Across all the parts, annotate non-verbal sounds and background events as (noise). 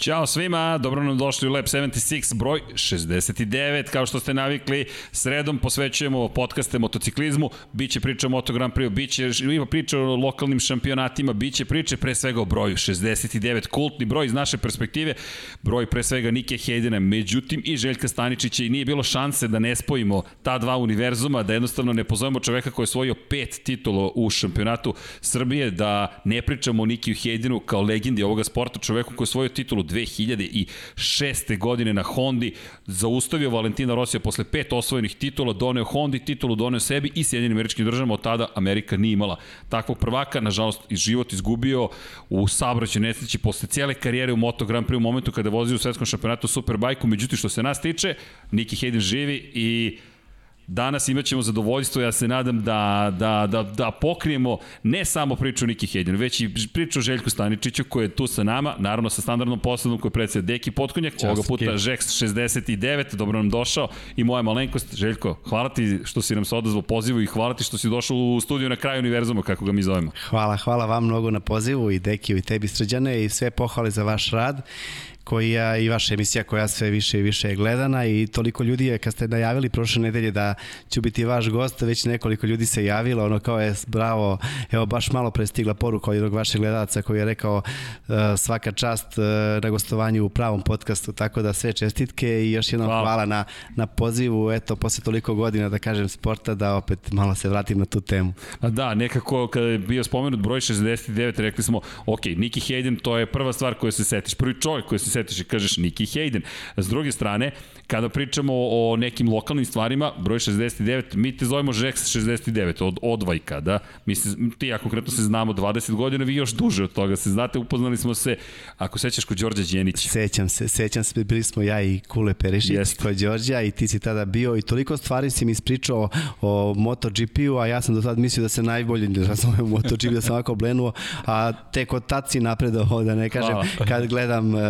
Ćao svima, dobro nam došli u Lab 76, broj 69, kao što ste navikli, sredom posvećujemo podcaste motociklizmu, biće priča o Moto Grand Prix, biće ima priča o lokalnim šampionatima, biće priče pre svega o broju 69, kultni broj iz naše perspektive, broj pre svega Nike Hejdena, međutim i Željka Staničića i nije bilo šanse da ne spojimo ta dva univerzuma, da jednostavno ne pozovemo čoveka koji je osvojio pet titula u šampionatu Srbije, da ne pričamo o Nikiju Hejdenu kao legendi ovoga sporta, čoveku koji je osvojio titulu 2006. godine na Hondi, zaustavio Valentina Rosija posle pet osvojenih titula, doneo Hondi titulu, doneo sebi i Sjedinim američkim državama, od tada Amerika nije imala takvog prvaka, nažalost i život izgubio u saobraćaju nesreći posle cijele karijere u Moto Grand Prix u momentu kada vozio u svetskom šampionatu Superbajku, međutim što se nas tiče, Niki Hayden živi i Danas imaćemo zadovoljstvo, ja se nadam da, da, da, da pokrijemo ne samo priču Niki Hedin, već i priču o Željku Staničiću koji je tu sa nama, naravno sa standardnom posledom koji predstavlja Deki Potkonjak, ovoga puta Žeks 69, dobro nam došao i moja malenkost. Željko, hvala ti što si nam se odazvao pozivu i hvala ti što si došao u studiju na kraju univerzuma, kako ga mi zovemo. Hvala, hvala vam mnogo na pozivu i Deki i tebi srđane i sve pohvale za vaš rad koja i vaša emisija koja sve više i više je gledana i toliko ljudi je kad ste najavili prošle nedelje da ću biti vaš gost, već nekoliko ljudi se javilo, ono kao je bravo, evo baš malo prestigla poruka od jednog vašeg gledalaca koji je rekao uh, svaka čast uh, na gostovanju u pravom podcastu, tako da sve čestitke i još jednom hvala, hvala na, na pozivu, eto, posle toliko godina da kažem sporta, da opet malo se vratim na tu temu. A da, nekako kada je bio spomenut broj 69, rekli smo, ok, Niki Hayden, to je prva stvar koja se setiš, prvi čovjek koji se setiš i kažeš Niki Hayden. S druge strane, kada pričamo o nekim lokalnim stvarima, broj 69, mi te zovemo Žeks 69, od odvajka, da? Mi se, ti ja konkretno se znamo 20 godina, vi još duže od toga se znate, upoznali smo se, ako sećaš kod Đorđa Đenića. Sećam se, sećam se, bili smo ja i Kule Perišić Jest. kod Đorđa i ti si tada bio i toliko stvari si mi ispričao o MotoGP-u, a ja sam do tada mislio da se najbolje ne razumem MotoGP, da sam ovako blenuo, a tek od tad si napredao, da ne kažem, Hvala. kad gledam uh,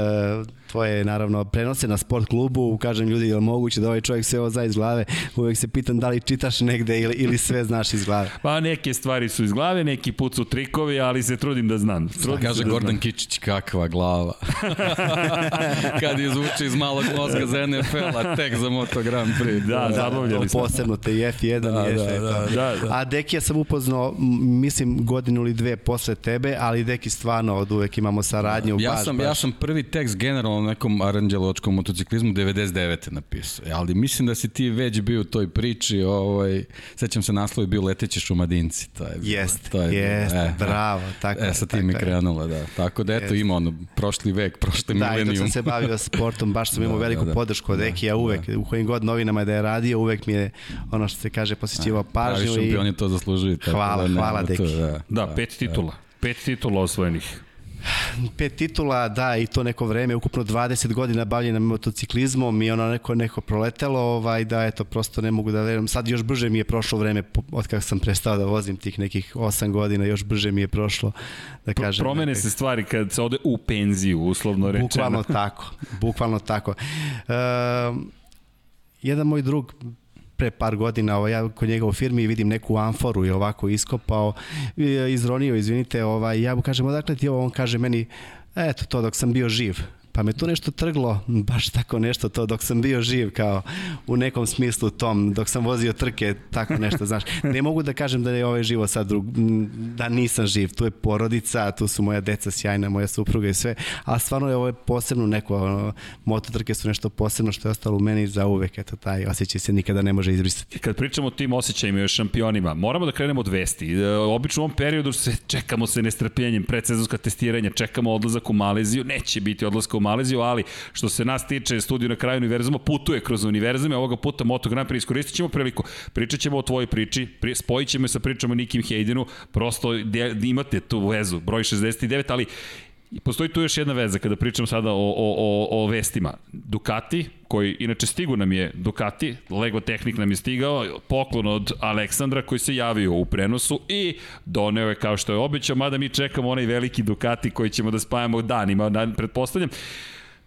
tvoje naravno prenose na sport klubu, kažem ljudi je li moguće da ovaj čovjek sve ovo zna iz glave, uvek se pitam da li čitaš negde ili, ili sve znaš iz glave. Pa neke stvari su iz glave, neki put su trikovi, ali se trudim da znam. Trudim Kaže da Gordon znam. Kičić, kakva glava. (laughs) Kad izvuče iz malog mozga za NFL-a, tek za Moto Grand Prix. Da, da zabavljali smo. Posebno te F1 da, i da, da, da, da. A Deki ja sam upoznao, mislim, godinu ili dve posle tebe, ali Deki stvarno od uvek imamo saradnju. Ja, baš, sam, baš. ja sam prvi tekst generalno o nekom aranđelovačkom motociklizmu 99. napisao. E, ali mislim da si ti već bio u toj priči, ovaj, sećam se naslov je bio Leteći šumadinci. To je, jest, to je, jest, e, bravo. Tako e, sa tim je krenula, da. Tako da eto, ima ono, prošli vek, prošli da, milenijum. Da, sam se bavio sportom, baš sam (laughs) imao da, veliku da, da, podršku od da, Eki, ja uvek, da. u kojim god novinama da je radio, uvek mi je ono što se kaže posjećivao pažnju. Pravi šampion je to zaslužuju. Hvala, da, hvala Deki. Da, da, da, pet titula. Pet titula osvojenih pet titula, da, i to neko vreme, ukupno 20 godina bavljena motociklizmom i ono neko, neko proletelo, ovaj, da, eto, prosto ne mogu da verujem. Sad još brže mi je prošlo vreme, od kako sam prestao da vozim tih nekih 8 godina, još brže mi je prošlo, da kažem. Promene se stvari kad se ode u penziju, uslovno rečeno. Bukvalno tako, bukvalno tako. Uh, jedan moj drug pre par godina ovaj, ja kod njega u firmi vidim neku amforu i ovako iskopao, izronio, izvinite, ovaj, ja mu kažem, odakle ti ovo, on kaže meni, eto to dok sam bio živ pa me tu nešto trglo, baš tako nešto to dok sam bio živ kao u nekom smislu tom, dok sam vozio trke, tako nešto, znaš. Ne mogu da kažem da je ovaj živo sad drug, da nisam živ, tu je porodica, tu su moja deca sjajna, moja supruga i sve, a stvarno je ovo posebno neko, ono, mototrke su nešto posebno što je ostalo u meni za uvek, eto taj osjećaj se nikada ne može izbrisati. Kad pričamo o tim osjećajima i o šampionima, moramo da krenemo od vesti. E, obično u ovom periodu se čekamo se nestrpljenjem, predsezonska testiranja, čekamo odlazak u Maleziju, neće biti odlazka u Maleziju, ali što se nas tiče studiju na kraju univerzuma, putuje kroz univerzume, ovoga puta Moto Grand Prix iskoristit ćemo priliku. Pričat ćemo o tvojoj priči, spojit ćemo sa pričama o Nikim Hejdenu, prosto imate tu vezu, broj 69, ali I postoji tu još jedna veza kada pričam sada o, o, o, o vestima. Ducati, koji inače stigu nam je Ducati, Lego Technik nam je stigao, poklon od Aleksandra koji se javio u prenosu i doneo je kao što je obećao, mada mi čekamo onaj veliki Ducati koji ćemo da spajamo danima, dan, pretpostavljam.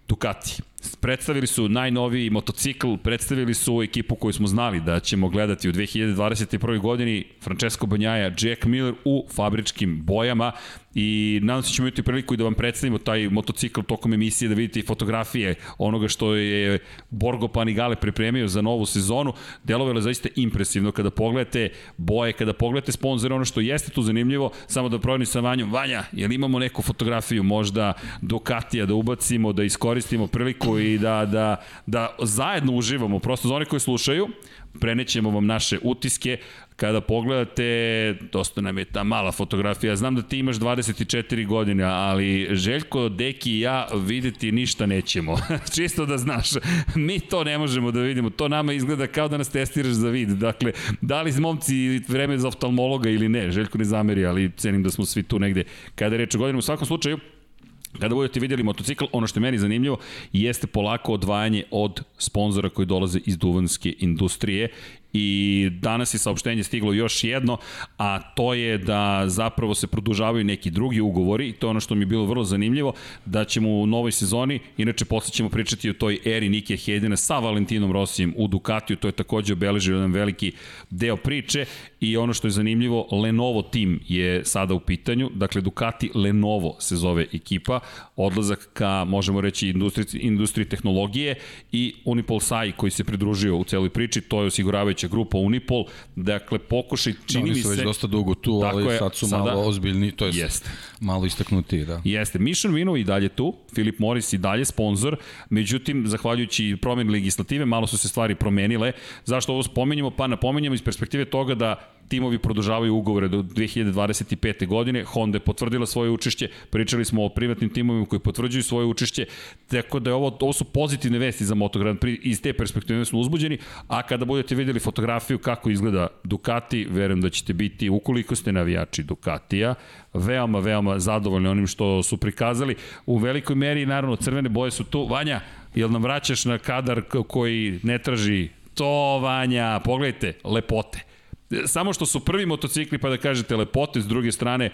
Ducati. Predstavili su najnoviji motocikl, predstavili su ekipu koju smo znali da ćemo gledati u 2021. godini, Francesco Banjaja, Jack Miller u fabričkim bojama i nadam se da ćemo imati priliku i da vam predstavimo taj motocikl tokom emisije, da vidite i fotografije onoga što je Borgo Panigale pripremio za novu sezonu. Delovalo je zaista impresivno kada pogledate boje, kada pogledate sponzore, ono što jeste tu zanimljivo, samo da provjerim sa Vanjom, Vanja, jel imamo neku fotografiju možda Ducatija da ubacimo, da iskoristimo priliku i da, da, da zajedno uživamo, prosto za one koji slušaju, prenećemo vam naše utiske, kada pogledate, dosta nam je ta mala fotografija, znam da ti imaš 24 godine, ali Željko, Deki i ja videti ništa nećemo. (laughs) Čisto da znaš, mi to ne možemo da vidimo, to nama izgleda kao da nas testiraš za vid. Dakle, da li momci vreme za oftalmologa ili ne, Željko ne zameri, ali cenim da smo svi tu negde. Kada je reč o godinu, u svakom slučaju, Kada budete vidjeli motocikl, ono što je meni zanimljivo jeste polako odvajanje od sponzora koji dolaze iz duvanske industrije i danas je saopštenje stiglo još jedno, a to je da zapravo se produžavaju neki drugi ugovori i to je ono što mi je bilo vrlo zanimljivo, da ćemo u novoj sezoni, inače posle ćemo pričati o toj eri Nike Hedina sa Valentinom Rosijem u Ducatiju, to je takođe obeležio jedan veliki deo priče i ono što je zanimljivo, Lenovo tim je sada u pitanju, dakle Ducati Lenovo se zove ekipa, odlazak ka, možemo reći, industriji, industriji tehnologije i Unipol Sai koji se pridružio u celoj priči, to je osiguravajuća vodeća grupa Unipol, dakle pokušaj, čini da, mi se... Oni su već dosta dugo tu, ali je, sad su sada, malo ozbiljni, to je jeste. malo istaknuti, da. Jeste, Mission Vino i dalje tu, Philip Morris i dalje sponsor, međutim, zahvaljujući promjeni legislative, malo su se stvari promenile. Zašto ovo spomenjamo? Pa napomenjamo iz perspektive toga da timovi produžavaju ugovore do 2025. godine, Honda je potvrdila svoje učešće, pričali smo o privatnim timovima koji potvrđuju svoje učešće, tako da je ovo, ovo su pozitivne vesti za Moto Grand Prix, iz te perspektive smo uzbuđeni, a kada budete videli fotografiju kako izgleda Ducati, verujem da ćete biti, ukoliko ste navijači Ducatija, veoma, veoma zadovoljni onim što su prikazali. U velikoj meri, naravno, crvene boje su tu. Vanja, jel nam vraćaš na kadar koji ne traži to, Vanja, pogledajte, lepote samo što su prvi motocikli, pa da kažete lepote, s druge strane,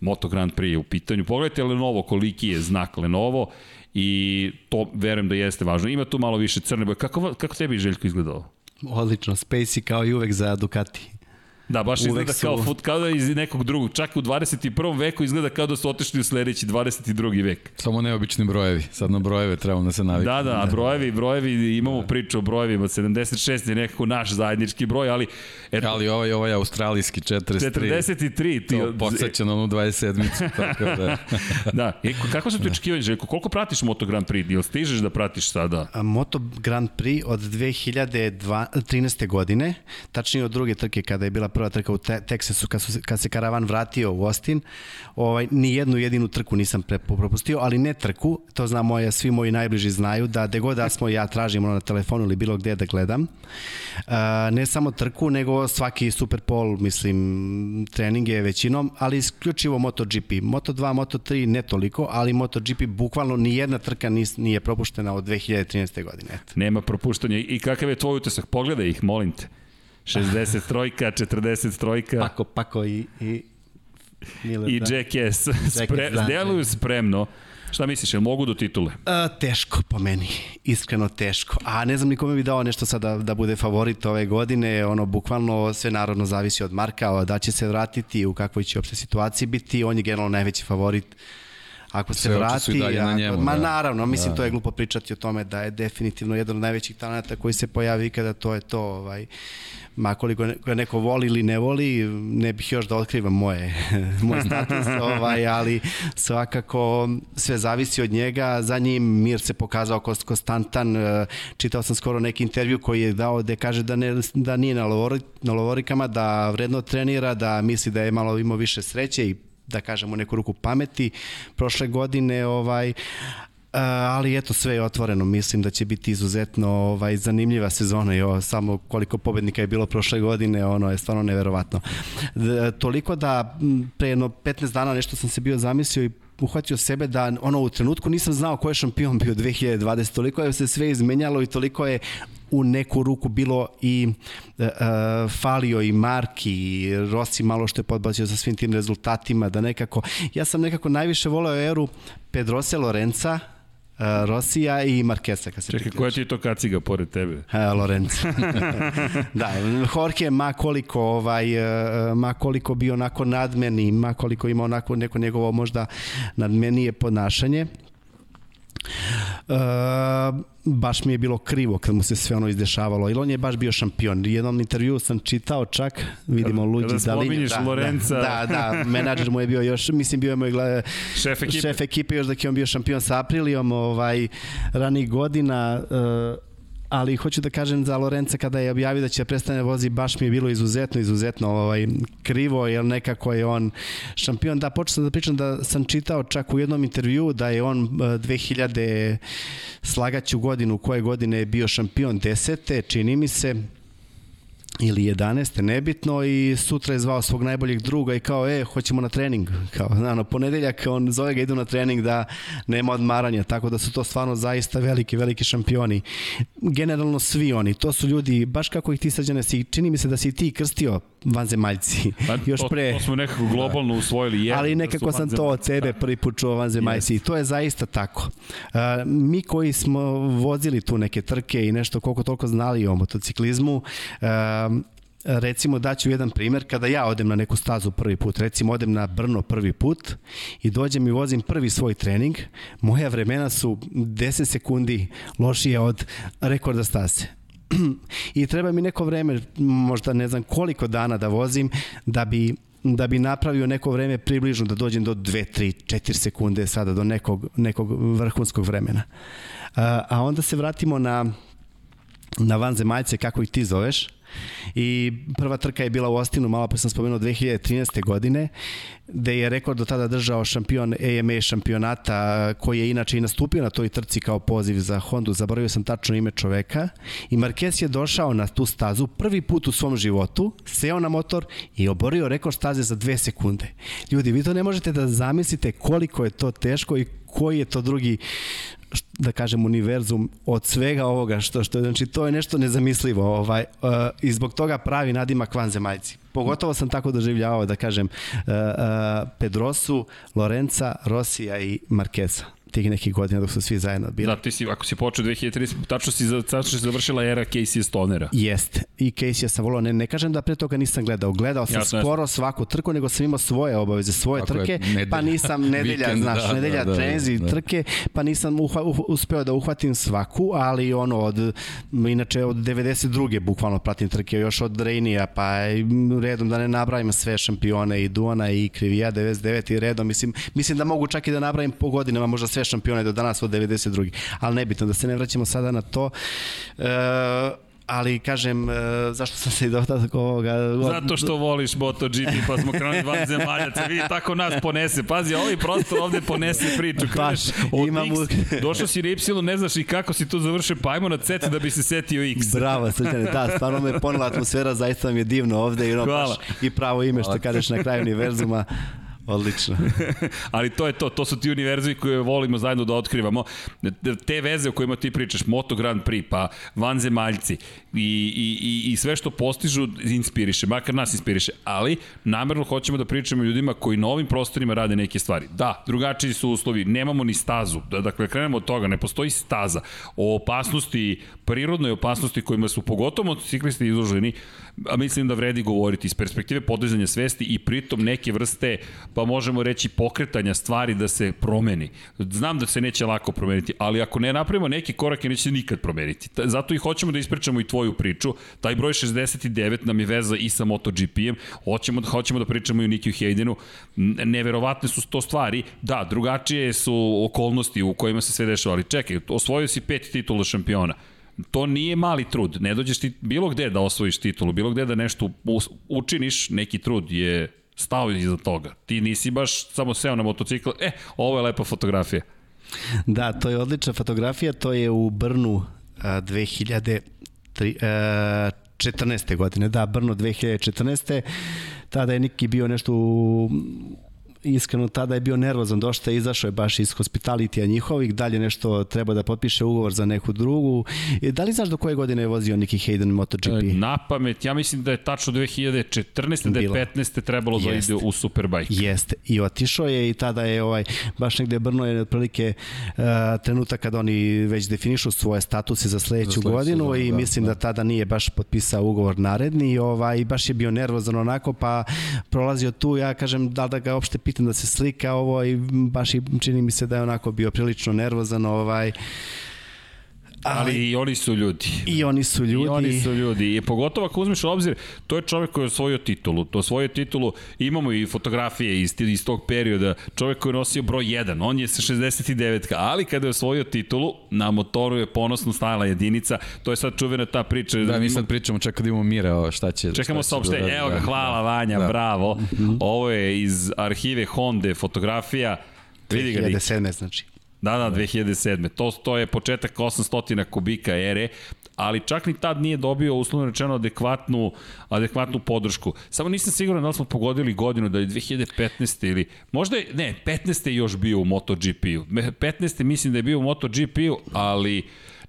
Moto Grand Prix je u pitanju. Pogledajte Lenovo, koliki je znak Lenovo i to verujem da jeste važno. Ima tu malo više crne boje. Kako, kako tebi Željko izgledalo? Odlično, Spacey kao i uvek za Ducati. Da, baš izgleda su... kao fut, kao da iz nekog drugog. Čak u 21. veku izgleda kao da su otišli u sledeći 22. vek. Samo neobični brojevi. Sad na brojeve trebamo da se naviknemo. Da, da, a brojevi, brojevi, imamo da. priču o brojevima. 76 je nekako naš zajednički broj, ali... Eto, ali ovaj, ovaj australijski 43. 43. Ti, to podsjeća na onu 27-icu. (laughs) Tako da. da. E, kako su ti očekivanje, Željko? Koliko pratiš Moto Grand Prix? Ili stižeš da pratiš sada? A, Moto Grand Prix od 2013. godine, tačnije od druge trke kada je bila prva trka u te Teksasu kad, su, kad se karavan vratio u Austin. Ovaj, ni jednu jedinu trku nisam pre, propustio, ali ne trku, to zna moje, svi moji najbliži znaju, da de god da smo ja tražim ono na telefonu ili bilo gde da gledam. Uh, ne samo trku, nego svaki Super Pol, mislim, treninge većinom, ali isključivo MotoGP. Moto2, Moto3 ne toliko, ali MotoGP bukvalno ni jedna trka nis, nije propuštena od 2013. godine. Nema propuštanja. I kakav je tvoj utisak? Pogledaj ih, molim te. 60 trojka, 40 trojka. Pako, Pako i, i Miller, I da. Jackass. Spre, deluju spremno. Šta misliš, jel mogu do titule? A, teško po meni, iskreno teško. A ne znam nikome bi dao nešto sada da, da bude favorit ove godine, ono bukvalno sve narodno zavisi od Marka, da će se vratiti, u kakvoj će uopšte situaciji biti, on je generalno najveći favorit ako se Sve vrati, na njemu, ma da. naravno, mislim da. to je glupo pričati o tome da je definitivno jedan od najvećih talenta koji se pojavi kada to je to, ovaj ma koliko ga neko voli ili ne voli, ne bih još da otkrivam moje, (laughs) moj status, ovaj, ali svakako sve zavisi od njega, za njim Mir se pokazao konstantan, čitao sam skoro neki intervju koji je dao da kaže da, ne, da nije na, lovori, na lovorikama, da vredno trenira, da misli da je malo imao više sreće i da kažemo neku ruku pameti prošle godine ovaj ali eto sve je otvoreno, mislim da će biti izuzetno ovaj zanimljiva sezona i samo koliko pobednika je bilo prošle godine, ono je stvarno neverovatno. Toliko da pre jedno 15 dana nešto sam se bio zamislio i uhvatio sebe da ono u trenutku nisam znao ko je šampion bio 2020, toliko je se sve izmenjalo i toliko je u neku ruku bilo i uh, falio i Marki i Rossi malo što je podbacio sa svim tim rezultatima da nekako ja sam nekako najviše voleo eru Pedrose Lorenza Rosija i Markesa. Kad se Čekaj, koja ti je to kaciga pored tebe? Uh, Lorenzo. (laughs) da, Jorge ma koliko ovaj ma koliko bio onako nadmeni, ma koliko ima onako neko njegovo možda nadmenije ponašanje. Uh, baš mi je bilo krivo kad mu se sve ono izdešavalo, jer on je baš bio šampion. Jednom intervju sam čitao čak, vidimo Luđi Kada da, Lorenza. Da, da, da, menadžer mu je bio još, mislim bio je moj gleda, šef ekipe. šef ekipe još dok je on bio šampion sa Aprilijom, ovaj, ranih godina, uh, ali hoću da kažem za Lorenza kada je objavio da će prestane vozi, baš mi je bilo izuzetno, izuzetno ovaj, krivo, jer nekako je on šampion. Da, počeo sam da pričam da sam čitao čak u jednom intervju da je on 2000 slagaću godinu, koje godine je bio šampion, desete, čini mi se, ili 11. nebitno i sutra je zvao svog najboljeg druga i kao, e, hoćemo na trening. Kao, znano, ponedeljak on zove ga idu na trening da nema odmaranja, tako da su to stvarno zaista veliki, veliki šampioni. Generalno svi oni, to su ljudi, baš kako ih ti srđane si, čini mi se da si ti krstio vanzemaljci. Pa, još pre. To, to smo nekako globalno usvojili. Jedan, ali da nekako da sam to od sebe prvi put čuo vanzemaljci yes. i to je zaista tako. Uh, mi koji smo vozili tu neke trke i nešto koliko toliko znali o motociklizmu, uh, recimo daću jedan primer, kada ja odem na neku stazu prvi put, recimo odem na Brno prvi put i dođem i vozim prvi svoj trening, moja vremena su 10 sekundi lošije od rekorda staze. (clears throat) I treba mi neko vreme, možda ne znam koliko dana da vozim, da bi da bi napravio neko vreme približno da dođem do 2, 3, 4 sekunde sada do nekog, nekog vrhunskog vremena. A, a onda se vratimo na na vanzemaljce, kako ih ti zoveš. I prva trka je bila u Ostinu, malo pa sam spomenuo 2013. godine, gde je rekord do tada držao šampion AMA šampionata, koji je inače i nastupio na toj trci kao poziv za Hondu, zaboravio sam tačno ime čoveka, i Marquez je došao na tu stazu prvi put u svom životu, seo na motor i oborio rekord staze za dve sekunde. Ljudi, vi to ne možete da zamislite koliko je to teško i koji je to drugi da kažem univerzum od svega ovoga što što znači to je nešto nezamislivo ovaj uh, i zbog toga pravi nadimak vanzemaljci pogotovo sam tako doživljavao da kažem uh, uh, Pedrosu, Lorenza, Rosija i Markeza tih nekih godina dok su svi zajedno bili. Da, ti si, ako si počeo 2030, tačno si, tačno si završila era Casey Stonera. Jeste. I Casey sam volao, ne, ne kažem da pre toga nisam gledao. Gledao sam jasno, skoro jasno. svaku trku, nego sam imao svoje obaveze, svoje Tako trke, je, pa nisam nedelja, Weekend, znaš, da, nedelja da, da, trenzi, da, trke, pa nisam uha, uh, uspeo da uhvatim svaku, ali ono od, inače od 92. bukvalno pratim trke, još od Rejnija, pa redom da ne nabrajam sve šampione i Duana i Krivija 99 i redom, mislim, mislim da mogu čak i da nabrajam po godinama, možda sve šampione do danas od 92. Ali nebitno, da se ne vraćamo sada na to. E, ali kažem, e, zašto sam se i dotada ovoga... Zato što voliš MotoGP, pa smo krenuli van zemaljaca, vidi tako nas ponese. Pazi, ovaj prostor ovde ponese priču. Baš, imam... X, (laughs) došao si na Y, ne znaš i kako si tu završio, pa ajmo na C da bi se setio X. Bravo, srđane, da, stvarno me ponela atmosfera, zaista mi je divno ovde i, ono, Hvala. baš, i pravo ime što kažeš na kraju univerzuma. Odlično. (laughs) Ali to je to, to su ti univerzumi koje volimo zajedno da otkrivamo. Te veze o kojima ti pričaš, Moto Grand Prix, pa vanzemaljci i, i, i, sve što postižu inspiriše, makar nas inspiriše. Ali namerno hoćemo da pričamo ljudima koji na ovim prostorima rade neke stvari. Da, drugačiji su uslovi, nemamo ni stazu. Da, dakle, krenemo od toga, ne postoji staza. O opasnosti, prirodnoj opasnosti kojima su pogotovo motociklisti izloženi, a mislim da vredi govoriti iz perspektive podizanja svesti i pritom neke vrste, pa možemo reći pokretanja stvari da se promeni. Znam da se neće lako promeniti, ali ako ne napravimo neki korake, neće se nikad promeniti. Zato i hoćemo da ispričamo i tvoju priču. Taj broj 69 nam je veza i sa MotoGP-em. Hoćemo, hoćemo da pričamo i o Nikiju Hejdenu. Neverovatne su to stvari. Da, drugačije su okolnosti u kojima se sve dešava, ali čekaj, osvojio si pet titula šampiona to nije mali trud. Ne dođeš ti bilo gde da osvojiš titulu, bilo gde da nešto učiniš, neki trud je stao iza toga. Ti nisi baš samo seo na motocikl, e, ovo je lepa fotografija. Da, to je odlična fotografija, to je u Brnu a, 2014. godine, da, Brno 2014. Tada je Niki bio nešto u iskreno tada je bio nervozan, došta je izašao je baš iz hospitalitija njihovih, dalje nešto treba da potpiše ugovor za neku drugu. I da li znaš do koje godine je vozio Nicky Hayden MotoGP? E, na pamet, ja mislim da je tačno 2014. da je 15. trebalo da ide u Superbike. Jeste, i otišao je i tada je ovaj, baš negde brno je otprilike uh, trenutak kada oni već definišu svoje statuse za sledeću, za sledeću godinu godinu, i da, mislim da. da tada nije baš potpisao ugovor naredni i ovaj, baš je bio nervozan onako pa prolazio tu, ja kažem da da ga uopšte pitam da se slika ovo i baš i čini mi se da je onako bio prilično nervozan ovaj Ali, ali i oni su ljudi. I oni su ljudi. I oni su ljudi. I pogotovo ako uzmeš u obzir, to je čovek koji je osvojio titulu. To osvojio titulu, imamo i fotografije iz, iz tog perioda. Čovek koji je nosio broj 1, on je sa 69 ali kada je osvojio titulu, na motoru je ponosno stajala jedinica. To je sad čuvena ta priča. Da, mi sad pričamo, čekaj da imamo mira, šta će... Čekamo saopštenje. Da, Evo ga, hvala da, Vanja, da. bravo. -hmm. Ovo je iz arhive Honda fotografija. Vidi ga. 2007. znači. Da, da, 2007. To, to je početak 800 kubika ere, ali čak ni tad nije dobio uslovno rečeno adekvatnu, adekvatnu podršku. Samo nisam siguran da li smo pogodili godinu da je 2015. ili možda je, ne, 15. je još bio u MotoGP-u. 15. mislim da je bio u MotoGP-u, ali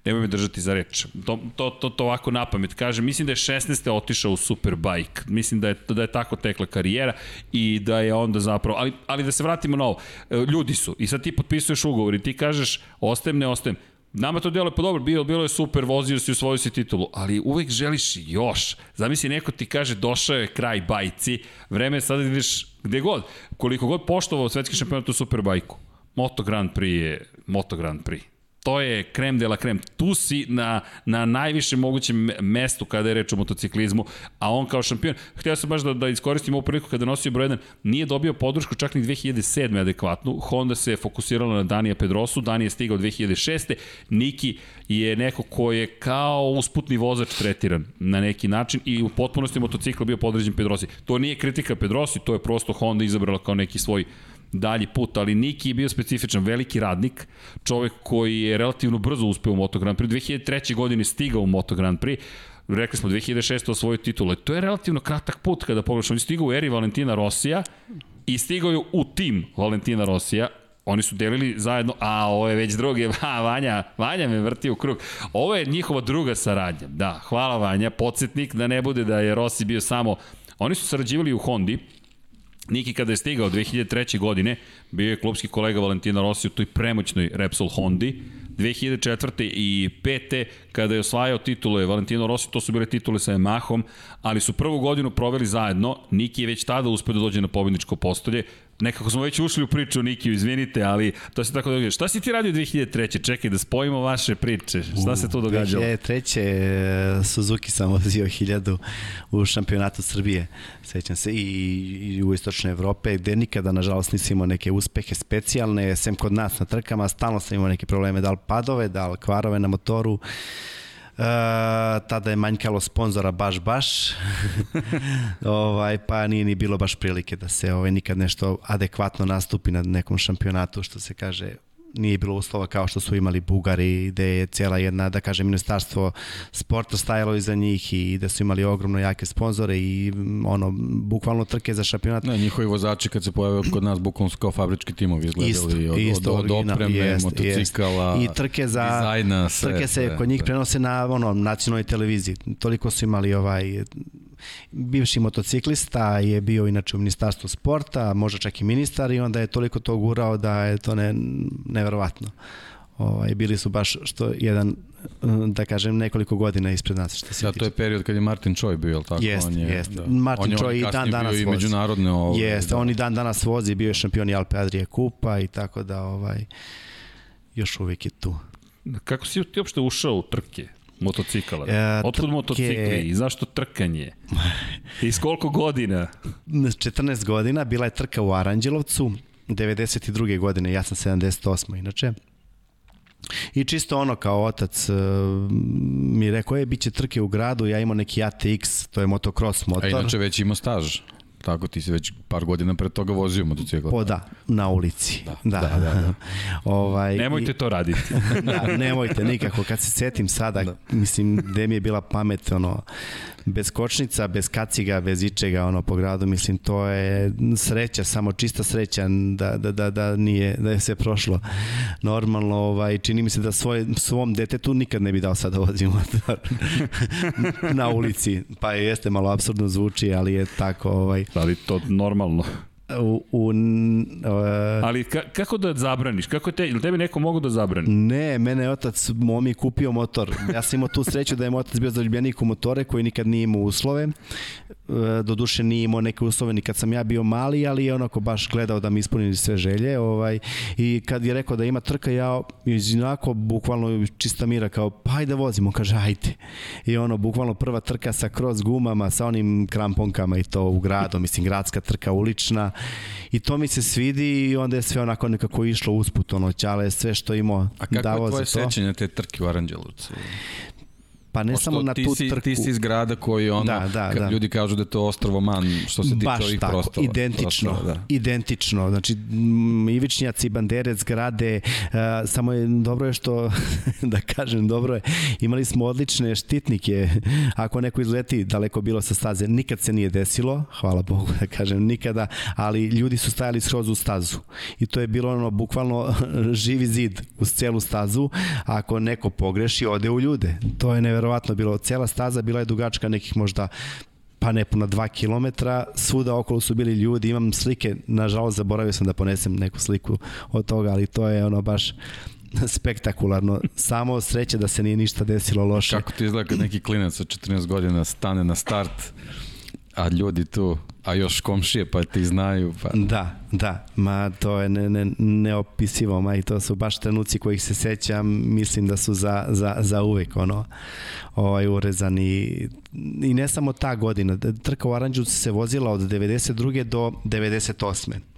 nemoj me držati za reč. To, to, to, to ovako na pamet kaže. Mislim da je 16. otišao u Superbike. Mislim da je, da je tako tekla karijera i da je onda zapravo... Ali, ali da se vratimo na ovo. E, ljudi su i sad ti potpisuješ ugovor i ti kažeš ostajem, ne ostajem. Nama to delo je pa dobro, bilo, bilo je super, vozio si, osvojio si titulu, ali uvek želiš još. Zamisli, neko ti kaže, došao je kraj bajci, vreme je sada da gde god. Koliko god poštovao svetski šampionat u Superbajku. Moto Grand Prix je Moto Grand Prix to je krem de la krem. Tu si na, na najvišem mogućem mestu kada je reč o motociklizmu, a on kao šampion, htio sam baš da, da iskoristim ovu priliku kada nosio broj 1, nije dobio podršku čak ni 2007. adekvatnu. Honda se fokusirala na Danija Pedrosu, Dani je stigao 2006. Niki je neko ko je kao usputni vozač tretiran na neki način i u potpunosti motocikl bio podređen Pedrosi. To nije kritika Pedrosi, to je prosto Honda izabrala kao neki svoj dalji put, ali Niki je bio specifičan, veliki radnik, čovek koji je relativno brzo uspeo u Moto Grand Prix, 2003. godine stigao u Moto Grand Prix, rekli smo 2006. osvojio titule. To je relativno kratak put kada pogledaš. On je stigao u eri Valentina Rosija i stigao je u tim Valentina Rosija, Oni su delili zajedno, a ovo je već drugi, (laughs) a, Vanja, Vanja me vrti u krug. Ovo je njihova druga saradnja. Da, hvala Vanja, podsjetnik da ne bude da je Rossi bio samo... Oni su sarađivali u Hondi, Niki kada je stigao 2003. godine, bio je klubski kolega Valentina Rossi u toj premoćnoj Repsol Hondi. 2004. i 5. kada je osvajao titule Valentino Rossi, to su bile titule sa Yamahom, ali su prvu godinu proveli zajedno. Niki je već tada uspio da dođe na pobedničko postolje. Nekako smo već ušli u priču o Nikiju, izvinite, ali to se tako događa. Šta si ti radio 2003. Čekaj da spojimo vaše priče. Šta se tu događalo? 2003. E, Suzuki sam vozio 1000 u šampionatu Srbije, sećam se, i, i u istočnoj Evrope, gde nikada, nažalost, nisi imao neke uspehe specijalne, sem kod nas na trkama, stalno sam imao neke probleme, da li padove, da li kvarove na motoru. Uh, tada je manjkalo sponzora baš baš. (laughs) Ovaj, pa nije ni bilo baš prilike da se ovaj, nikad nešto adekvatno nastupi na nekom šampionatu što se kaže nije bilo uslova kao što su imali Bugari, gde je cijela jedna, da kažem, ministarstvo sporta stajalo iza njih i da su imali ogromno jake sponzore i ono, bukvalno trke za šampionat. Ne, njihovi vozači kad se pojave kod nas, bukvalno su kao fabrički timovi izgledali isto, od, isto, od, od opreme, jest, motocikala, jest. I trke za, dizajna, sve, trke se sve, kod njih sve. prenose na ono, nacionalnoj televiziji. Toliko su imali ovaj bivši motociklista je bio inače u ministarstvu sporta, možda čak i ministar i onda je toliko to gurao da je to ne, neverovatno. Ovaj, bili su baš što jedan da kažem nekoliko godina ispred nas što se Da, to je period kad je Martin Choi bio, al tako? Jest, on je, jest. Da. Martin Choi i dan danas vozi. i međunarodne ovaj, Jest, da. on i dan danas vozi, bio je šampion Alpe Adria Kupa i tako da ovaj još uvijek je tu. Kako si ti uopšte ušao u trke? Motocikala. E, Otkud motocikli i zašto trkanje? (laughs) I s koliko godina? 14 godina, bila je trka u Aranđelovcu, 92. godine, ja sam 78. inače. I čisto ono kao otac uh, mi rekao, je, bit će trke u gradu, ja imam neki ATX, to je motocross motor. A inače već ima staž. Tako ti se već par godina pre toga vozio motocikl. Po da, na ulici. Da, da, da. da, da. (laughs) ovaj, nemojte i, to raditi. (laughs) da, nemojte nikako. Kad se setim sada, da. mislim, gde mi je bila pamet, ono, bez kočnica, bez kaciga, bez ičega ono po gradu, mislim to je sreća, samo čista sreća da, da, da, da nije, da je sve prošlo normalno, ovaj, čini mi se da svoj, svom detetu nikad ne bi dao sad da vozi motor (laughs) na ulici, pa jeste malo absurdno zvuči, ali je tako ovaj. Ali to normalno u, u uh, Ali ka, kako da zabraniš? Kako te, ili tebi neko mogu da zabrani? Ne, mene je otac momi kupio motor. Ja sam imao tu sreću da je moj otac bio zaljubljenik u motore koji nikad nije imao uslove. E, doduše nije imao neke uslove ni kad sam ja bio mali, ali je onako baš gledao da mi ispunili sve želje. Ovaj, I kad je rekao da ima trka, ja onako bukvalno čista mira kao, pa ajde vozimo, kaže ajde. I ono, bukvalno prva trka sa cross gumama, sa onim kramponkama i to u gradu, mislim, gradska trka ulična i to mi se svidi i onda je sve onako nekako išlo usput, ono, ćale, sve što imao A kako je tvoje sećanje te trke u Aranđelovcu? Pa ne Pošto samo na tu si, trku. Ti si iz grada koji ono, da, da, da. ljudi kažu da je to ostrovo man što se tiče Baš ovih tako, prostora. identično, prostora, da. identično. Znači, Ivičnjaci, Banderec, grade, uh, samo je dobro je što, (laughs) da kažem, dobro je, imali smo odlične štitnike. Ako neko izleti daleko bilo sa staze, nikad se nije desilo, hvala Bogu da kažem, nikada, ali ljudi su stajali skroz u stazu. I to je bilo ono, bukvalno (laughs) živi zid uz celu stazu. Ako neko pogreši, ode u ljude. To je neverovatno neverovatno bilo. Cela staza bila je dugačka nekih možda pa ne puna 2 km, svuda okolo su bili ljudi, imam slike, nažalost zaboravio sam da ponesem neku sliku od toga, ali to je ono baš spektakularno. Samo sreće da se nije ništa desilo loše. Kako ti izgleda kad neki klinac od 14 godina stane na start, a ljudi tu a još komšije pa ti znaju. Pa... Da, da, ma to je ne, ne, neopisivo, ma i to su baš trenuci kojih se sećam, mislim da su za, za, za uvek ono, ovaj, urezani. I ne samo ta godina, trka u Aranđu se vozila od 92. do 98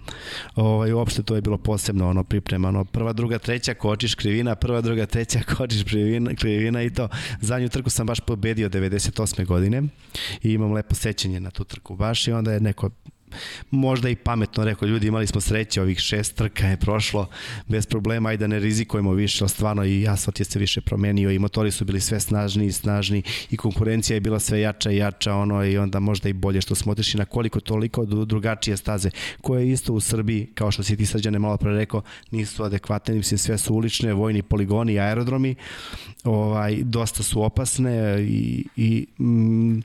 ovaj, uopšte to je bilo posebno ono pripremano. Prva, druga, treća kočiš krivina, prva, druga, treća kočiš krivina, krivina i to. Zadnju trku sam baš pobedio 98. godine i imam lepo sećanje na tu trku baš i onda je neko možda i pametno rekao, ljudi imali smo sreće, ovih šest trka je prošlo bez problema, ajde da ne rizikujemo više, ali stvarno i asfalt je se više promenio i motori su bili sve snažniji i snažniji i konkurencija je bila sve jača i jača ono i onda možda i bolje što smo otišli na koliko toliko drugačije staze koje isto u Srbiji, kao što si ti srđane malo pre rekao, nisu adekvatne, mislim sve su ulične, vojni poligoni aerodromi, ovaj, dosta su opasne i, i mm,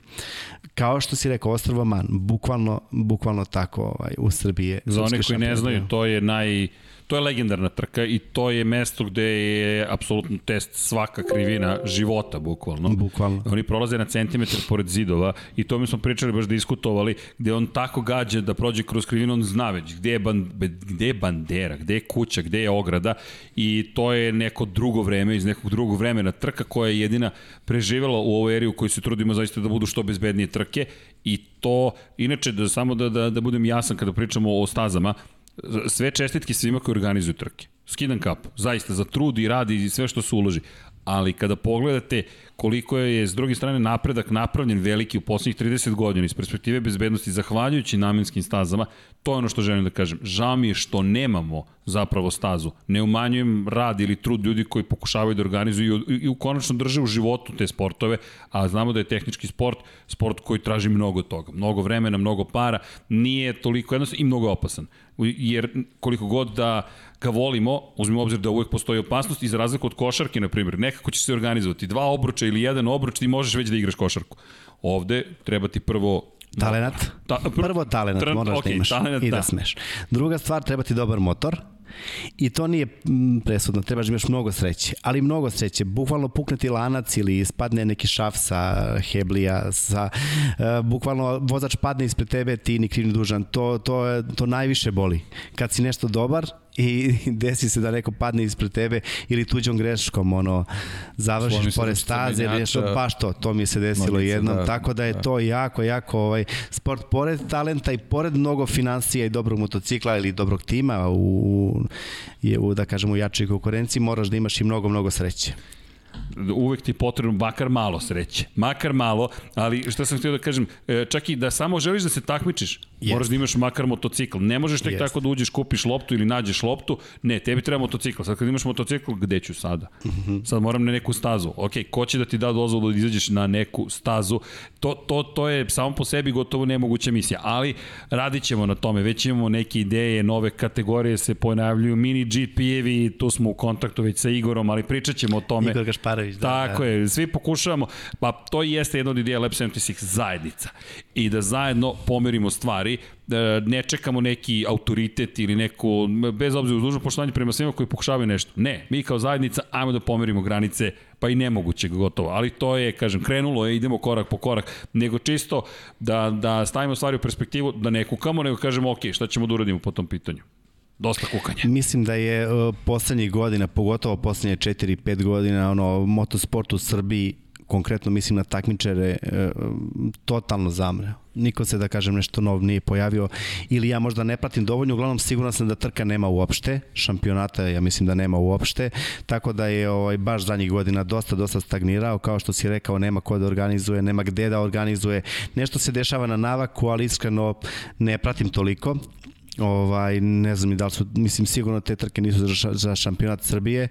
kao što si rekao, Ostrava Man, bukvalno, bukvalno tako ovaj, u Srbiji. Za one koji ne znaju, to je naj to je legendarna trka i to je mesto gde je apsolutno test svaka krivina života, bukvalno. Bukvalno. Oni prolaze na centimetar pored zidova i to mi smo pričali, baš diskutovali, gde on tako gađa da prođe kroz krivinu, on zna već gde je, ban, gde je bandera, gde je kuća, gde je ograda i to je neko drugo vreme, iz nekog drugog vremena trka koja je jedina preživela u ovoj eri u kojoj se trudimo zaista da budu što bezbednije trke i to, inače, da samo da, da, da budem jasan kada pričamo o stazama, sve čestitke svima koji organizuju trke. Skidan kap, zaista, za trud i rad i sve što se uloži. Ali kada pogledate koliko je s druge strane napredak napravljen veliki u poslednjih 30 godina iz perspektive bezbednosti zahvaljujući namenskim stazama, to je ono što želim da kažem. Žao mi je što nemamo zapravo stazu. Ne umanjujem rad ili trud ljudi koji pokušavaju da organizuju i, i u konačno drže u životu te sportove, a znamo da je tehnički sport sport koji traži mnogo toga. Mnogo vremena, mnogo para, nije toliko jednostavno i mnogo opasan. Jer koliko god da ga volimo, uzmimo obzir da uvek postoji opasnost i za razliku od košarke, na primjer, nekako će se organizovati dva obruča ili jedan obruč, ti možeš već da igraš košarku. Ovde treba ti prvo Talenat. Ta, pr Prvo talenat tr moraš okay, da imaš talenat, i da, da smeš. Druga stvar, treba ti dobar motor. I to nije presudno, trebaš da imaš mnogo sreće, ali mnogo sreće. Bukvalno pukne ti lanac ili ispadne neki šaf sa heblija, sa, uh, bukvalno vozač padne ispred tebe, ti ni kriv ni dužan. To, to, to najviše boli. Kad si nešto dobar, i (laughs) desi se da neko padne ispred tebe ili tuđom greškom ono završiš pored staze ili nešto baš to to mi se desilo Monice, jednom da, tako da je da. to jako jako ovaj sport pored talenta i pored mnogo financija i dobrog motocikla ili dobrog tima u je u da kažemo u jačoj konkurenciji moraš da imaš i mnogo mnogo sreće uvek ti potrebno makar malo sreće. Makar malo, ali šta sam htio da kažem, e, čak i da samo želiš da se takmičiš, Yes. Moraš da imaš makar motocikl. Ne možeš tek yes. tako da uđeš, kupiš loptu ili nađeš loptu. Ne, tebi treba motocikl. Sad kad imaš motocikl, gde ću sada? Mm -hmm. Sad moram na neku stazu. Ok, ko će da ti da dozvolu da izađeš na neku stazu? To, to, to je samo po sebi gotovo nemoguća misija. Ali radit ćemo na tome. Već imamo neke ideje, nove kategorije se pojavljuju, mini GP-evi, tu smo u kontaktu već sa Igorom, ali pričat ćemo o tome. Igor Gašparović, da. Tako da. je, svi pokušavamo. Pa to jeste jedna od ideja Lab 76 zajednica. I da zajedno pomerimo stvari, da ne čekamo neki autoritet ili neku, bez obzira uz dužno poštovanje prema svima koji pokušavaju nešto. Ne, mi kao zajednica ajmo da pomerimo granice, pa i nemoguće gotovo. Ali to je, kažem, krenulo je, idemo korak po korak, nego čisto da, da stavimo stvari u perspektivu, da ne kukamo, nego kažemo, ok, šta ćemo da uradimo po tom pitanju dosta kukanja. Mislim da je uh, poslednjih godina, pogotovo poslednje 4-5 godina, ono, motosport u Srbiji konkretno mislim na takmičare, e, totalno zamre. Niko se, da kažem, nešto novo nije pojavio ili ja možda ne pratim dovoljno, uglavnom siguran sam da trka nema uopšte, šampionata ja mislim da nema uopšte, tako da je ovaj, baš zadnjih godina dosta, dosta stagnirao, kao što si rekao, nema ko da organizuje, nema gde da organizuje, nešto se dešava na navaku, ali iskreno ne pratim toliko, ovaj ne znam ni da li su mislim sigurno te trke nisu za, za šampionat Srbije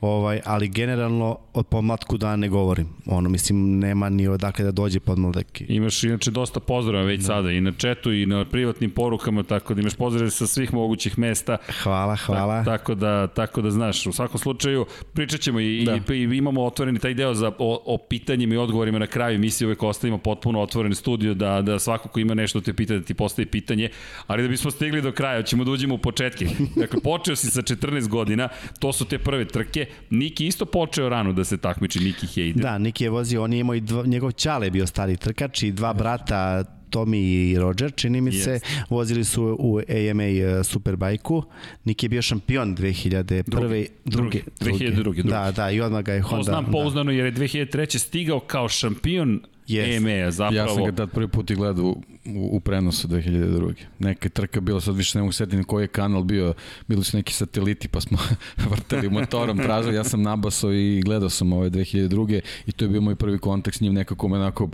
ovaj ali generalno od pomlatku da ne govorim. Ono mislim nema ni odakle da dođe podmladak. Imaš inače dosta pozdrava već da. sada i na četu i na privatnim porukama tako da imaš pozdrave sa svih mogućih mesta. Hvala hvala. Ta, tako da tako da znaš u svakom slučaju pričaćemo i, da. i, i imamo otvoreni taj deo za o, o pitanjima i odgovorima na kraju. Emisije uvek ostavimo potpuno otvoren studio da da svako ko ima nešto te pita da ti postavi pitanje ali da bismo stigli do kraja, ćemo da uđemo u početke. Dakle, počeo si sa 14 godina, to su te prve trke. Niki isto počeo rano da se takmiči, Niki Hayden. Da, Niki je vozio, on je imao i dva, njegov čale je bio stari trkač i dva brata, Tommy i Roger, čini mi se, yes. vozili su u AMA uh, Superbajku. Niki je bio šampion 2001. Drugi, drugi, 2002. Drugi. Da, da, i odmah ga je Honda... To znam pouzdano da. jer je 2003. stigao kao šampion yes. EME-a zapravo. Ja sam ga tad prvi put i gledao u, u prenosu 2002. Neka trka bila, sad više ne mogu setiti koji je kanal bio, bili su neki sateliti pa smo (laughs) vrtali motorom, tražili, ja sam nabasao i gledao sam ove 2002. i to je bio moj prvi kontakt s njim, nekako me onako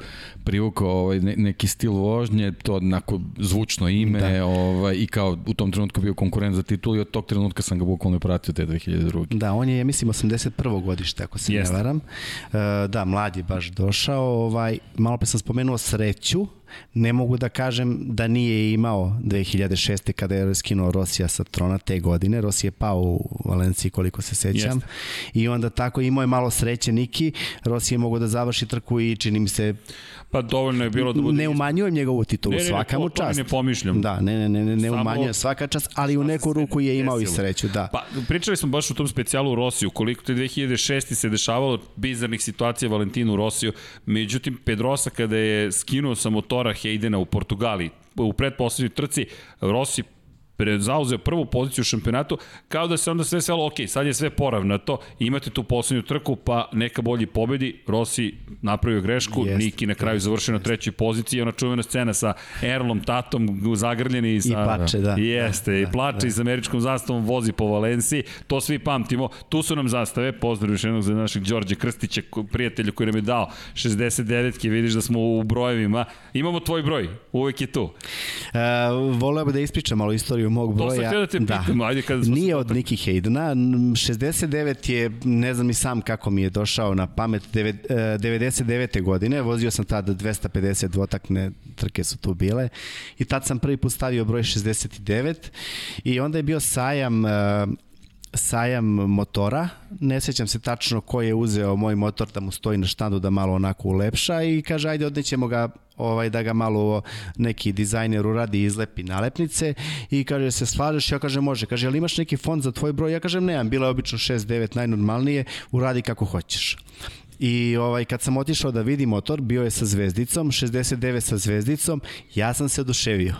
privukao ovaj, ne, neki stil vožnje, to onako zvučno ime da. ovaj, i kao u tom trenutku bio konkurent za titul i od tog trenutka sam ga bukvalno pratio te 2002. Da, on je, mislim, 81. godište, ako se Jeste. ne varam. Uh, da, mlad je baš došao, ovaj, malo pe sam spomenuo sreću, ne mogu da kažem da nije imao 2006. kada je skinuo Rosija sa trona te godine. Rosija je pao u Valenciji koliko se sećam. Jest. I onda tako imao je malo sreće Niki. Rosija je mogo da završi trku i čini mi se Pa dovoljno je bilo da bude... Ne umanjujem njegovu titulu, ne, ne, svaka mu čast. Ne, pomišljam. Da, ne, ne, ne, ne, ne umanjujem svaka čast, ali u neku ruku je imao i sreću, da. Pa pričali smo baš o tom specijalu u Rosiju, koliko te 2006. se dešavalo bizarnih situacija Valentinu Rosiju, međutim Pedrosa kada je skinuo sa motora Heidena u Portugaliji, u predposlednjoj trci, Rossi zauzeo prvu poziciju u šampionatu, kao da se onda sve svelo, ok, sad je sve poravnato, imate tu poslednju trku, pa neka bolji pobedi, Rossi napravio grešku, jest, Niki na kraju završio na trećoj poziciji, ona čuvena scena sa Erlom, tatom, zagrljeni sa... I plače, da. Jeste, da, i plače da. i sa američkom zastavom vozi po Valenciji, to svi pamtimo, tu su nam zastave, pozdrav još jednog za našeg Đorđe Krstića, prijatelja koji nam je dao 69-ke, vidiš da smo u brojevima, imamo tvoj broj, uvek je tu. Uh, voleo bi da ispričam malo istoriju istoriju mog broja. To sam da te pitam, da. ajde kada smo Nije od Niki Haydena. 69 je, ne znam i sam kako mi je došao na pamet, 99. E, godine, vozio sam tada 250 dvotakne trke su tu bile i tad sam prvi put stavio broj 69 i onda je bio sajam e, sajam motora, ne sećam se tačno ko je uzeo moj motor da mu stoji na štandu da malo onako ulepša i kaže ajde odnećemo ga ovaj da ga malo neki dizajner uradi izlepi nalepnice. I kaže se slažeš? Ja kažem može. Kaže ali imaš neki fond za tvoj broj? Ja kažem nemam bilo je obično 6 9 najnormalnije uradi kako hoćeš I ovaj, kad sam otišao da vidi motor, bio je sa zvezdicom, 69 sa zvezdicom, ja sam se oduševio.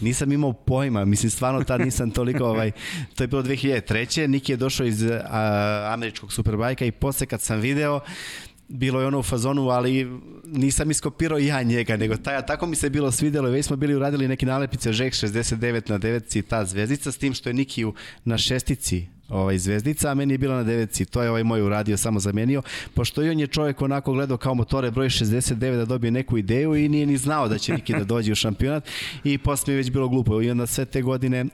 Nisam imao pojma, mislim stvarno tad nisam toliko, ovaj, to je bilo 2003. Niki je došao iz a, američkog superbajka i posle kad sam video, bilo je ono u fazonu, ali nisam iskopirao ja njega, nego taj, tako mi se bilo svidelo, već smo bili uradili neke nalepnice Žek 69 na 9 i ta zvezdica, s tim što je Nikiju na šestici ovaj, zvezdica, a meni je bila na devetci. To je ovaj moj uradio, samo zamenio. Pošto i on je čovjek onako gledao kao motore broj 69 da dobije neku ideju i nije ni znao da će Niki da dođe u šampionat i posle je već bilo glupo. I onda sve te godine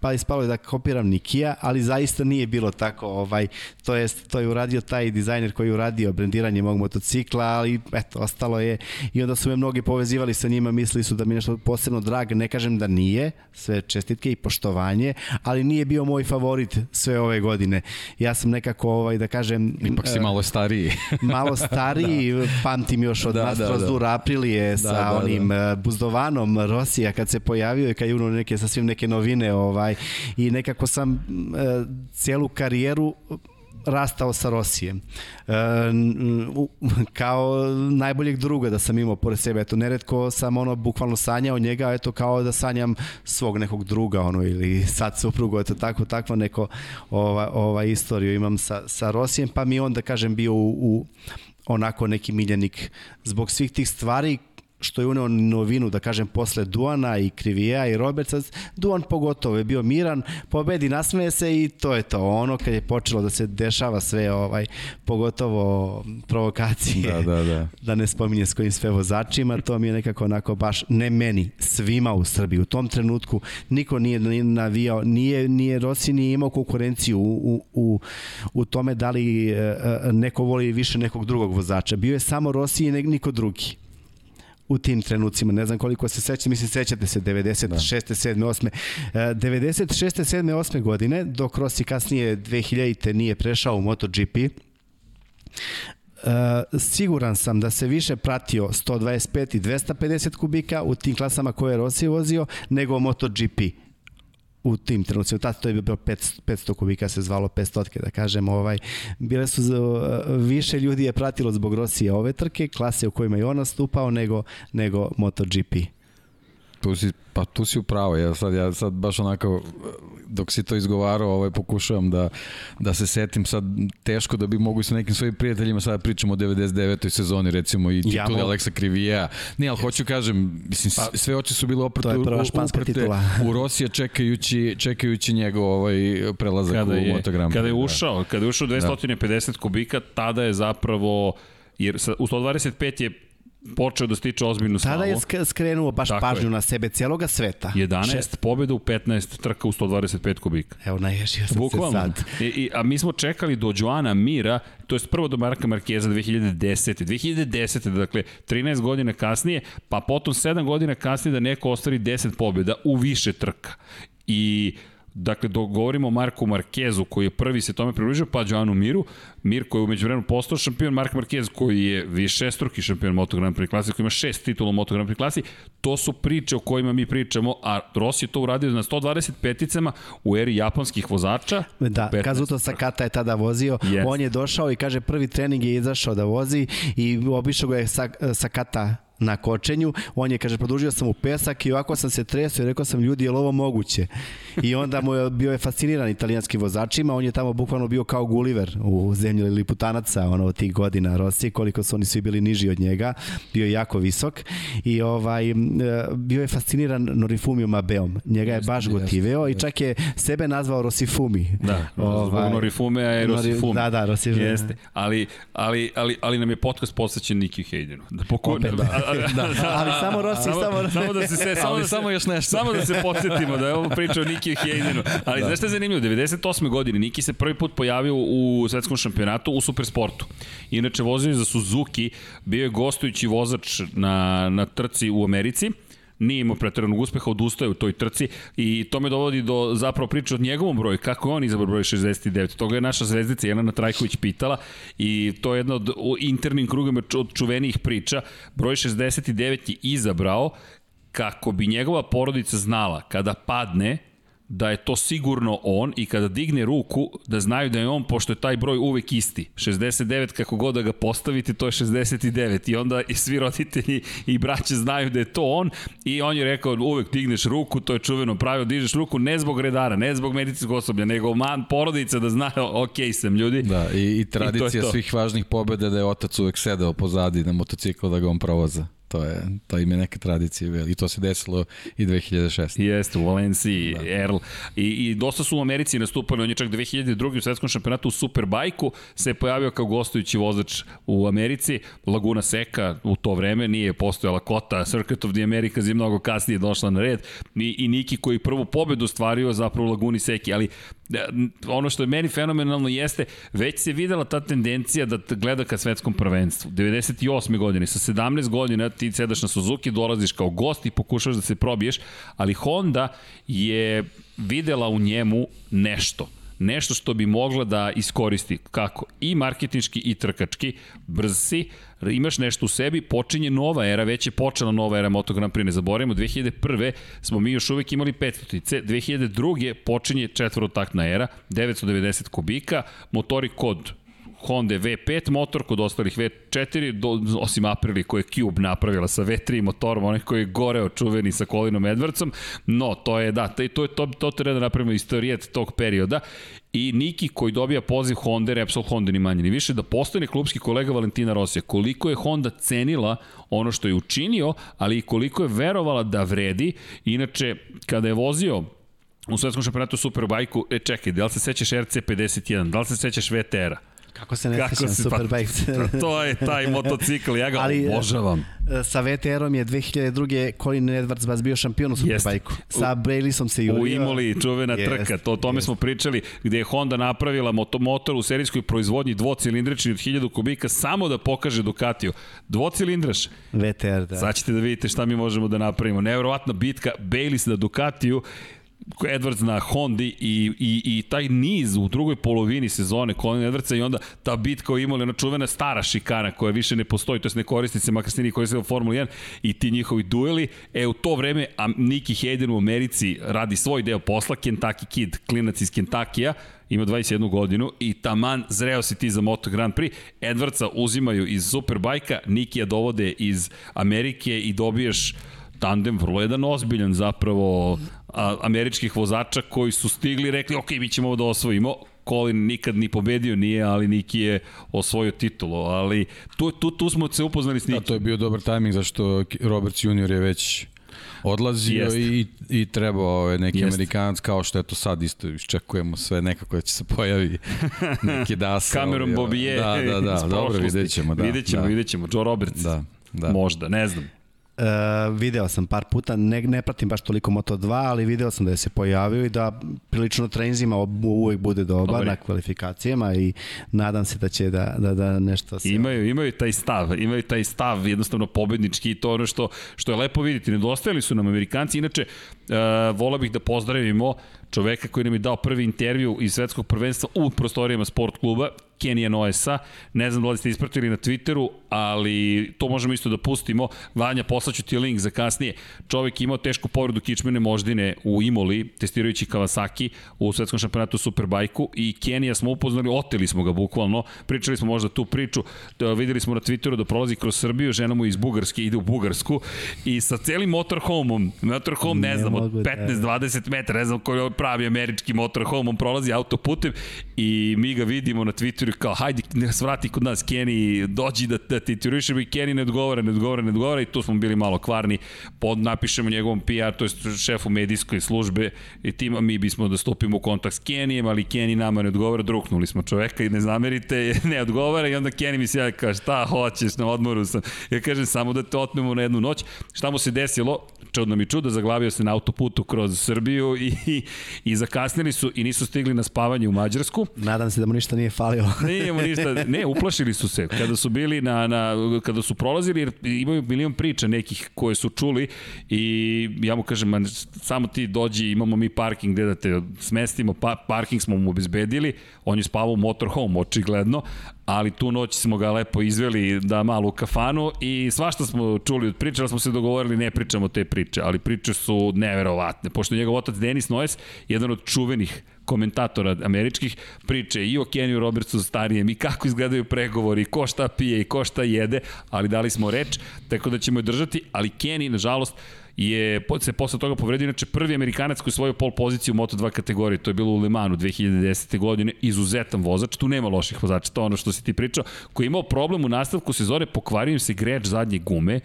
pa ispalo je da kopiram Nikija, ali zaista nije bilo tako, ovaj, to jest to je uradio taj dizajner koji je uradio brendiranje mog motocikla, ali eto, ostalo je i onda su me mnogi povezivali sa njima, mislili su da mi nešto posebno drag, ne kažem da nije, sve čestitke i poštovanje, ali nije bio moj favorit sve ove godine. Ja sam nekako, ovaj, da kažem... Ipak si malo stariji. (laughs) malo stariji, da. pamtim još od da, Mastros da, da. Aprilije da, sa da, onim da. buzdovanom Rosija kad se pojavio i kad je uno neke, sasvim neke novine ovaj, i nekako sam e, karijeru rastao sa Rosijem. E, kao najboljeg druga da sam imao pored sebe. Eto, neretko sam ono bukvalno sanjao njega, eto kao da sanjam svog nekog druga ono ili sad suprugu, eto tako, takva neko ova, ova istoriju imam sa, sa Rosijem, pa mi onda kažem bio u, u onako neki miljenik zbog svih tih stvari što je uneo novinu, da kažem, posle Duana i Krivija i Robertsa. Duan pogotovo je bio miran, pobedi, nasmeje se i to je to. Ono kad je počelo da se dešava sve, ovaj, pogotovo provokacije, da, da, da. (laughs) da ne spominje s kojim sve vozačima, to mi je nekako onako baš, ne meni, svima u Srbiji. U tom trenutku niko nije navijao, nije, nije Rossi nije imao konkurenciju u, u, u, u tome da li e, e, neko voli više nekog drugog vozača. Bio je samo Rossi i niko drugi u tim trenucima. Ne znam koliko se sećate, mislim sećate se 96. Da. 7. 8. 96. 7. 8. godine, dok Rossi kasnije 2000. nije prešao u MotoGP, Uh, siguran sam da se više pratio 125 i 250 kubika u tim klasama koje je Rossi vozio nego MotoGP u tim trenucima. Tada to je bilo 500 kubika, se zvalo 500, da kažem. Ovaj, bile su, više ljudi je pratilo zbog Rosije ove trke, klase u kojima je on nastupao, nego, nego MotoGP. Tu si, pa tu si upravo, ja sad, ja sad baš onako dok si to izgovarao, ovaj, pokušavam da, da se setim sad teško da bi mogu sa nekim svojim prijateljima sada pričamo o 99. sezoni recimo i tituli ja, Aleksa Krivija. Ne, ali hoću kažem, mislim, pa, sve oči su bile oprte, uprte u Rosija čekajući, čekajući njegov ovaj prelazak kada je, u Motogram. Kada je ušao, kada je ušao 250 da. kubika, tada je zapravo jer u 125 je počeo da stiče ozbiljnu slavu. Tada je skrenuo baš Tako pažnju je. na sebe cijeloga sveta. 11 Šest. pobjeda u 15 trka u 125 kubika. Evo, naježio sam Bukvalno. se sad. I, I, a mi smo čekali do Joana Mira, to je prvo do Marka Markeza 2010. 2010. dakle 13 godina kasnije, pa potom 7 godina kasnije da neko ostvari 10 pobjeda u više trka. I Dakle, dogovorimo o Marku Markezu, koji je prvi se tome približio, pa Joanu Miru. Mir koji je umeđu vremenu postao šampion, Mark Marquez koji je višestruki šampion Moto Grand Prix klasi, koji ima šest titula u Moto Grand Prix klasi. To su priče o kojima mi pričamo, a Rossi je to uradio na 125-icama u eri japanskih vozača. Da, Kazuto Sakata je tada vozio. Yes. On je došao i kaže prvi trening je izašao da vozi i obišao ga je Sakata na kočenju, on je, kaže, produžio sam u pesak i ovako sam se tresio i rekao sam, ljudi, je li ovo moguće? I onda mu je bio je fasciniran italijanskim vozačima, on je tamo bukvalno bio kao Gulliver u zemlji Liputanaca, ono, od tih godina Rossi, koliko su oni svi bili niži od njega, bio je jako visok i ovaj, bio je fasciniran Norifumio Mabeom, njega je baš gotiveo i čak je sebe nazvao Rosifumi. Da, ovaj, zbog Norifumea je Rosifumi. Da, da, Rosifumi. Jeste, ali, ali, ali, ali nam je podcast posvećen Niki Haydenu. Da, poko, Opet, da. (laughs) da, ali samo Rossi, samo, samo, samo da se se samo, da se, samo još nešto. Samo da se podsjetimo da je ovo priča o Niki Hejdenu. Ali da. znaš šta je zanimljivo? 98. godine Niki se prvi put pojavio u svetskom šampionatu u supersportu. Inače vozio za Suzuki, bio je gostujući vozač na, na trci u Americi nije imao pretjeranog uspeha, odustaje u toj trci i to me dovodi do zapravo priče od njegovom broju, kako je on izabrao broj 69. Toga je naša zvezdica Jelena Trajković pitala i to je jedna od internim krugama od čuvenijih priča. Broj 69 je izabrao kako bi njegova porodica znala kada padne da je to sigurno on i kada digne ruku da znaju da je on, pošto je taj broj uvek isti. 69 kako god da ga postavite, to je 69 i onda i svi roditelji i braće znaju da je to on i on je rekao uvek digneš ruku, to je čuveno pravilo, dižeš ruku ne zbog redara, ne zbog medicinskog osoblja, nego man porodica da zna (laughs) ok sam ljudi. Da, i, i tradicija I to to. svih važnih pobeda da je otac uvek sedeo pozadi na motociklu da ga on provoza. To, je, to ima neke tradicije i to se desilo i 2006. Jeste, u Valenciji, da. Erl. I, I dosta su u Americi nastupali, on je čak 2002. u svetskom šampionatu u Superbajku se pojavio kao gostujući vozač u Americi, Laguna Seca u to vreme, nije postojala kota, Circuit of the Americas je mnogo kasnije došla na red i, i Niki koji prvu pobedu stvario zapravo u Laguni Seki, ali ono što je meni fenomenalno jeste, već se videla ta tendencija da gleda ka svetskom prvenstvu. 98. godine, sa 17 godina ti sedaš na Suzuki, dolaziš kao gost i pokušaš da se probiješ, ali Honda je videla u njemu nešto nešto što bi mogla da iskoristi kako i marketinški i trkački, brz si, imaš nešto u sebi, počinje nova era, već je počela nova era Moto Grand Prix, ne zaboravimo, 2001. smo mi još uvek imali 500 2002. počinje četvorotaktna era, 990 kubika, motori kod Honda V5 motor, kod ostalih V4, do, osim Aprili koje je Cube napravila sa V3 motorom, onaj koji je goreo čuveni sa Colinom Edwardsom, no, to je, da, to, to, to, to treba da napravimo istorijet tog perioda i Niki koji dobija poziv Honda, Repsol Honda ni manje ni više, da postane klubski kolega Valentina Rosija. Koliko je Honda cenila ono što je učinio, ali i koliko je verovala da vredi. Inače, kada je vozio u svetskom šampionatu Superbajku, e čekaj, da li se sećaš RC51, da li se sećaš VTR-a? Kako se ne Kako sećam Superbike? Pa, (laughs) to je taj motocikl, ja ga Ali, obožavam. E, sa VTR-om je 2002. Colin Edwards vas bio šampion u Superbike-u. Sa Braylisom se jurio. U Imoli, čuvena jest, trka, to, o tome jest. smo pričali, gde je Honda napravila moto, motor u serijskoj proizvodnji dvocilindrični od 1000 kubika samo da pokaže Ducatiju. Dvocilindraš. VTR, da. Sad ćete da vidite šta mi možemo da napravimo. Nevjerovatna bitka Bayliss na Ducatiju Edwards na Hondi i, i, i taj niz u drugoj polovini sezone Colin Edwardsa i onda ta bitka o imali ona čuvena stara šikana koja više ne postoji, to je ne koristi se, makar se nije u Formula 1 i ti njihovi dueli, e u to vreme a Nicky Hayden u Americi radi svoj deo posla, Kentucky Kid, klinac iz Kentakija, ima 21 godinu i taman zreo si ti za Moto Grand Prix. Edwardsa uzimaju iz Superbajka, Nikija dovode iz Amerike i dobiješ tandem vrlo jedan ozbiljan zapravo a, američkih vozača koji su stigli i rekli ok, mi ćemo ovo da osvojimo. Colin nikad ni pobedio nije, ali Niki je osvojio titulu, ali tu, tu, tu smo se upoznali s Niki. Da, to je bio dobar tajming zašto Roberts junior je već odlazio Jest. i, i trebao ovaj, neki Jest. Amerikanac kao što je to sad isto iščekujemo sve nekako da će se pojavi (laughs) neki dasa. Cameron ovaj, Bobije. Da, da, da, dobro vidjet ćemo. Da, vidjet ćemo, da. vidjet ćemo. Joe Roberts. Da, da. Možda, ne znam. Uh, video sam par puta, ne, ne pratim baš toliko Moto2, ali video sam da je se pojavio i da prilično trenzima uvek bude dobar Dobre. na kvalifikacijama i nadam se da će da, da, da nešto se... Imaju, imaju taj stav, imaju taj stav jednostavno pobednički i to ono što, što je lepo vidjeti. Nedostajali su nam Amerikanci, inače uh, vola bih da pozdravimo čoveka koji nam je dao prvi intervju iz svetskog prvenstva u prostorijama sport kluba, Kenija Noesa. Ne znam da li ste ispratili na Twitteru, ali to možemo isto da pustimo. Vanja, poslaću ti link za kasnije. Čovek imao tešku povredu kičmene moždine u Imoli, testirajući Kawasaki u svetskom šampionatu Superbajku i Kenija smo upoznali, oteli smo ga bukvalno, pričali smo možda tu priču, da videli smo na Twitteru da prolazi kroz Srbiju, žena mu iz Bugarske ide u Bugarsku i sa celim motorhome-om, motorhome ne, ne znam, od 15-20 da. metara, ne znam koji je pravi američki motorhome, on prolazi autoputem i mi ga vidimo na Twitteru kao hajde ne svrati kod nas Kenny, dođi da, da ti turišemo i Kenny ne odgovara, ne odgovara, ne odgovara i tu smo bili malo kvarni, pod, napišemo njegovom PR, to je šefu medijskoj službe i tima mi bismo da stupimo u kontakt s Kennyjem, ali Kenny nama ne odgovara, druknuli smo čoveka i ne zamerite, (laughs) ne odgovara i onda Kenny mi se ja kaže šta hoćeš, na odmoru sam. Ja kažem samo da te otmemo na jednu noć. Šta mu se desilo? Čudno mi čudo, zaglavio se na autoputu kroz Srbiju i, i, i zakasnili su i nisu stigli na spavanje u Mađarsku. Nadam se da mu ništa nije falilo. (laughs) Nije mu ništa, ne, uplašili su se kada su bili na, na kada su prolazili, jer imaju milion priča nekih koje su čuli i ja mu kažem, man, samo ti dođi, imamo mi parking gde da te smestimo, pa, parking smo mu obezbedili, on je spavao u motorhome, očigledno, ali tu noć smo ga lepo izveli da malo u kafanu i svašta smo čuli od priča, smo se dogovorili ne pričamo te priče, ali priče su neverovatne, pošto njegov otac Denis Noes, jedan od čuvenih komentatora američkih priče i o Keniju Robertsu starijem i kako izgledaju pregovori, ko šta pije i ko šta jede, ali dali smo reč, tako da ćemo je držati, ali Kenny, nažalost, je se posle toga povredio, inače prvi Amerikanac koji svojio pol poziciju u Moto2 kategoriji, to je bilo u Le Manu 2010. godine, izuzetan vozač, tu nema loših vozača, to je ono što si ti pričao, koji je imao problem u nastavku sezone, pokvario im se greč zadnje gume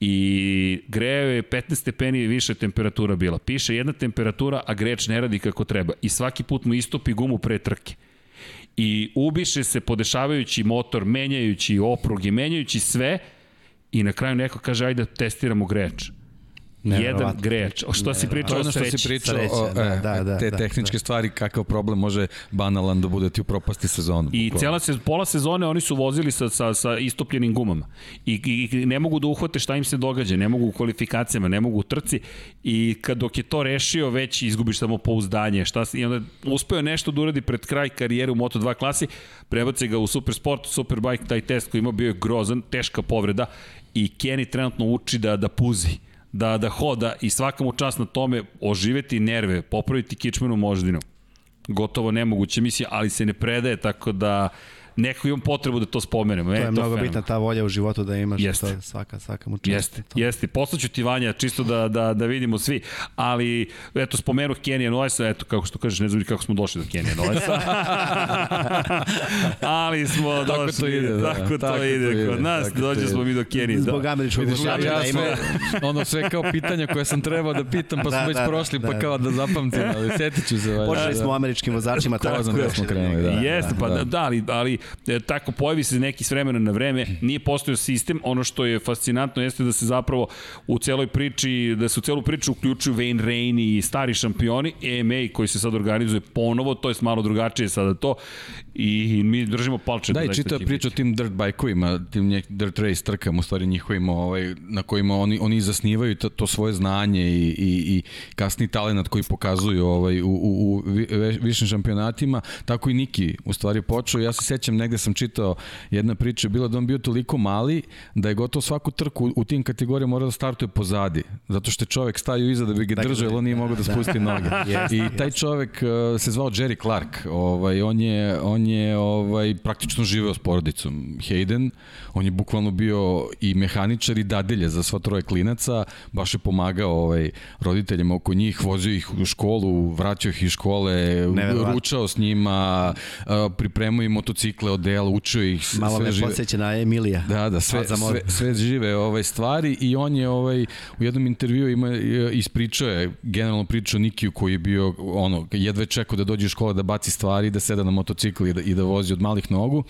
i grejao je 15 stepeni više temperatura bila. Piše jedna temperatura, a greč ne radi kako treba. I svaki put mu istopi gumu pre trke. I ubiše se podešavajući motor, menjajući opruge, menjajući sve i na kraju neko kaže ajde da testiramo greč jedan greč. O što si pričao o sreći? Što si pričao Sreće, o, da, e, da, da, te da, tehničke da. stvari, kakav problem može banalan da bude ti u propasti sezonu. I cela se, pola sezone oni su vozili sa, sa, sa istopljenim gumama. I, I ne mogu da uhvate šta im se događa, ne mogu u kvalifikacijama, ne mogu u trci. I kad dok je to rešio, već izgubiš samo pouzdanje. Šta, I onda uspeo nešto da uradi pred kraj karijere u Moto2 klasi, prebace ga u Supersport, Superbike, taj test koji ima bio je grozan, teška povreda i Kenny trenutno uči da, da puzi da, da hoda i svaka mu čast na tome oživeti nerve, popraviti kičmenu moždinu. Gotovo nemoguće misija, ali se ne predaje, tako da neko imam potrebu da to spomenemo. To je, e, to mnogo fenomen. bitna ta volja u životu da imaš. Jeste. To je svaka, svaka mu čast. Jeste, to. jeste. Poslaću ti Vanja, čisto da, da, da vidimo svi. Ali, eto, spomenu Kenija Noesa, eto, kako što kažeš, ne znam kako smo došli do Kenija Noesa. (laughs) Ali smo došli. Tako to ide, da. Tako, to, tako ide. to ide. Kod nas dođe smo mi do Kenija. Zbog da. američkog ja, ja sve, ono sve kao pitanja koje sam trebao da pitam, pa da, smo već da, prošli, pa da, pa kao da zapamtim, ali sjetit ću se. Počeli smo američkim vozačima, tako da smo krenuli. Da, Jeste, pa da, da, ali, ali tako pojavi se neki s vremena na vreme, nije postojao sistem, ono što je fascinantno jeste da se zapravo u celoj priči, da se u celu priču uključuju Wayne Rain i stari šampioni, EMA koji se sad organizuje ponovo, to je malo drugačije sada to i mi držimo palče. Da, da i čita priča o tim dirt bajkovima, tim dirt race trkama, u stvari njihovim, ovaj, na kojima oni, oni zasnivaju to, to svoje znanje i, i, i kasni talent koji pokazuju ovaj, u, u, u višim šampionatima, tako i Niki u stvari počeo. Ja se sećam, negde sam čitao jedna priča, bila da on bio toliko mali da je gotovo svaku trku u tim kategorijama morao da startuje pozadi, zato što je čovek stajao iza da bi ga dakle, držao, jer on nije mogao da, da spusti noge. (laughs) I taj čovek uh, se zvao Jerry Clark, ovaj, on je, on je ovaj, praktično živeo s porodicom Hayden, on je bukvalno bio i mehaničar i dadelje za sva troje klinaca, baš je pomagao ovaj, roditeljima oko njih, vozio ih u školu, vraćao ih iz škole, ručao s njima, pripremao im motocikle, odela, učio ih sve, Malo sve me žive. podsjeća na Emilija. Da, da, sve, sve, sve žive ovaj stvari i on je ovaj, u jednom intervju ima, ispričao je, generalno pričao Nikiju koji je bio ono, jedve čekao da dođe u škole da baci stvari, da seda na motocikl i da, i da vozi od malih nogu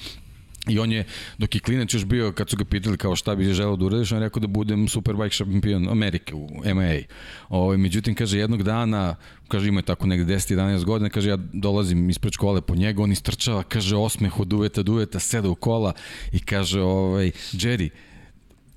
I on je, dok je klinac još bio, kad su ga pitali kao šta bi želeo da uradiš, on je rekao da budem superbike šampion Amerike u MMA. O, ovaj, međutim, kaže, jednog dana, kaže, ima je tako negde 10-11 godina, kaže, ja dolazim ispred škole po njegu, on istrčava, kaže, osmeh od uveta do uveta, seda u kola i kaže, ovaj, Jerry,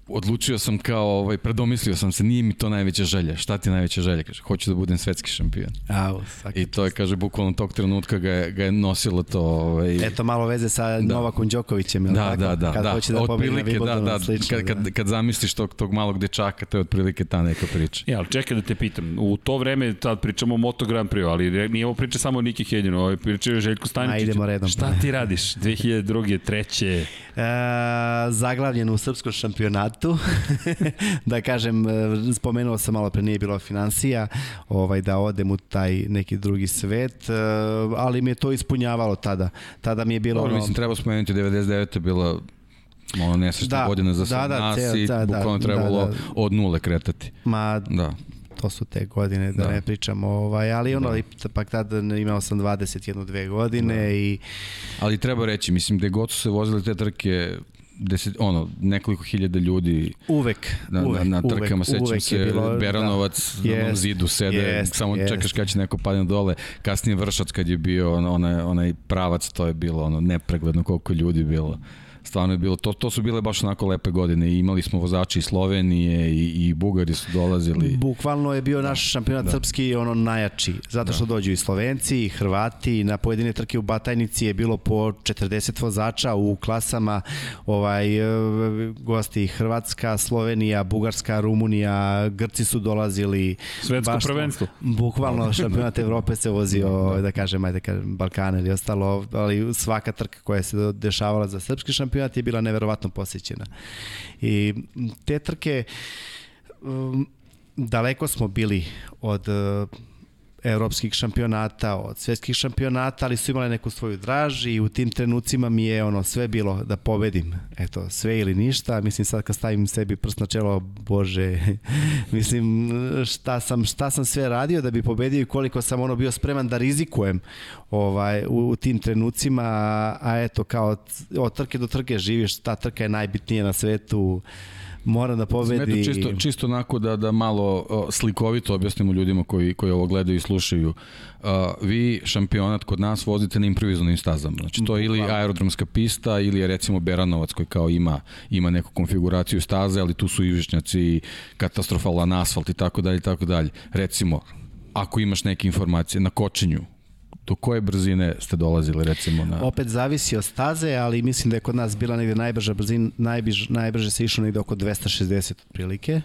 odlučio sam kao, ovaj, predomislio sam se, nije mi to najveća želja. Šta ti je najveća želja? Kaže, hoću da budem svetski šampion. A, I to je, kaže, bukvalno tog trenutka ga je, ga je nosilo to. Ovaj... Eto, malo veze sa da. Novakom Đokovićem, ili da, tako? Da, da, kad da. hoće da pobedi na da, da, slično, kad, kad, da. kad zamisliš tog, tog malog dečaka, to je otprilike ta neka priča. Ja, ali čekaj da te pitam, u to vreme tad pričamo o Moto Grand Prix, ali nije ovo priča samo o Niki Hedinu, ovo je priča o Željku Staničiću. Idemo redom. Šta ti radiš 2002. treće? E, zaglavljen u srpskom šampionatu. (laughs) da kažem, e, spomenuo sam malo pre nije bilo financija, ovaj, da odem u taj neki drugi svet, e, ali mi je to ispunjavalo tada. Tada mi je bilo... Dobro, ono... mislim, treba spomenuti 99. je bila ono nesrećna da, godina za da, da, nas ceo, i da, bukvalno da, trebalo da, da. od nule kretati. Ma, da to su te godine, da, da. ne pričamo, ovaj, ali ono, da. pak tada imao sam 21 dve godine da. i... Ali treba reći, mislim, da god su se vozile te trke, deset, ono, nekoliko hiljada ljudi uvek, na, uvek, na, na trkama, sećam uvek se bilo, Beranovac da. na onom zidu sede, jest, samo jest. čekaš kada će neko padne dole, kasnije Vršac kad je bio onaj, onaj pravac, to je bilo ono nepregledno koliko ljudi bilo stvarno je bilo, to, to su bile baš onako lepe godine i imali smo vozači iz Slovenije i, i Bugari su dolazili. Bukvalno je bio naš šampionat da. srpski ono najjači, zato što da. dođu i Slovenci i Hrvati, na pojedine trke u Batajnici je bilo po 40 vozača u klasama, ovaj, e, gosti Hrvatska, Slovenija, Bugarska, Rumunija, Grci su dolazili. Svetsko baš, prvenstvo. Bukvalno (laughs) šampionat Evrope se vozio, da, da kažem, ajde kažem, Balkan ili ostalo, ali svaka trka koja se dešavala za srpski šampionat šampionat je bila neverovatno posjećena. I te trke um, daleko smo bili od evropskih šampionata, od svetskih šampionata, ali su imali neku svoju draž i u tim trenucima mi je ono sve bilo da pobedim. Eto, sve ili ništa. Mislim sad kad stavim sebi prst na čelo, bože, (laughs) mislim šta sam, šta sam sve radio da bi pobedio i koliko sam ono bio spreman da rizikujem ovaj, u, u tim trenucima, a eto kao od trke do trke živiš, ta trka je najbitnija na svetu, mora da pobedi. Smeto čisto, čisto onako da, da malo slikovito objasnimo ljudima koji, koji ovo gledaju i slušaju. Uh, vi šampionat kod nas vozite na improvizovanim stazama. Znači to je ili aerodromska pista ili je recimo Beranovac koji kao ima, ima neku konfiguraciju staze, ali tu su ivišnjaci, katastrofalan asfalt i tako dalje i tako dalje. Recimo, ako imaš neke informacije na kočenju, do koje brzine ste dolazili recimo na... Opet zavisi od staze, ali mislim da je kod nas bila negde najbrža brzina, najbrže, se išlo negde oko 260 otprilike.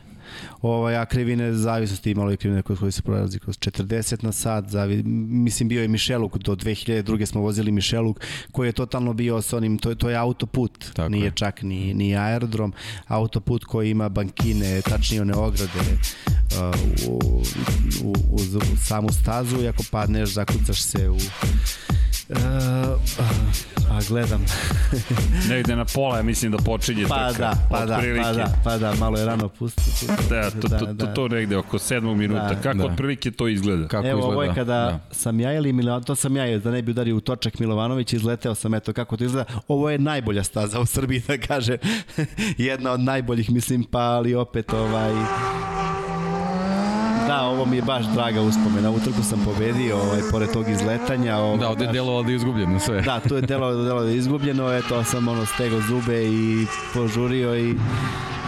Ovaj, a krivine zavisnosti imalo i krivine koji se prolazi kroz 40 na sat. Zavi, mislim bio je Mišeluk, do 2002. smo vozili Mišeluk koji je totalno bio sa onim, to, to je autoput, Tako nije je. čak ni, ni aerodrom, autoput koji ima bankine, tačnije one ograde uh, u, u, u, u samu stazu i ako padneš zakucaš se u Uh, a gledam. Negde na pola, ja mislim da počinje pa trka. Da, pa da, pa da, pa da, malo je rano pustiti. Da, to, to, to, to negde oko 7 minuta. Da, Kako da. otprilike to izgleda? Kako Evo, izgleda? ovo je kada da. sam ja ili Milovanović, to sam ja, da ne bi udario u točak Milovanović, izleteo sam, eto kako to izgleda. Ovo je najbolja staza u Srbiji, da kaže. (laughs) Jedna od najboljih, mislim, pa ali opet ovaj Da, ovo mi je baš draga uspomena. U trku sam pobedio, ovaj, pored tog izletanja. Ovaj, da, ovde je delovalo da je izgubljeno sve. Da, tu je delovalo da je izgubljeno. Eto, sam ono stegao zube i požurio i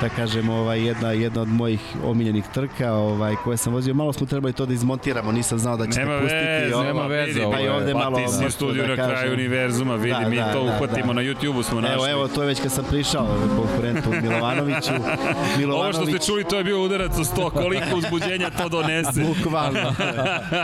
da kažem, ovaj, jedna, jedna od mojih omiljenih trka ovaj, koje sam vozio. Malo smo trebali to da izmontiramo, nisam znao da će nema pustiti. Vez, ovo, nema veze, pa i ovde pa malo... Ti si studiju da na kraju univerzuma, vidi, da, mi da, to da, uhvatimo da. na YouTube-u smo našli. Evo, evo, to je već kad sam prišao konkurentu (laughs) Milovanoviću. Milovanović... Ovo što ste čuli, to je bio udarac u sto, koliko uzbuđenja to donese. (laughs) Bukvalno.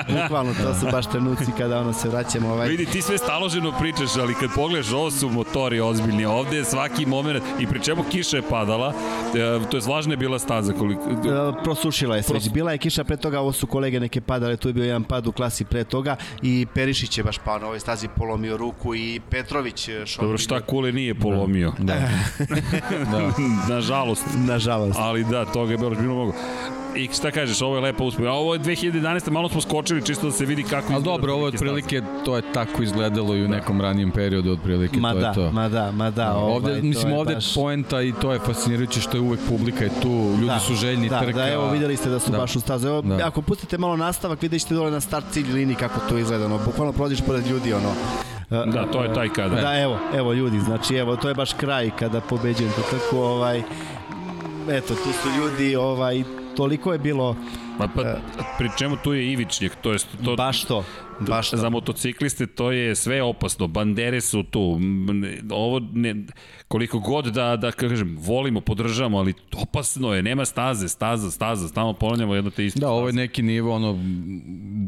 Bukvalno, to su baš trenuci kada ono se vraćamo. Ovaj... Vidi, ti sve staloženo pričaš, ali kad pogledaš, ovo su motori ozbiljni. Ovde je svaki moment, i pri čemu kiša je padala, e, to je vlažna je bila staza koliko... E, prosušila je se Pros... Bila je kiša pre toga, ovo su kolege neke padale, tu je bio jedan pad u klasi pre toga i Perišić je baš pao na ovoj stazi polomio ruku i Petrović e, šok. Dobro, šta Kule nije polomio. Da. da. (laughs) da. Nažalost. Nažalost. Ali da, toga je bilo bilo mogo. I šta kažeš, ovo je lepa uspeh. A ovo je 2011. malo smo skočili čisto da se vidi kako Ali dobro, ovo je otprilike, to je tako izgledalo i u da. nekom ranijem periodu otprilike, ma to da, je to. Ma da, ma da. Ovaj, ovde, mislim, ovde baš... poenta i to je fascinirajuće što je uvek publika je tu, ljudi da, su željni da, trka. Da, evo videli ste da su da. baš u stazu. Evo, da. ako pustite malo nastavak, vidjet ćete dole na start cilj liniji kako to izgleda. Ono, bukvalno prođeš pored ljudi, ono, Da, to je taj kada. Da, evo, evo ljudi, znači evo, to je baš kraj kada pobeđujem to tako, ovaj, eto, tu su ljudi, ovaj, toliko je bilo... Pa, pa, pri čemu tu je Ivičnjak, to jest to... Baš to. Baš za motocikliste to je sve opasno. Bandere su tu. Ovo ne, koliko god da, da kažem, volimo, podržavamo, ali opasno je, nema staze, staza, staza, stalno ponavljamo jedno te isto. Da, ovo je neki nivo, ono,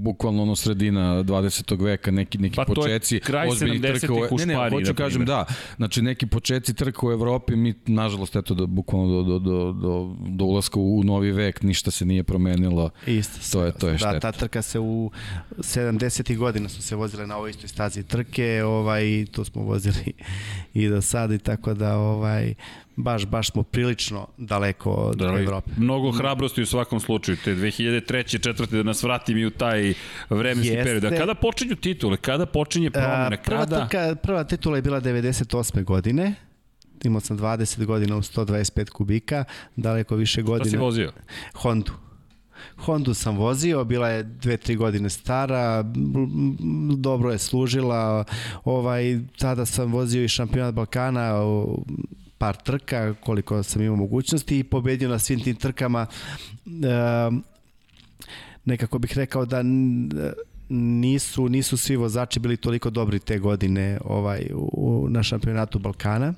bukvalno ono sredina 20. veka, neki, neki pa počeci. Pa to je kraj 70-ih u Ne, ne, hoću kažem, da, znači neki počeci trka u Evropi, mi, nažalost, eto, da, bukvalno do, do, do, do, do ulaska u novi vek, ništa se nije promenilo. Isto. To je, to je šteta. Da, ta trka se u 70. godina su se vozile na ovoj istoj stazi trke, ovaj, to smo vozili (laughs) i do sada i tako da ovaj, baš, baš smo prilično daleko od da, Evrope. Mnogo hrabrosti u svakom slučaju, te 2003. četvrte da nas vrati mi u taj vremenski Jeste. period. A kada počinju titule? Kada počinje promene? Prva, kada... trka, prva titula je bila 98. godine, imao sam 20 godina u 125 kubika, daleko više godina. Šta si vozio? Hondu. Hondu sam vozio, bila je dve, tri godine stara, dobro je služila, ovaj, tada sam vozio i šampionat Balkana, par trka, koliko sam imao mogućnosti i pobedio na svim tim trkama. E, nekako bih rekao da nisu nisu svi vozači bili toliko dobri te godine ovaj u, na šampionatu Balkana.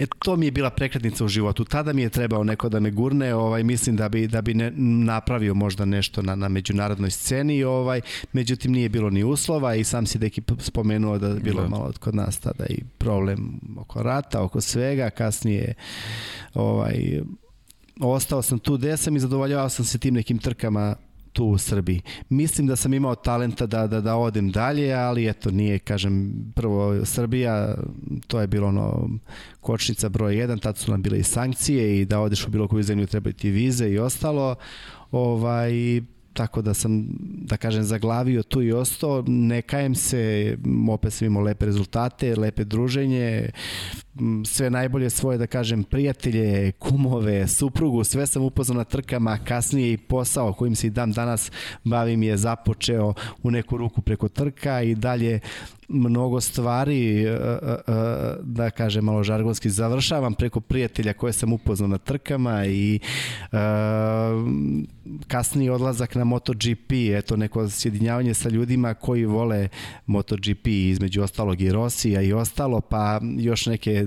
E, to mi je bila prekretnica u životu. Tada mi je trebao neko da me gurne, ovaj, mislim da bi, da bi ne, napravio možda nešto na, na međunarodnoj sceni, ovaj, međutim nije bilo ni uslova i sam si deki spomenuo da je bilo da. malo kod nas tada i problem oko rata, oko svega, kasnije ovaj, ostao sam tu gde sam i zadovoljavao sam se tim nekim trkama tu u Srbiji. Mislim da sam imao talenta da, da, da odem dalje, ali eto, nije, kažem, prvo Srbija, to je bilo ono kočnica broj 1, tad su nam bile i sankcije i da odeš u bilo koju zemlju treba ti vize i ostalo. Ovaj, tako da sam, da kažem, zaglavio tu i ostao, ne kajem se, opet sam imao lepe rezultate, lepe druženje, sve najbolje svoje, da kažem, prijatelje, kumove, suprugu, sve sam upoznao na trkama, kasnije i posao kojim se i dan danas bavim je započeo u neku ruku preko trka i dalje mnogo stvari, e, e, e, da kažem malo žargonski, završavam preko prijatelja koje sam upoznao na trkama i kasniji odlazak na MotoGP, eto neko sjedinjavanje sa ljudima koji vole MotoGP, između ostalog i Rosija i ostalo, pa još neke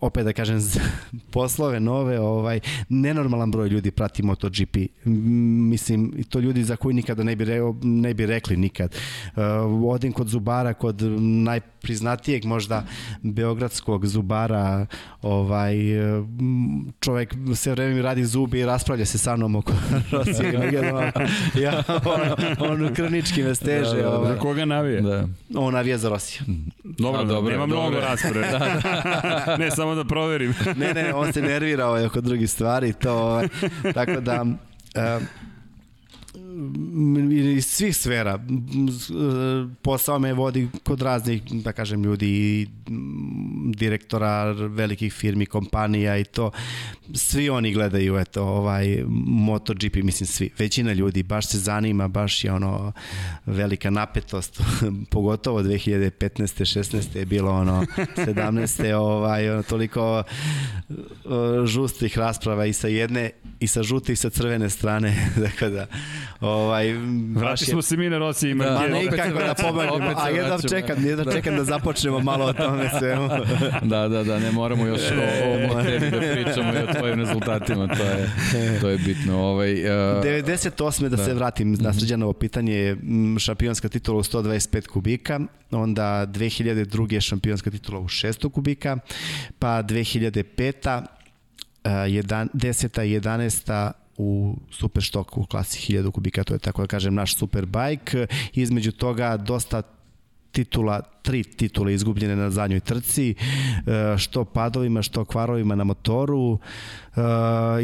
opet da kažem poslove nove, ovaj nenormalan broj ljudi prati MotoGP. Mislim i to ljudi za koji nikada ne bi re, ne bi rekli nikad. Uh, odim kod Zubara kod najpriznatijeg možda beogradskog Zubara, ovaj čovjek sve vreme mi radi zubi i raspravlja se sa mnom oko (laughs) Rosije. ja on, on krvnički me steže. Da, da, ovaj. Za koga navije? Da. On navija za Rosiju. Dobro, A, dobro nema dobro. mnogo rasprave. da, da. (laughs) ne, (laughs) samo da proverim. ne, ne, on se nervira ovaj, oko drugih stvari, to, ovaj, tako da... Uh, (laughs) iz svih sfera posao me vodi kod raznih da kažem ljudi direktora velikih firmi kompanija i to svi oni gledaju eto ovaj MotoGP mislim svi većina ljudi baš se zanima baš je ono velika napetost (laughs) pogotovo 2015. 16. je bilo ono 17. ovaj ono, toliko žustrih rasprava i sa jedne i sa žute i sa crvene strane (laughs) dakle da Ovaj, Vrati smo se mi na Rosiji i Marquez. Da, ne kako da pobegnemo, a jedva čekam, jedva čekam da započnemo malo o tome svemu. (laughs) da, da, da, ne moramo još o, o tebi da pričamo i o tvojim rezultatima, to je, (laughs) to je bitno. Ovaj, uh, 98. da, da se vratim na srđanovo pitanje, šampionska titula u 125 kubika, onda 2002. šampionska titula u 600 kubika, pa 2005. Uh, 10. 11 u super štoku u klasi 1000 kubika, to je tako da kažem naš super bajk. Između toga dosta titula, tri titule izgubljene na zadnjoj trci, e, što padovima, što kvarovima na motoru. E,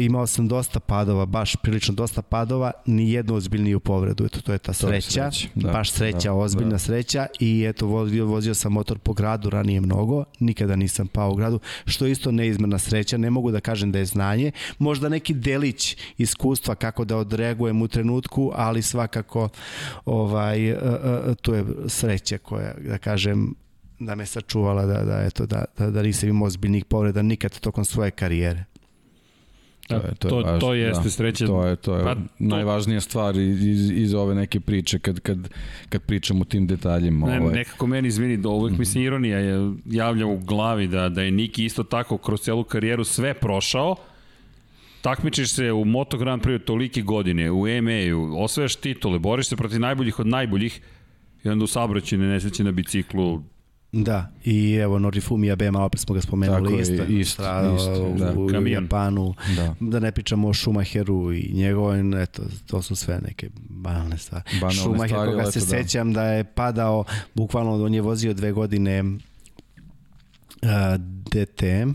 imao sam dosta padova, baš prilično dosta padova, ni jednu ozbiljniju povredu. Eto, to je ta sreća, sreća. Da, baš sreća, da, ozbiljna da. sreća i eto, vozio, vozio sam motor po gradu ranije mnogo, nikada nisam pao u gradu, što isto neizmerna sreća, ne mogu da kažem da je znanje, možda neki delić iskustva kako da odreagujem u trenutku, ali svakako ovaj, uh, tu je sreća koja, da kažem, da me sačuvala da, da, eto, da, da, da nisam imao ozbiljnih povreda nikad tokom svoje karijere. To, je, to, to, je važno, to jeste da, sreće. To je, to je pa, najvažnija stvar iz, iz ove neke priče kad, kad, kad pričamo o tim detaljima. Ne, ovaj. Nekako meni, izvini, da uvek mm -hmm. mislim ironija je javlja u glavi da, da je Niki isto tako kroz celu karijeru sve prošao, takmičiš se u Moto Grand Prix tolike godine, u EMA-u, osvajaš titule, boriš se protiv najboljih od najboljih, i onda u saobraćajne nesreće na biciklu Da, i evo Norifumi Abema, opet smo ga spomenuli, Tako isto, je, isto, isto, da. u, u Japanu, da. da ne pričamo o Schumacheru i njegovoj, eto, to su sve neke banalne stvari. Banalne Schumacher, stvari, koga se da. sećam da je padao, bukvalno on je vozio dve godine uh, DTM,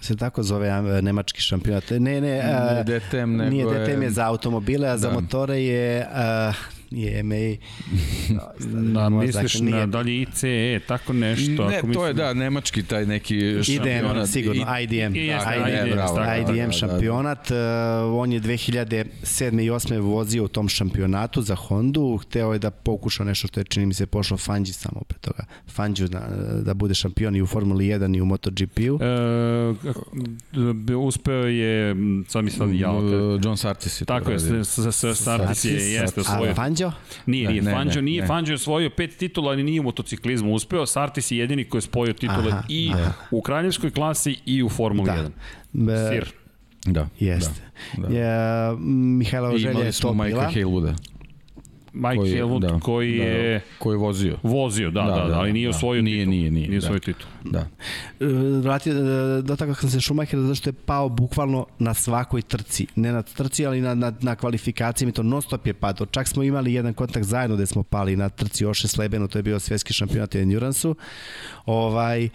se tako zove nemački šampionat. Ne, ne, uh, DTM, nego nije DTM je za automobile, a da. za motore je uh, i EMA. (laughs) da, misliš nije... na dalje ICE, tako nešto. Ne, ako to mislim... je da, nemački taj neki IDM, sigurno, IDM. I, da, IDM, IDM, bravo, IDM da, da, šampionat. Da, uh, on je 2007. i 8. vozio u tom šampionatu za Hondu. Hteo je da pokuša nešto što je, čini mi se, pošao Fanđi samo pre toga. Fanđu da, da bude šampion i u Formuli 1 i u MotoGP-u. E, uspeo je, sad mi sad ja. John Sartis je Tako je, Sartis je, jeste osvojio. Fangio? Nije, nije. Ne, Fangio nije. Ne. Fangio je osvojio pet titula, ali nije u motociklizmu uspeo. Sartis je jedini koji je spojio titule Aha, i da. u kraljevskoj klasi i u Formuli da. 1. Be, Sir. Da. Jeste. Da, da. Je, Mihajla Oželja je to bila. Majka Hejluda. Mike koji, Helmut da, koji da, je koji je vozio. Vozio, da, da, da, da ali nije da. osvojio nije, titul. Nije, nije, nije da. osvojio titul. Da. E, Vratio, e, dotakao sam se Schumachera zašto je pao bukvalno na svakoj trci. Ne na trci, ali na, na, na kvalifikacijama i to non stop je padao. Čak smo imali jedan kontakt zajedno gde smo pali na trci Oše Slebenu, to je bio svetski šampionat u Endurance-u. Ovaj, e,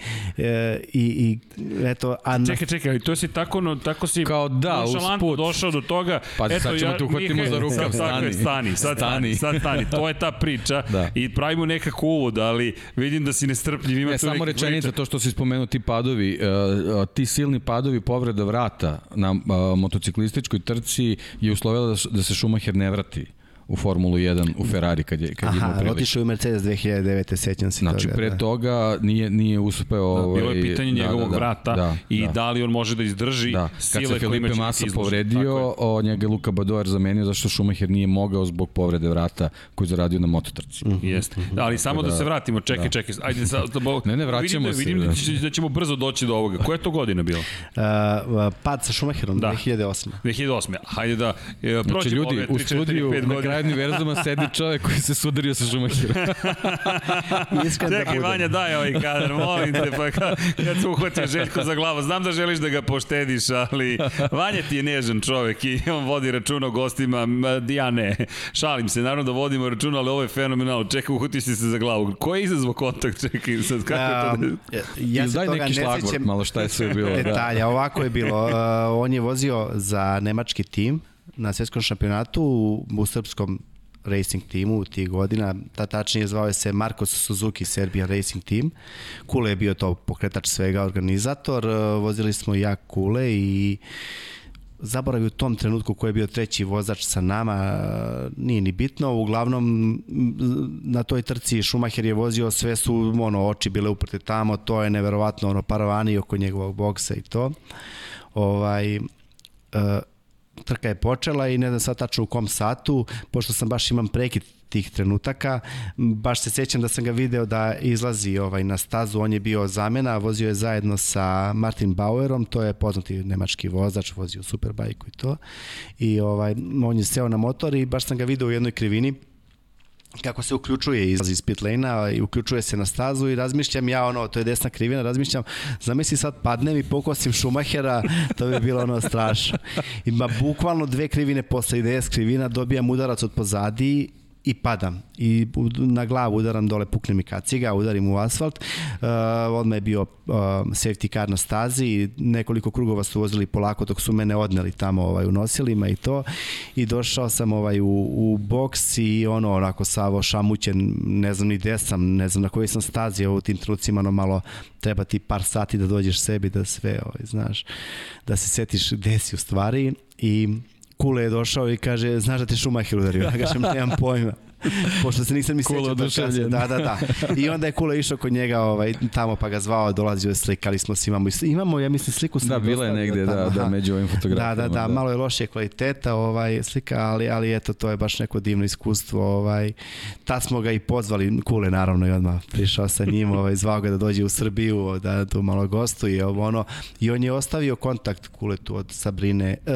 i, i eto, a na, Čekaj, čekaj, ali to si tako, no, tako si Kao da, usput. došao do toga. Pazi, sad ćemo te uhvatimo za rukav, tako stani. stani, sad Stani. stani, sad stani. To je ta priča Da. i pravimo nekako uvod, ali vidim da si nestrpljiv. Ima Ne, tu samo rečenica, priča. To što si spomenuo ti padovi, uh, uh, ti silni padovi povreda vrata na uh, motociklističkoj trci je uslovila da, da se Schumacher ne vrati u Formulu 1 u Ferrari kad je, kad je imao aha, otišao je u Mercedes 2009. sećam se Znači, toga. pre da. toga nije, nije uspeo... Ovaj, Bilo je pitanje njegovog vrata da, i da. da li on može da izdrži Da, kad sile se kojima Felipe Massa povredio, o, njega je Luka Badoer zamenio zašto Schumacher nije mogao zbog povrede vrata koju je zaradio na mototrci. Mhm. Jeste. Da, ali samo da, da- se vratimo, čekaj, da. čekaj. Ajde sad, da, bo, Ne, ne, vraćamo vidim da, se, Vidim da, da. će- da ćemo brzo doći do ovoga. Koja je to godina bila? Uh, pad sa Schumacherom Da. 2008. 2008. Hajde da e, Znači, ljudi, ove u 3, 4, studiju 5 na godina. Kraju univerzuma sedi čovek koji se sudario sa Schumacherom. (laughs) Iskren da Čekaj, budem. Vanja, daj ovaj kadar, molim te, pa kad, kad se uhvatio Željko za glavu, znam da želiš da ga poštediš, ali Vanja ti je nežan čovek i on vodi računa o gostima, ma, ja ne. Šalim se, naravno da vodimo računa, ali ovo je fenomenalno. Čekaj, uhvatio si se za glavu. Ko je izazvao kontakt? Čekaj, sad kako je to? Um, ja se Daj toga neki ne sećam malo šta je sve bilo. (laughs) Da. detalja. Ovako je bilo. Uh, on je vozio za nemački tim na svetskom šampionatu u, u srpskom racing timu tih godina, ta tačnije zvao se Marcos Suzuki Serbia Racing Team. Kule je bio to pokretač svega, organizator, uh, vozili smo ja Kule i zaboravio u tom trenutku ko je bio treći vozač sa nama, nije ni bitno, uglavnom na toj trci Schumacher je vozio, sve su ono, oči bile uprte tamo, to je neverovatno ono paravani oko njegovog boksa i to. Ovaj, uh, trka je počela i ne znam sad tačno u kom satu, pošto sam baš imam prekid tih trenutaka, baš se sećam da sam ga video da izlazi ovaj na stazu, on je bio zamena, vozio je zajedno sa Martin Bauerom, to je poznati nemački vozač, vozio Superbajku i to. I ovaj on je seo na motor i baš sam ga video u jednoj krivini kako se uključuje iz, iz pit lane-a i uključuje se na stazu i razmišljam ja ono, to je desna krivina, razmišljam, zamisli sad padnem i pokosim Šumahera, (laughs) to bi bilo ono strašno. Ima bukvalno dve krivine posle IDS krivina, dobijam udarac od pozadi i padam i na glavu udaram dole, pukne mi kaciga, udarim u asfalt. Uh, odmah je bio uh, safety car na stazi i nekoliko krugova su vozili polako dok su mene odneli tamo ovaj, u nosilima i to. I došao sam ovaj, u, u boks i ono onako savo šamućen, ne znam ni gde sam, ne znam na kojoj sam stazi, u tim trucima ono malo treba ti par sati da dođeš sebi da sve, ovaj, znaš, da se setiš gde si u stvari i Kule je došao i kaže, znaš da te Schumacher udario? Ja kažem, nemam pojma. (laughs) Pošto se nisam ni Kule da kažem. Da, da, da. I onda je Kule išao kod njega ovaj, tamo pa ga zvao, dolazio je slikali smo se, imamo, imamo ja mislim sliku sam Da, bila je negde, da, da, aha. među ovim Da, fotografijama. da, da, malo je lošije kvaliteta ovaj, slika, ali, ali eto, to je baš neko divno iskustvo. Ovaj. Tad smo ga i pozvali, Kule naravno i odmah prišao sa njim, (laughs) ovaj, zvao ga da dođe u Srbiju, da tu malo gostuje, ovo, ono, i on je ostavio kontakt Kuletu od Sabrine, uh,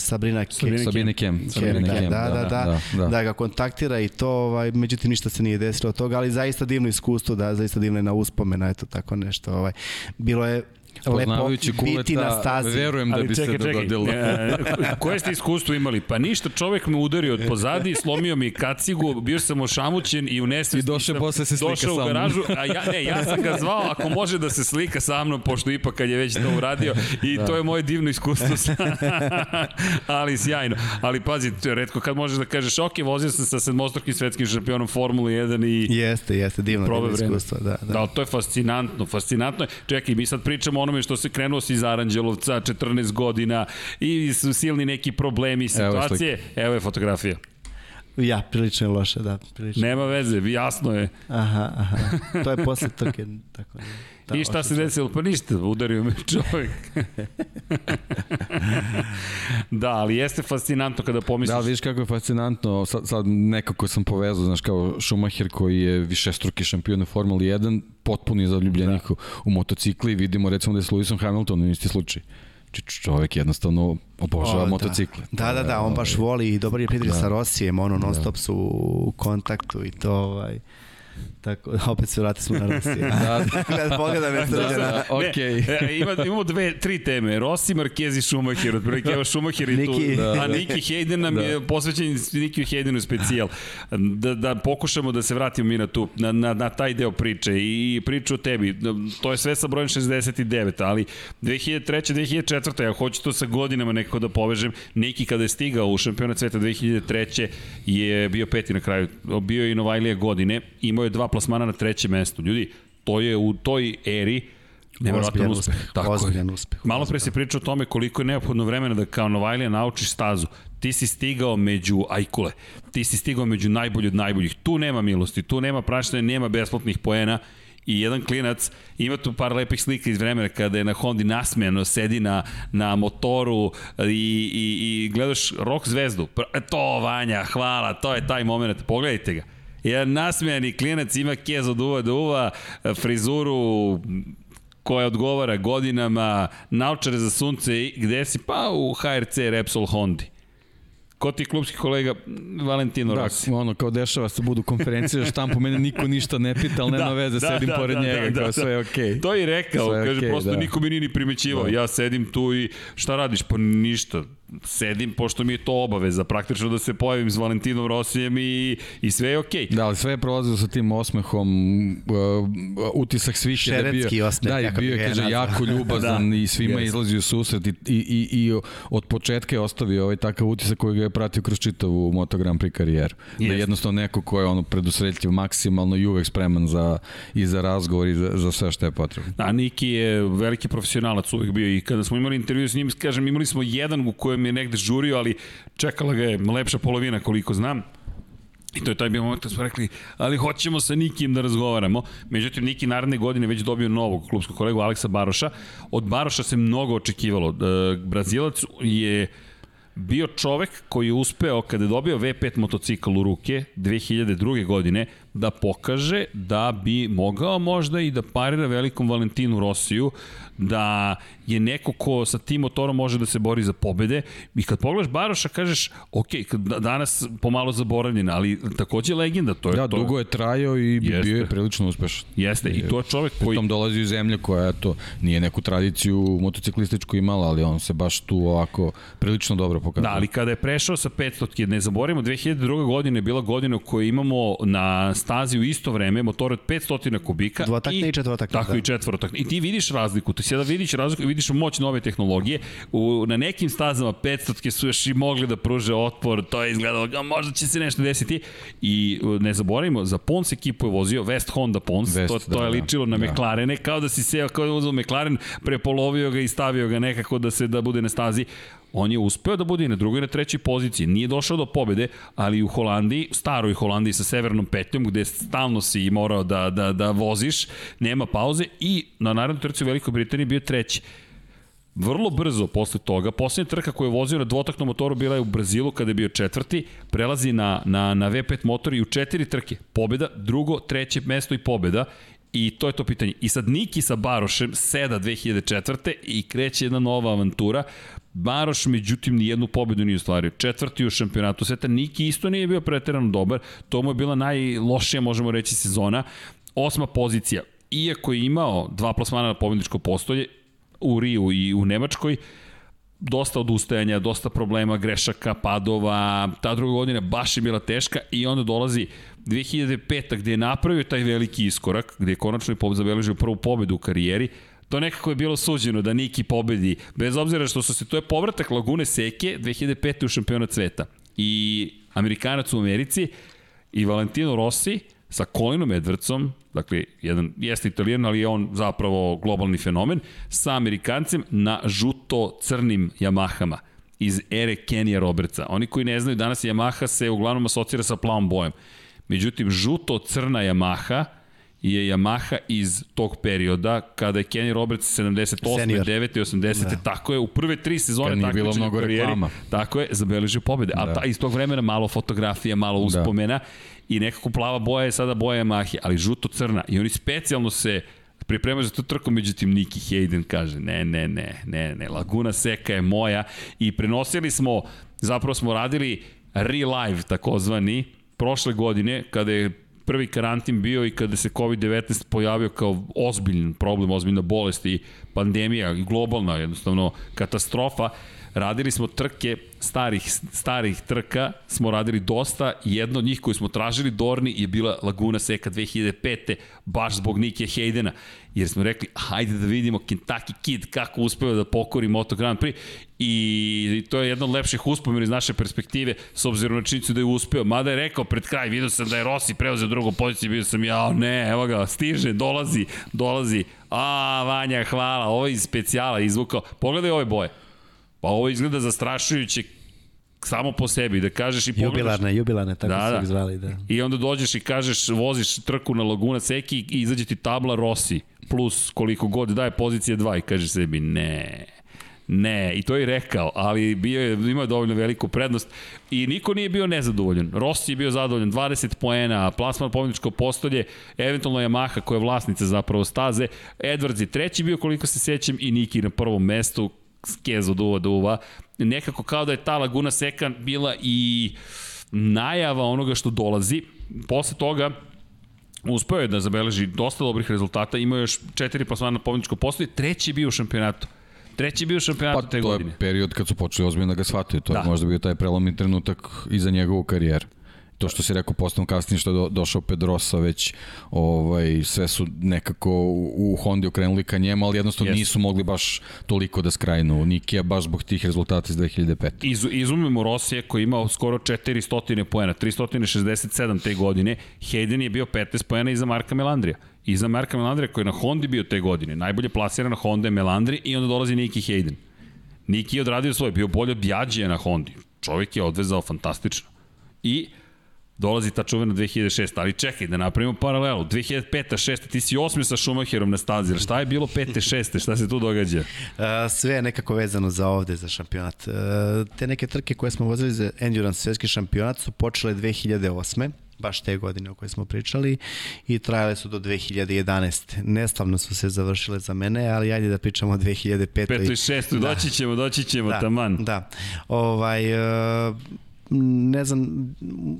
Sabrina Ke- Sabine Kem. Kem, da, Kem, da, da, da, da, da. da ga kontaktira i to, ovaj, međutim ništa se nije desilo od toga, ali zaista divno iskustvo, da, zaista divno je na uspomena, eto tako nešto. Ovaj. Bilo je lepo Poznavajući biti na Kuleta, stazi. verujem da bi se čekaj, čekaj, dogodilo. e, koje ste iskustvo imali? Pa ništa, čovek me udario od pozadi, slomio mi kacigu, bio sam ošamućen i u nesvesti. I došao posle se slika došao sa u mnom. garažu, a ja, ne, ja sam ga zvao ako može da se slika sa mnom, pošto ipak kad je već to uradio i da. to je moje divno iskustvo. sa- (laughs) ali sjajno. Ali pazi, redko kad možeš da kažeš, ok, vozio sam sa sedmostrukim svetskim šampionom Formule 1 i Jeste, jeste, divno, divno iskustvo, da, da. Da, to je fascinantno, fascinantno je. Čekaj, mi sad pričamo o onome što se krenuo si iz Aranđelovca, 14 godina i su silni neki problemi, je situacije. Evo je fotografija. Ja, prilično je loše, da, prilično. Nema veze, jasno je. Aha, aha. To je posle trke, tako da. Da, I šta se desilo? Pa ništa, udario me čovjek. (laughs) da, ali jeste fascinantno kada pomisliš. Da, vidiš kako je fascinantno, sad, sad nekako sam povezao, znaš, kao Schumacher koji je višestruki šampion u Formuli 1, potpuni zaljubljenik da. u motocikli, vidimo recimo da je s Lewisom Hamiltonom isti slučaj. Vučić, čovek jednostavno obožava O, da. motocikle. Da, da, da, on baš Ovaj, voli i dobar je prijatelj Da. sa Rosijem, ono non stop su u kontaktu i to ovaj Tako, (laughs) opet se vratili smo na Rosije. (laughs) Da, pogleda me Da, srđana. da, okej. Ne, e, ima, imamo dve, tri teme. Rossi, Marquez i Schumacher. Otprilike, evo Schumacher i tu. Niki. Da, Da, a da. Niki Hayden nam Da. je posvećen Niki Haydenu specijal. Da, da pokušamo da se vratimo mi na, tu, na, na, na taj deo priče i priču o tebi. To je sve sa brojem 69, ali 2003. 2004. Ja hoću to sa godinama nekako da povežem. Niki kada je stigao u šampionat sveta 2003. je bio peti na kraju. Bio je i Novajlija godine. Imao je dva plasmana na trećem mestu. Ljudi, to je u toj eri Ozbiljan uspeh. uspeh, Tako ozbiljan uspeh, Malo pre ozbiljan. se priča o tome koliko je neophodno vremena da kao Novajlija naučiš stazu. Ti si stigao među ajkule. Ti si stigao među najbolji od najboljih. Tu nema milosti, tu nema praštanja, nema besplatnih poena i jedan klinac, ima tu par lepih slika iz vremena kada je na Hondi nasmejano, sedi na, na motoru i, i, i gledaš rok zvezdu. Pr- To, Vanja, hvala, to je taj moment. Pogledajte ga. Jedan nasmejani klinac ima kez od uva do uva, frizuru koja odgovara godinama, naučare za sunce i gde si? Pa u HRC Repsol Hondi. Ko ti klubski kolega Valentino Da, Rossi? ono, kao dešava se, budu konferencije štampu, mene niko ništa ne pita, ali nema Da, veze, da, sedim da, pored da, njega, da, kao da, sve je okej. To je rekao, Sve kaže, okej, prosto da. niko mi nije ni primećivao. Da. Ja sedim tu i šta radiš? Pa ništa. Sedim, pošto mi je to obaveza, praktično da se pojavim s Valentinom Rosijem i, i sve je okej. Da, ali sve je prolazilo sa tim osmehom, uh, utisak svih je da je bio, osmeh, da, kako bio bi je, kaže, jako ljubazan (laughs) Da, i svima jeste. izlazi u susret i, i, i, i od početka je ostavio ovaj takav utisak koji ga je pratio kroz čitavu Moto Grand Prix karijeru. Da je jednostavno neko ko je ono predusretljiv maksimalno i uvek spreman za, i za razgovor i za, za sve što je potrebno. A Niki je veliki profesionalac uvek bio i kada smo imali intervju s njim, kažem, imali smo jedan u kojem je negde žurio, ali čekala ga je lepša polovina koliko znam. I to je taj bio moment kad smo rekli, ali hoćemo sa Nikim da razgovaramo. Međutim, Niki naredne godine već dobio novog klubskog kolegu Aleksa Baroša. Od Baroša se mnogo očekivalo. E, Brazilac je bio čovek koji je uspeo kada je dobio V5 motocikl u ruke 2002. godine da pokaže da bi mogao možda i da parira velikom Valentinu Rosiju, da je neko ko sa tim motorom može da se bori za pobede i kad pogledaš Baroša kažeš ok, kad da- danas pomalo zaboravljen, ali takođe legenda, to je Da, to. dugo je trajao i Jeste. bio je prilično uspešan. Jeste, i to je čovek koji... Pritom dolazi iz zemlje koja, eto, nije neku tradiciju motociklističku imala, ali on se baš tu ovako prilično dobro pokazao. Da, ali kada je prešao sa 500, ne zaboravimo, 2002. godine je bila godina u kojoj imamo na stazi u isto vreme motor od 500 kubika. Dvotakne i četvorotakne, Tako da. i četvorotakne. I ti vidiš razliku, ti sada vidiš razliku i vidiš moć nove tehnologije. U, na nekim stazama 500 su još i mogli da pruže otpor, to je izgledalo, a možda će se nešto desiti. I ne zaboravimo, za Pons ekipu je vozio West Honda Pons, West, to, to da, je da. ličilo na Da. McLarene, kao da si seo, kao da uzeo McLaren, prepolovio ga i stavio ga nekako da se da bude na stazi. On je uspeo da bude i na drugoj i na trećoj poziciji. Nije došao do pobede, ali u Holandiji, staroj Holandiji sa severnom petljom, gde stalno si morao da, da, da voziš, nema pauze i na narednoj trci u Velikoj Britaniji bio treći. Vrlo brzo posle toga, poslednja trka koju je vozio na dvotaknom motoru bila je u Brazilu kada je bio četvrti, prelazi na, na, na V5 motor i u četiri trke. Pobeda, drugo, treće mesto i pobeda. I to je to pitanje. I sad Niki sa Barošem seda 2004. i kreće jedna nova avantura. Baroš, međutim, nijednu pobedu nije ostvario. Četvrti u šampionatu sveta. Niki isto nije bio preterano dobar. To mu je bila najlošija, možemo reći, sezona. Osma pozicija. Iako je imao dva plasmana na pobedničko postolje, u Riju i u Nemačkoj, dosta odustajanja, dosta problema, grešaka, padova, ta druga godina baš je bila teška i onda dolazi 2005. gde je napravio taj veliki iskorak, gde je konačno i zabeležio prvu pobedu u karijeri, To nekako je bilo suđeno da Niki pobedi, bez obzira što su se, to je povratak Lagune Seke 2005. u šampionat sveta. I Amerikanac u Americi i Valentino Rossi sa Colinom Edwardsom, dakle, jedan jeste italijan, ali je on zapravo globalni fenomen, sa Amerikancem na žuto-crnim Yamahama iz ere Kenija Robertsa. Oni koji ne znaju, danas Yamaha se uglavnom asocira sa plavom bojem. Međutim, žuto-crna Yamaha je Yamaha iz tog perioda kada je Kenny Roberts 78. Senior. 9. i 80. Da. Tako je u prve tri sezone nije bilo mnogo karijeri, reklama. Tako je, zabeležio pobede. A Da. ta, iz tog vremena malo fotografija, malo uspomena i nekako plava boja je sada boja Yamahe, ali žuto-crna. I oni specijalno se pripremaju za tu trku, međutim Niki Hayden kaže ne, ne, ne, ne, ne, Laguna Seca je moja i prenosili smo, zapravo smo radili re-live takozvani prošle godine kada je prvi karantin bio i kada se COVID-19 pojavio kao ozbiljan problem, ozbiljna bolest i pandemija, globalna jednostavno katastrofa, radili smo trke starih, starih trka, smo radili dosta i jedna od njih koju smo tražili Dorni je bila Laguna Seca 2005. baš zbog Nike Haydena jer smo rekli, hajde da vidimo Kentucky Kid kako uspeva da pokori Moto Grand Prix i to je jedna od lepših uspomena iz naše perspektive s obzirom na činjenicu da je uspeo. Mada je rekao pred kraj, vidio sam da je Rossi preuzeo drugu poziciju, bio sam ja, ne, evo ga, stiže, dolazi, dolazi. A, Vanja, hvala, ovo je iz specijala izvukao. Pogledaj ove boje. Pa ovo izgleda zastrašujuće samo po sebi, da kažeš i pogledaš. Jubilarne, jubilarne, tako da, su da. ih zvali, da. I onda dođeš i kažeš, voziš trku na Laguna Seki i izađe ti tabla Rossi, plus koliko god daje pozicije 2 i kažeš sebi, ne, Ne, i to je rekao, ali bio je, imao je dovoljno veliku prednost i niko nije bio nezadovoljan. Rossi je bio zadovoljan, 20 poena, plasman pobjedičko postolje, eventualno Yamaha koja je vlasnica zapravo staze, Edwards je treći bio koliko se sećam i Niki na prvom mestu, skezo duva duva. Nekako kao da je ta Laguna Seca bila i najava onoga što dolazi. Posle toga uspeo je da zabeleži dosta dobrih rezultata, imao još četiri plasmana na pobjedičko postoje, treći je bio u šampionatu. Treći je bio šampionat pa, te godine. Pa to je period kad su počeli ozbiljno da ga shvataju. To da. je možda bio taj prelomni trenutak i za njegovu karijeru to što si rekao postom kasnije što je do, došao Pedrosa već ovaj sve su nekako u, u Hondi okrenuli ka njemu, ali jednostavno yes. nisu mogli baš toliko da skrajnu Nikija baš zbog tih rezultata iz 2005. Iz, izumimo Rosije koji je imao skoro 400 poena, 367 te godine, Hayden je bio 15 poena iza Marka Melandrija. Iza Marka Melandrija koji je na Hondi bio te godine. Najbolje plasiran na Honda je Melandri i onda dolazi Niki Hayden. Niki je odradio svoje, bio bolje od na Hondi. Čovjek je odvezao fantastično. I dolazi ta čuvena 2006. Ali čekaj, da napravimo paralelu. 2005. 6. ti si osmi sa Schumacherom na stazi. Šta je bilo 5. 6. Šta se tu događa? (laughs) Sve je nekako vezano za ovde, za šampionat. Te neke trke koje smo vozili za Endurance svetski šampionat su počele 2008 baš te godine o kojoj smo pričali i trajale su do 2011. Neslavno su se završile za mene, ali ajde da pričamo o 2005. 5. i 6. Da. Doći ćemo, doći ćemo, da, taman. Da, ovaj, uh, ne znam,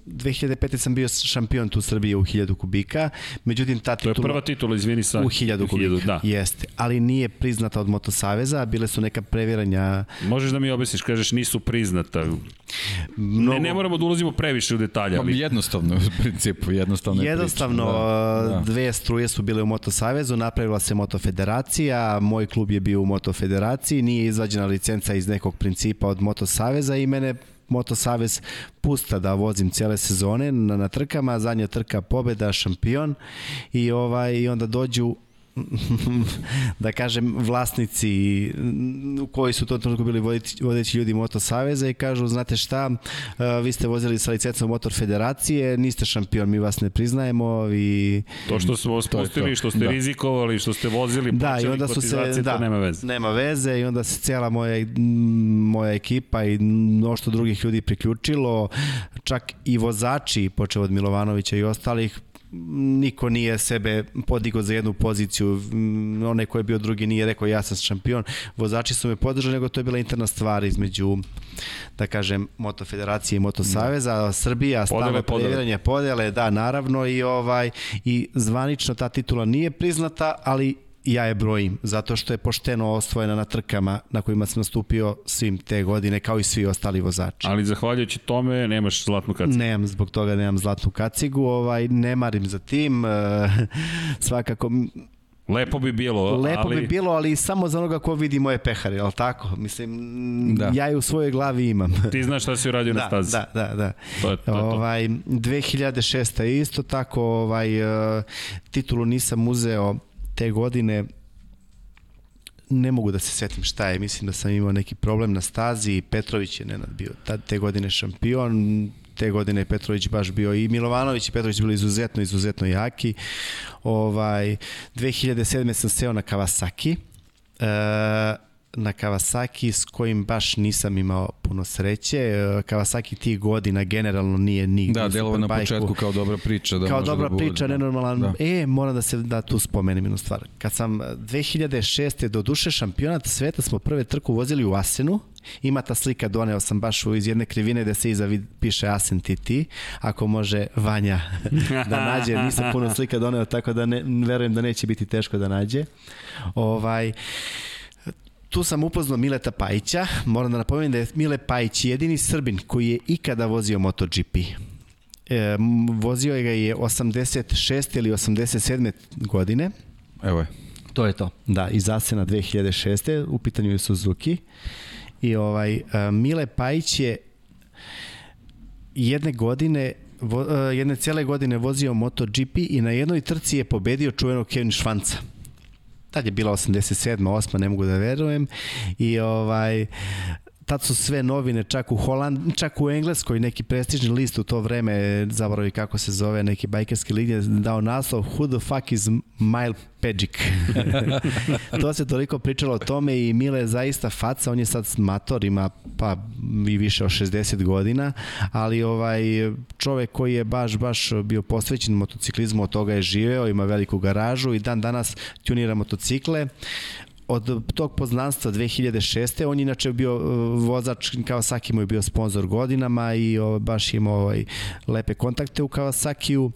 2005. sam bio šampion tu Srbije u 1000 kubika, međutim ta titula... To je prva titula, izvini sa... U 1000 kubika, da. jeste. Ali nije priznata od Motosaveza, bile su neka previranja... Možeš da mi objasniš, kažeš nisu priznata. Mnogo... Ne, ne moramo da ulazimo previše u detalje, ali... Jednostavno, u principu, jednostavno je Jednostavno, da, da. dve struje su bile u Motosavezu, napravila se Motofederacija, moj klub je bio u Motofederaciji, nije izvađena licenca iz nekog principa od Motosaveza i mene Moto Savez pusta da vozim cele sezone na, na trkama, zadnja trka pobeda, šampion. I ovaj i onda dođu (laughs) da kažem, vlasnici u koji su to trenutku bili vodeći, vodeći ljudi Moto Saveza i kažu, znate šta, vi ste vozili sa licencom Motor Federacije, niste šampion, mi vas ne priznajemo i... To što smo vas pustili, što ste da. rizikovali, što ste vozili, da, i onda su se, da, nema veze. Nema veze i onda se cijela moja, moja ekipa i mnošto drugih ljudi priključilo, čak i vozači, počeo od Milovanovića i ostalih, niko nije sebe podigao za jednu poziciju, onaj ko je bio drugi nije rekao ja sam šampion, vozači su me podržali, nego to je bila interna stvar između, da kažem, Moto Federacije i Moto Saveza, da. Srbija, stalo previranje, podele, da, naravno, i ovaj i zvanično ta titula nije priznata, ali ja je brojim, zato što je pošteno osvojena na trkama na kojima sam nastupio svim te godine, kao i svi ostali vozači. Ali zahvaljujući tome nemaš zlatnu kacigu. Nemam, zbog toga nemam zlatnu kacigu, ovaj, ne marim za tim, uh, (laughs) svakako Lepo bi bilo, Lepo ali... bi bilo, ali samo za onoga ko vidi moje pehare, je tako? Mislim, da. ja je u svojoj glavi imam. (laughs) Ti znaš šta si uradio da, na stazi. Da, da, da. To je, to je ovaj, 2006. je isto tako, ovaj, uh, titulu nisam uzeo te godine ne mogu da se setim šta je, mislim da sam imao neki problem na stazi, Petrović je Nenad bio tad, te godine šampion, te godine je Petrović baš bio i Milovanović i Petrović bili izuzetno, izuzetno jaki. Ovaj, 2007. sam seo na Kawasaki, e, na Kawasaki s kojim baš nisam imao puno sreće. E, Kawasaki tih godina generalno nije ni Da, delovo na početku kao dobra priča. Da kao može dobra da priča, da. nenormalan. Da. E, moram da se da tu spomenem jednu stvar. Kad sam 2006. do duše šampionat sveta smo prve trku vozili u Asenu. Ima ta slika, doneo sam baš iz jedne krivine da se iza vid, piše Asen TT. Ako može Vanja (laughs) da nađe, nisam puno slika doneo, tako da ne, verujem da neće biti teško da nađe. Ovaj, tu sam upoznao Mileta Pajića. Moram da napomenem da je Mile Pajić jedini Srbin koji je ikada vozio MotoGP. E, vozio je ga je 86. ili 87. godine. Evo je. To je to. Da, iz Asena 2006. U pitanju je Suzuki. I ovaj, e, Mile Pajić je jedne godine vo, e, jedne cele godine vozio MotoGP i na jednoj trci je pobedio čuvenog Kevin Švanca tad je bila 87. 8. ne mogu da verujem i ovaj tad su sve novine čak u Holand, čak u Engleskoj neki prestižni list u to vreme, zaboravi kako se zove, neki bajkerski lig dao naslov Who the fuck is Mile Peđik? (laughs) to se toliko pričalo o tome i Mile je zaista faca, on je sad mator, ima pa i više od 60 godina, ali ovaj čovek koji je baš baš bio posvećen motociklizmu, od toga je živeo, ima veliku garažu i dan danas tunira motocikle od tog poznanstva 2006. on je inače bio uh, vozač Kawasaki mu je bio sponsor godinama i o, baš imao ovaj, lepe kontakte u Kawasakiju.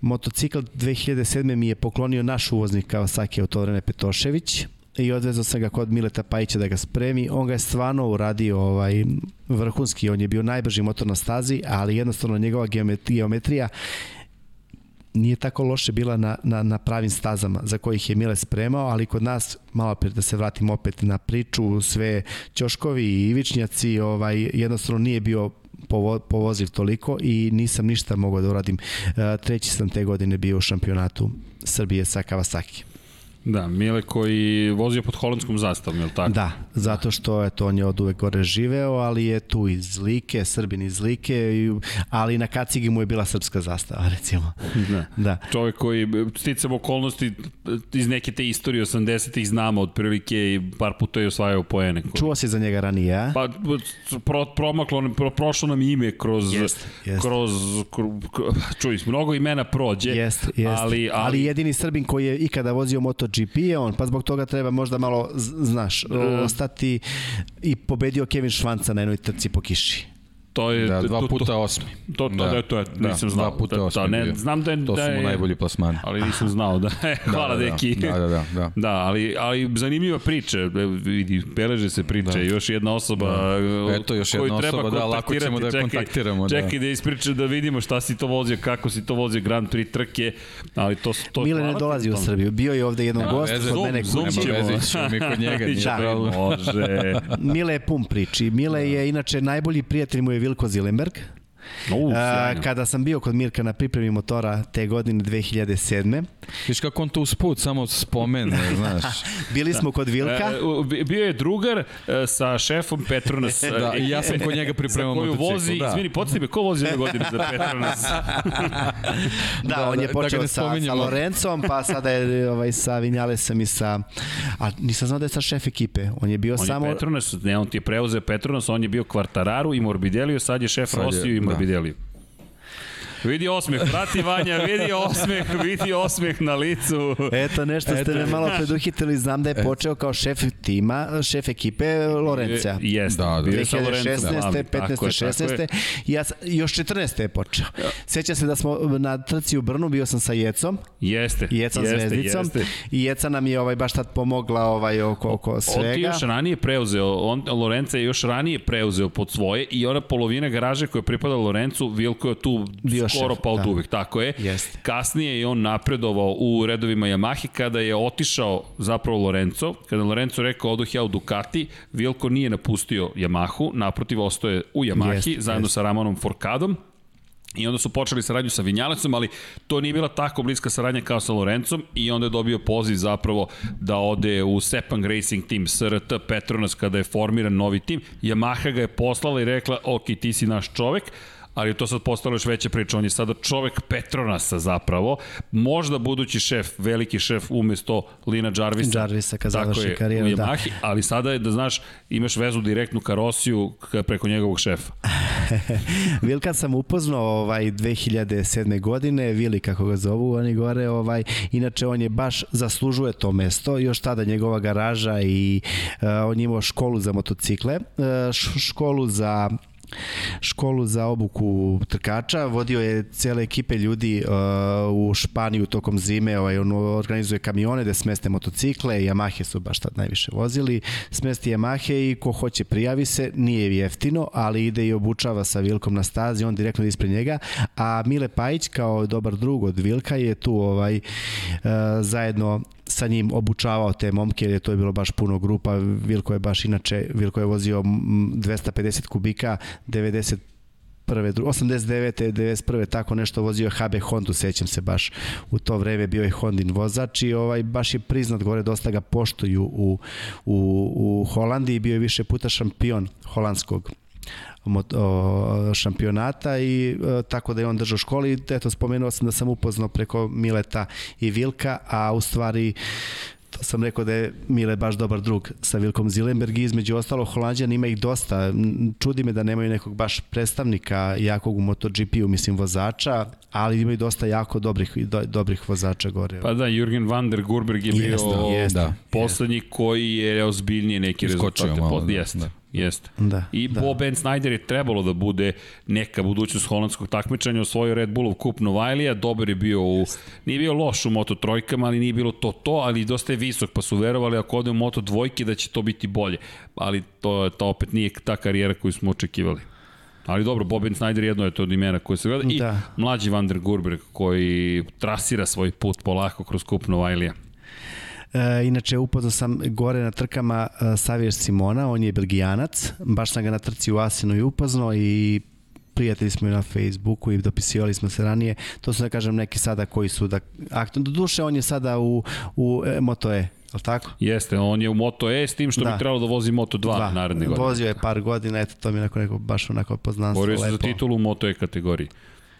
Motocikl 2007. mi je poklonio naš uvoznik Kawasaki u to vreme Petošević i odvezao sam ga kod Mileta Pajića da ga spremi. On ga je stvarno uradio ovaj, vrhunski, on je bio najbrži motor na stazi, ali jednostavno njegova geometrija nije tako loše bila na, na, na pravim stazama za kojih je Mile spremao, ali kod nas, malo pre da se vratim opet na priču, sve ćoškovi i ivičnjaci, ovaj, jednostavno nije bio povo, povoziv toliko i nisam ništa mogao da uradim. E, treći sam te godine bio u šampionatu Srbije sa Kawasaki. Da, Mile koji vozio pod holandskom zastavom, je li tako? Da, zato što je to on je od uvek gore živeo, ali je tu iz Like, Srbin iz Like, ali na kacigi mu je bila srpska zastava, (laughs) recimo. Da. da. Čovjek koji sticam okolnosti iz neke te istorije 80-ih znamo otprilike i par puta je osvajao poene. Koji... Čuo si za njega ranije, a? Pa pro, promaklo, pro, prošlo nam ime kroz, jest, jest. kroz, kroz čuj, mnogo imena prođe, jest, jest. Ali, ali, ali jedini Srbin koji je ikada vozio MotoGP je on, pa zbog toga treba možda malo, znaš, ostati i pobedio Kevin Švanca na jednoj trci po kiši. To je da, dva puta osmi. To, to, da, to je, nisam da, znao. Dva puta da, osmi da, ne, znam da je, to da su mu najbolji plasmani. Ali nisam znao da je, (laughs) hvala da, da, deki. Da, da, da. Da, da ali, ali zanimljiva priča, vidi, beleže se priča, da. još jedna osoba da. Eto, još jedna osoba, da, lako ćemo da čekaj, kontaktiramo. Čekaj da. da ispriča da vidimo šta si to vozio, kako si to vozio Grand Prix trke, ali to... to Mile ne dolazi u Srbiju, bio je ovde jedan gost kod zoom, mene zoom kući. Nema veze, ćemo mi kod njega, (laughs) nije da. Mile je pun priči. Mile je, inače, najbolji prijatelj mu je Vilko Zilenberg. Uh, A, kada sam bio kod Mirka na pripremi motora te godine 2007. Viš kako on to usput samo spomene, (laughs) znaš. Bili smo kod Vilka. E, bio je drugar e, sa šefom Petronas. (laughs) da, i ja sam kod njega pripremao motocikl. motocikl. vozi, da. izvini, podsjeti me, ko vozi ove godine za Petronas? (laughs) da, da, on je da, počeo da sa, sa Lorencom, pa sada je ovaj, sa Vinjalesom i sa... A nisam znao da je sa šef ekipe. On je bio on samo... On je Petronas, ne, on ti je preuzeo Petronas, on je bio Kvartararu i Morbidelio, sad je šef Rosiju i Morbidelio. Da. Vidi osmeh, prati Vanja, vidi osmeh, vidi osmeh na licu. Eto, nešto ste me malo preduhitili, znam da je počeo kao šef tima, šef ekipe Lorenca. Jeste, da, da. 2016. 15. 16. I ja, još 14. je počeo. Seća se da smo na trci u Brnu, bio sam sa Jecom. Jeste. Jecom jeste, Zvezdicom. Jeste. I Jeca nam je ovaj, baš tad pomogla ovaj, oko, oko svega. On ti još ranije preuzeo, on, Lorenca je još ranije preuzeo pod svoje i ona polovina garaže koja pripada Lorencu, Vilko je tu bio skoro pa od da. uvek, tako je. Jeste. Kasnije je on napredovao u redovima Yamahe kada je otišao zapravo Lorenzo, kada Lorenzo rekao odoh ja u Ducati, Vilko nije napustio Yamahu, naprotiv ostoje u Yamahi jeste, zajedno jeste. sa Ramonom Forkadom, I onda su počeli saradnju sa Vinjalecom, ali to nije bila tako bliska saradnja kao sa Lorencom i onda je dobio poziv zapravo da ode u Sepang Racing Team SRT Petronas kada je formiran novi tim. Yamaha ga je poslala i rekla, ok, ti si naš čovek, ali to sad postalo još veća priča. On je sada čovek Petronasa zapravo, možda budući šef, veliki šef umesto Lina Jarvisa. Jarvisa kad završi karijeru, da. Yamahi, ali sada je da znaš, imaš vezu direktnu ka Rosiju preko njegovog šefa. (laughs) Vilka sam upoznao ovaj 2007. godine, Vili kako ga zovu, oni gore, ovaj inače on je baš zaslužuje to mesto, još tada njegova garaža i uh, on je imao školu za motocikle, uh, školu za školu za obuku trkača, vodio je cele ekipe ljudi uh, u Španiju tokom zime, ovaj, on organizuje kamione da smeste motocikle, Yamahe su baš tad najviše vozili, smesti Yamahe i ko hoće prijavi se, nije jeftino, ali ide i obučava sa Vilkom na stazi, on direktno ispred njega, a Mile Pajić kao dobar drug od Vilka je tu ovaj uh, zajedno sa njim obučavao te momke, jer je to je bilo baš puno grupa. Vilko je baš inače, Vilko je vozio 250 kubika, 90 prve, 89. 91. tako nešto vozio HB Hondu, sećam se baš u to vreme bio je Hondin vozač i ovaj baš je priznat gore dosta ga poštuju u, u, u Holandiji bio je više puta šampion holandskog šampionata i e, tako da je on držao školi. Eto, spomenuo sam da sam upoznao preko Mileta i Vilka, a u stvari to sam rekao da je Mile baš dobar drug sa Vilkom Zilenberg i između ostalo Holandjan ima ih dosta. Čudi me da nemaju nekog baš predstavnika jakog u MotoGP-u, mislim vozača, ali imaju dosta jako dobrih, do, dobrih vozača gore. Pa da, Jürgen van der Gurberg je bio jest, da, poslednji koji je ozbiljnije neki rezultate. Malo, da, jeste. Da. Jeste. Da, I da. Bob Ben Snyder je trebalo da bude neka budućnost holandskog takmičanja, osvojio Red Bullov kup Novajlija, dobar je bio u, nije bio loš u Moto trojkama, ali nije bilo to to, ali dosta je visok, pa su verovali ako ode u Moto dvojke da će to biti bolje. Ali to, to opet nije ta karijera koju smo očekivali. Ali dobro, Bobin Snyder jedno je to od imena koje se gleda. I da. mlađi Van der Gurberg koji trasira svoj put polako kroz kup Novajlija. E, inače, upoznao sam gore na trkama e, Savir Simona, on je belgijanac, baš sam ga na trci u Asinu i upoznao i prijatelji smo i na Facebooku i dopisivali smo se ranije. To su da kažem neki sada koji su da aktivno. Do duše on je sada u, u e, Moto E, li tako? Jeste, on je u Moto E s tim što da. bi trebalo da vozi Moto 2 Dva. naredne godine. Vozio je par godina, eto to mi je neko, neko baš onako poznanstvo. Borio se za titulu u Moto E kategoriji.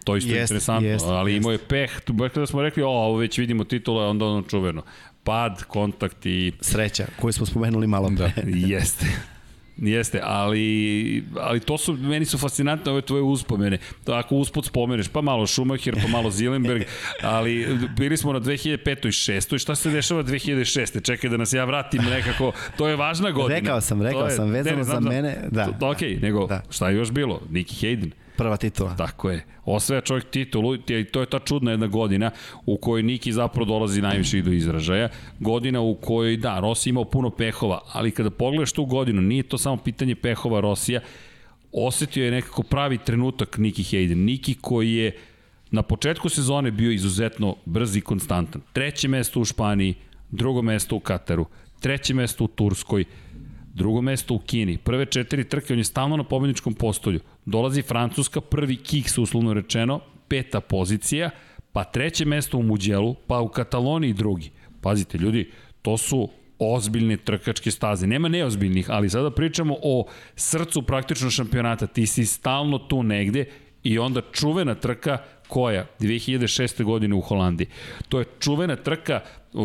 To isto jest, interesantno, jest, ali jest. imao je peh, da smo rekli, o, ovo već vidimo titula, onda ono čuveno pad, kontakt i... Sreća, koju smo spomenuli malo pre. Da, (laughs) jeste. Jeste, ali, ali to su, meni su fascinantne ove tvoje uspomene. To ako usput spomeneš, pa malo Schumacher, pa malo Zilenberg, (laughs) ali bili smo na 2005. i 6. I šta se dešava 2006. Čekaj da nas ja vratim nekako, to je važna godina. Rekao sam, rekao je, sam, vezano ne, ne, za mene, da. To, ok, nego da. šta je još bilo? Nicky Hayden prva titula. Tako je. Osvaja čovjek titulu i to je ta čudna jedna godina u kojoj Niki zapravo dolazi najviše do izražaja. Godina u kojoj, da, Rossi imao puno pehova, ali kada pogledaš tu godinu, nije to samo pitanje pehova Rosija, osetio je nekako pravi trenutak Niki Hayden. Niki koji je na početku sezone bio izuzetno brz i konstantan. Treće mesto u Španiji, drugo mesto u Kataru, treće mesto u Turskoj, drugo mesto u Kini. Prve četiri trke, on je stalno na pobedničkom postolju. Dolazi Francuska, prvi kiks uslovno rečeno, peta pozicija, pa treće mesto u Muđelu, pa u Kataloniji drugi. Pazite, ljudi, to su ozbiljne trkačke staze. Nema neozbiljnih, ali sada pričamo o srcu praktično šampionata. Ti si stalno tu negde i onda čuvena trka koja? 2006. godine u Holandiji. To je čuvena trka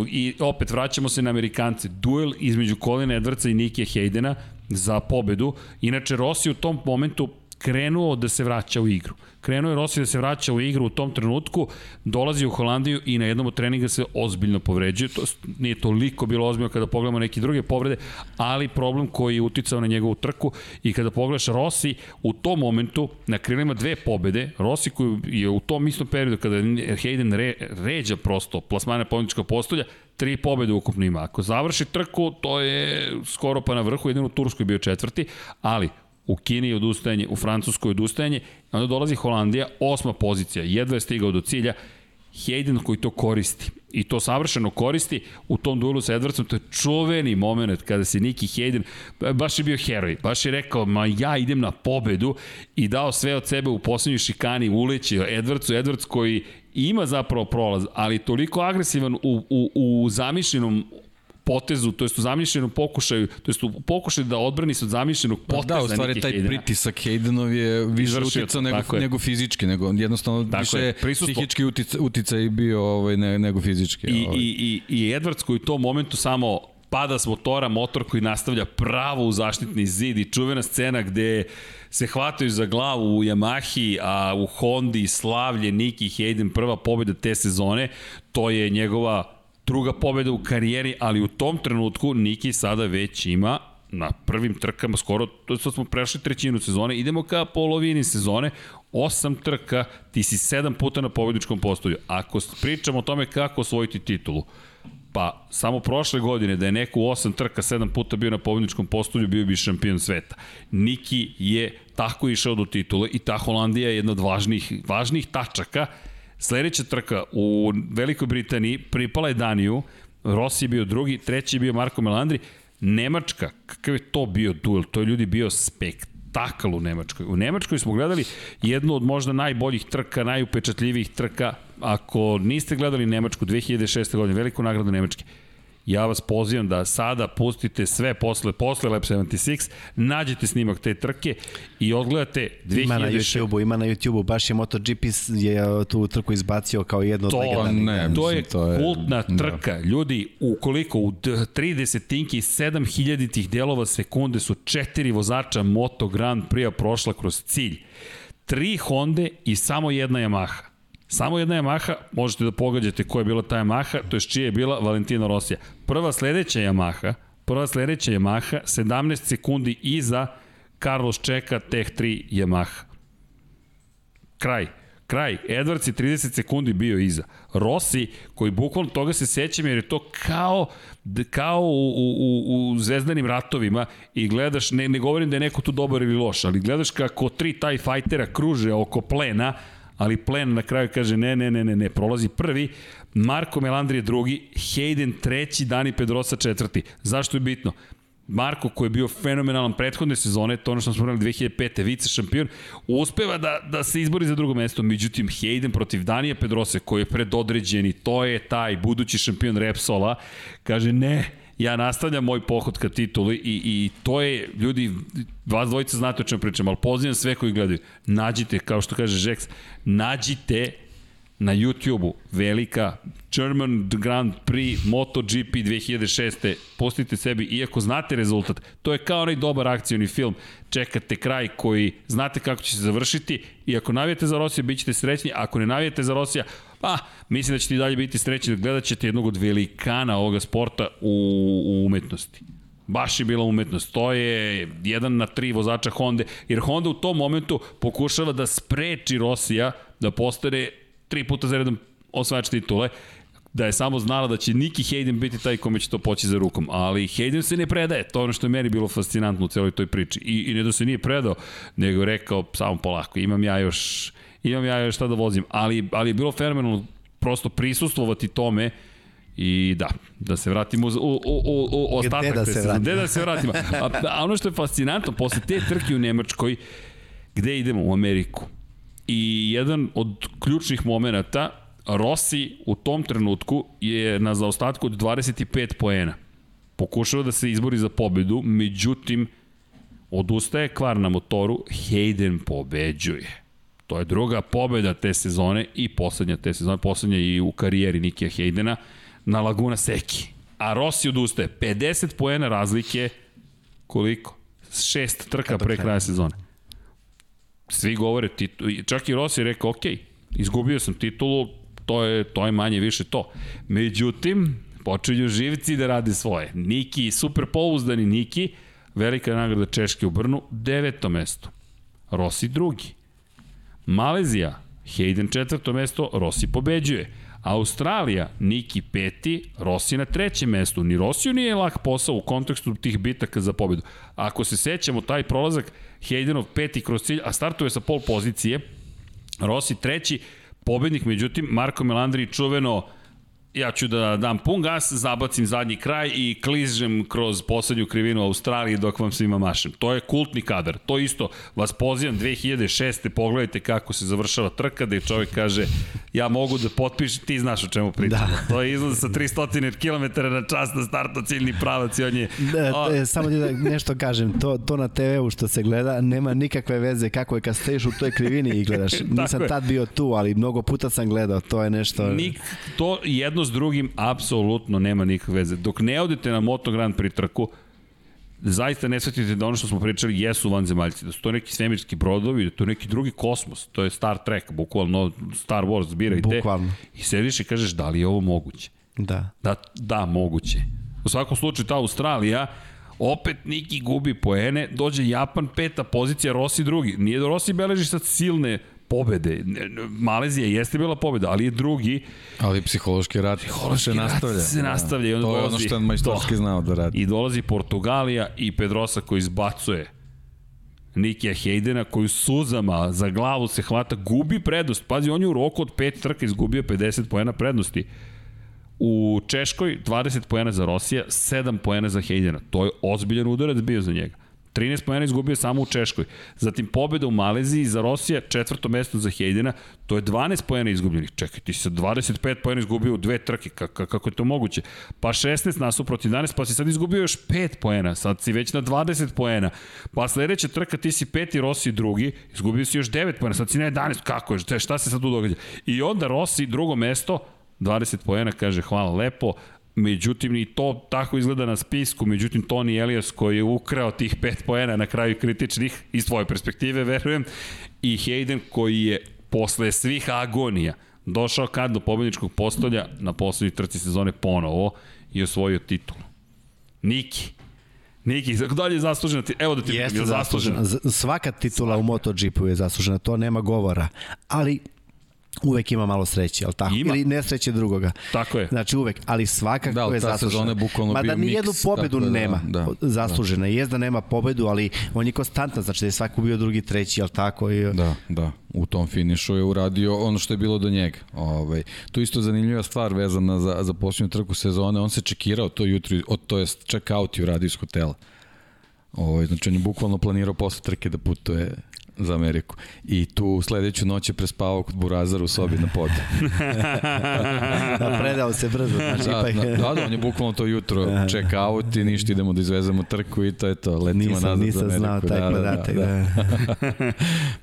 i opet vraćamo se na Amerikance. Duel između Colina Edwardsa i Nikija Haydena za pobedu. Inače, Rossi u tom momentu krenuo da se vraća u igru. Krenuo je Rossi da se vraća u igru u tom trenutku, dolazi u Holandiju i na jednom od treninga se ozbiljno povređuje. To nije toliko bilo ozbiljno kada pogledamo neke druge povrede, ali problem koji je uticao na njegovu trku i kada pogledaš Rossi u tom momentu na krilima dve pobede, Rossi koji je u tom istom periodu kada Hayden re, ređa prosto plasmane pobjedničkog postolja, tri pobede ukupno ima. Ako završi trku, to je skoro pa na vrhu, jedino u Turskoj bio četvrti, ali u Kini je odustajanje, u Francuskoj odustajanje, onda dolazi Holandija, osma pozicija, jedva je stigao do cilja, Hayden koji to koristi i to savršeno koristi u tom duelu sa Edwardsom, to je čuveni moment kada se Niki Hayden, baš je bio heroj, baš je rekao, ma ja idem na pobedu i dao sve od sebe u poslednjoj šikani, uleći Edwardsu, Edwards koji ima zapravo prolaz, ali toliko agresivan u, u, u zamišljenom potezu, to jest u zamišljenom pokušaju, to jest u pokušaju da odbrani se od zamišljenog poteza Da, u stvari taj Haydena. pritisak Haydenov je više uticao nego, je. nego fizički, nego jednostavno Tako više je, je prisustvo. psihički uticaj, uticaj bio ovaj, ne, nego fizički. I, ovaj. i, i, i Edwards koji u tom momentu samo pada s motora, motor koji nastavlja pravo u zaštitni zid i čuvena scena gde se hvataju za glavu u Yamahi, a u Hondi slavlje Niki Hayden prva pobjeda te sezone, to je njegova druga pobjeda u karijeri, ali u tom trenutku Niki sada već ima na prvim trkama skoro, to smo prešli trećinu sezone, idemo ka polovini sezone, osam trka, ti si sedam puta na pobjedičkom postolju. Ako pričamo o tome kako osvojiti titulu, Pa, samo prošle godine da je neko u osam trka sedam puta bio na pobjedničkom postolju, bio bi šampion sveta. Niki je tako išao do titule i ta Holandija je jedna od važnih, važnih tačaka. Sledeća trka u Velikoj Britaniji pripala je Daniju, Rossi je bio drugi, treći je bio Marko Melandri, Nemačka, kakav je to bio duel, to je ljudi bio spektakl u Nemačkoj. U Nemačkoj smo gledali jednu od možda najboljih trka, najupečatljivijih trka ako niste gledali Nemačku 2006. godine, veliku nagradu Nemačke, ja vas pozivam da sada pustite sve posle, posle Lab 76, nađete snimak te trke i odgledate 2006. Ima na YouTube-u, ima na YouTube-u, baš je MotoGP je tu trku izbacio kao jednu od To, legendarnih. ne, to je to je- kultna da. trka. Ljudi, ukoliko u d- 30 tinki 7000 tih delova sekunde su četiri vozača Moto Grand Prix prošla kroz cilj. Tri Honda i samo jedna Yamaha. Samo jedna Yamaha, možete da pogađate koja je bila ta Yamaha, to je čija je bila Valentina Rosija. Prva sledeća Yamaha, prva sledeća Yamaha, 17 sekundi iza Carlos Čeka, Teh 3 Yamaha kraj. Kraj. Edwards je 30 sekundi bio iza. Rossi, koji bukvalno toga se sećam jer je to kao, kao u, u, u zvezdanim ratovima i gledaš, ne, ne govorim da je neko tu dobar ili loš, ali gledaš kako tri taj fajtera kruže oko plena, ali plen na kraju kaže ne, ne, ne, ne, ne, prolazi prvi, Marko Melandri je drugi, Hayden treći, Dani Pedrosa četvrti. Zašto je bitno? Marko koji je bio fenomenalan prethodne sezone, to ono što smo spomenuli 2005. vice šampion, uspeva da, da se izbori za drugo mesto, međutim Hayden protiv Danija Pedrose koji je predodređeni, to je taj budući šampion Repsola, kaže ne, ja nastavljam moj pohod ka tituli i, i to je, ljudi, vas dvojica znate o čemu pričam, ali pozivam sve koji gledaju, nađite, kao što kaže Žeks, nađite na YouTube-u velika German Grand Prix MotoGP 2006. Pustite sebi, iako znate rezultat, to je kao onaj dobar akcioni film, čekate kraj koji znate kako će se završiti i ako navijete za Rosiju, bit ćete srećni, ako ne navijete za Rosija, pa, mislim da ćete i dalje biti srećni, gledat ćete jednog od velikana ovoga sporta u, u umetnosti. Baš je bila umetnost. To je jedan na tri vozača Honda, jer Honda u tom momentu pokušava da spreči Rosija da postane tri puta za redom osvajač titule, da je samo znala da će Niki Hayden biti taj kome će to poći za rukom, ali Hayden se ne predaje, to je ono što je meni bilo fascinantno u celoj toj priči. I, i ne da se nije predao, nego je rekao samo polako, imam ja još imam ja šta da vozim, ali, ali je bilo fenomenalno prosto prisustvovati tome I da, da se vratimo u, u, u, u ostatak Gde da se vratimo? Gde da se vratimo? A, a ono što je fascinantno, posle te trke u Nemačkoj, gde idemo? U Ameriku. I jedan od ključnih momenta, Rossi u tom trenutku je na zaostatku od 25 poena. Pokušava da se izbori za pobedu, međutim, odustaje kvar na motoru, Hayden pobeđuje. To je druga pobeda te sezone i poslednja te sezone, poslednja i u karijeri Nikija Haydena na Laguna Seki. A Rossi odustaje. 50 poena razlike, koliko? Šest trka pre kraja sezone. Svi govore, titu, čak i Rossi je rekao, ok, izgubio sam titulu, to je, to je manje više to. Međutim, počinju živci da rade svoje. Niki, super pouzdani Niki, velika nagrada Češke u Brnu, deveto mesto. Rossi drugi. Malezija, Hayden četvrto mesto, Rossi pobeđuje. Australija, Niki peti, Rossi na trećem mestu. Ni Rossiju nije lak posao u kontekstu tih bitaka za pobedu. Ako se sećamo, taj prolazak Haydenov peti kroz cilj, a startuje sa pol pozicije, Rossi treći, pobednik, međutim, Marko Melandri čuveno ja ću da dam pun gas, zabacim zadnji kraj i kližem kroz poslednju krivinu Australije dok vam svima mašem. To je kultni kadar. To isto, vas pozivam 2006. pogledajte kako se završava trka, da je čovjek kaže ja mogu da potpišem, ti znaš o čemu pričamo. Da. To je izlaz sa 300 km na čas na startu ciljni pravac i on je... Da, o... samo da nešto kažem, to, to na TV-u što se gleda nema nikakve veze kako je kad steješ u toj krivini i gledaš. (laughs) Nisam tad bio tu, ali mnogo puta sam gledao, to je nešto... Nik, to jedno s drugim apsolutno nema nikakve veze. Dok ne odete na Moto Grand Prix trku, zaista ne shvatite da ono što smo pričali jesu vanzemaljci, da su to neki svemirski brodovi, da to je neki drugi kosmos, to je Star Trek, bukvalno Star Wars, zbirajte. Bukvalno. I sediš i kažeš da li je ovo moguće? Da. Da, da, moguće. U svakom slučaju ta Australija, opet Niki gubi poene, dođe Japan peta pozicija, Rossi drugi. Nije da Rossi beleži sad silne pobede. Malezija jeste bila pobeda, ali je drugi. Ali psihološki rat psihološki se nastavlja. se nastavlja. I onda to je ono što majstorski znao da radi. I dolazi Portugalija i Pedrosa koji izbacuje Nikija Hejdena koji suzama za glavu se hvata, gubi prednost. Pazi, on je u roku od pet trka izgubio 50 pojena prednosti. U Češkoj 20 pojena za Rosija, 7 pojena za Hejdena. To je ozbiljan udarac bio za njega. 13 pojena izgubio samo u Češkoj. Zatim pobeda u Maleziji za Rosija, četvrto mesto za Hejdena, to je 12 pojena izgubljenih. Čekaj, ti si 25 pojena izgubio u dve trke, kako, kako je to moguće? Pa 16 nasuprot 11, pa si sad izgubio još 5 pojena, sad si već na 20 pojena. Pa sledeća trka ti si peti, Rossi drugi, izgubio si još 9 pojena, sad si na 11, kako je, šta se sad tu događa? I onda Rossi drugo mesto, 20 pojena, kaže hvala lepo, Međutim, i to tako izgleda na spisku, međutim, Toni Elias koji je ukrao tih pet poena na kraju kritičnih, iz tvoje perspektive, verujem, i Hayden koji je posle svih agonija došao kad do pobedničkog postolja na poslednjoj trci sezone ponovo i osvojio titulu. Niki, Niki, dalje je zaslužena, evo da ti Jeste zaslužena. Svaka titula Svaka. u MotoGP-u je zaslužena, to nema govora. Ali uvek ima malo sreće, al tako? Ima. Ili nesreće drugoga. Tako je. Znači uvek, ali svakako da, je zaslužena. Da, bukvalno Mada ni jednu pobedu da, nema da, da, zaslužena. Da. Jest da nema pobedu, ali on je konstantan, znači da je svako bio drugi, treći, al tako? I... Da, da. U tom finišu je uradio ono što je bilo do njega. Ovaj, to isto zanimljiva stvar vezana za, za posljednju trku sezone. On se čekirao to jutro, od, to jest check out i uradio iz hotela. Ovaj, znači on je bukvalno planirao posle trke da putuje za Ameriku. I tu sledeću noć je prespavao kod Burazara u sobi na podu. (laughs) da, predao se brzo. (laughs) Znači, da, ipak... da, da, da, on je bukvalno to jutro (laughs) check out i ništa, idemo da izvezemo trku i to je to. Letimo nisam, nazad nisam za Ameriku. znao taj da, podatak. Da, da, da.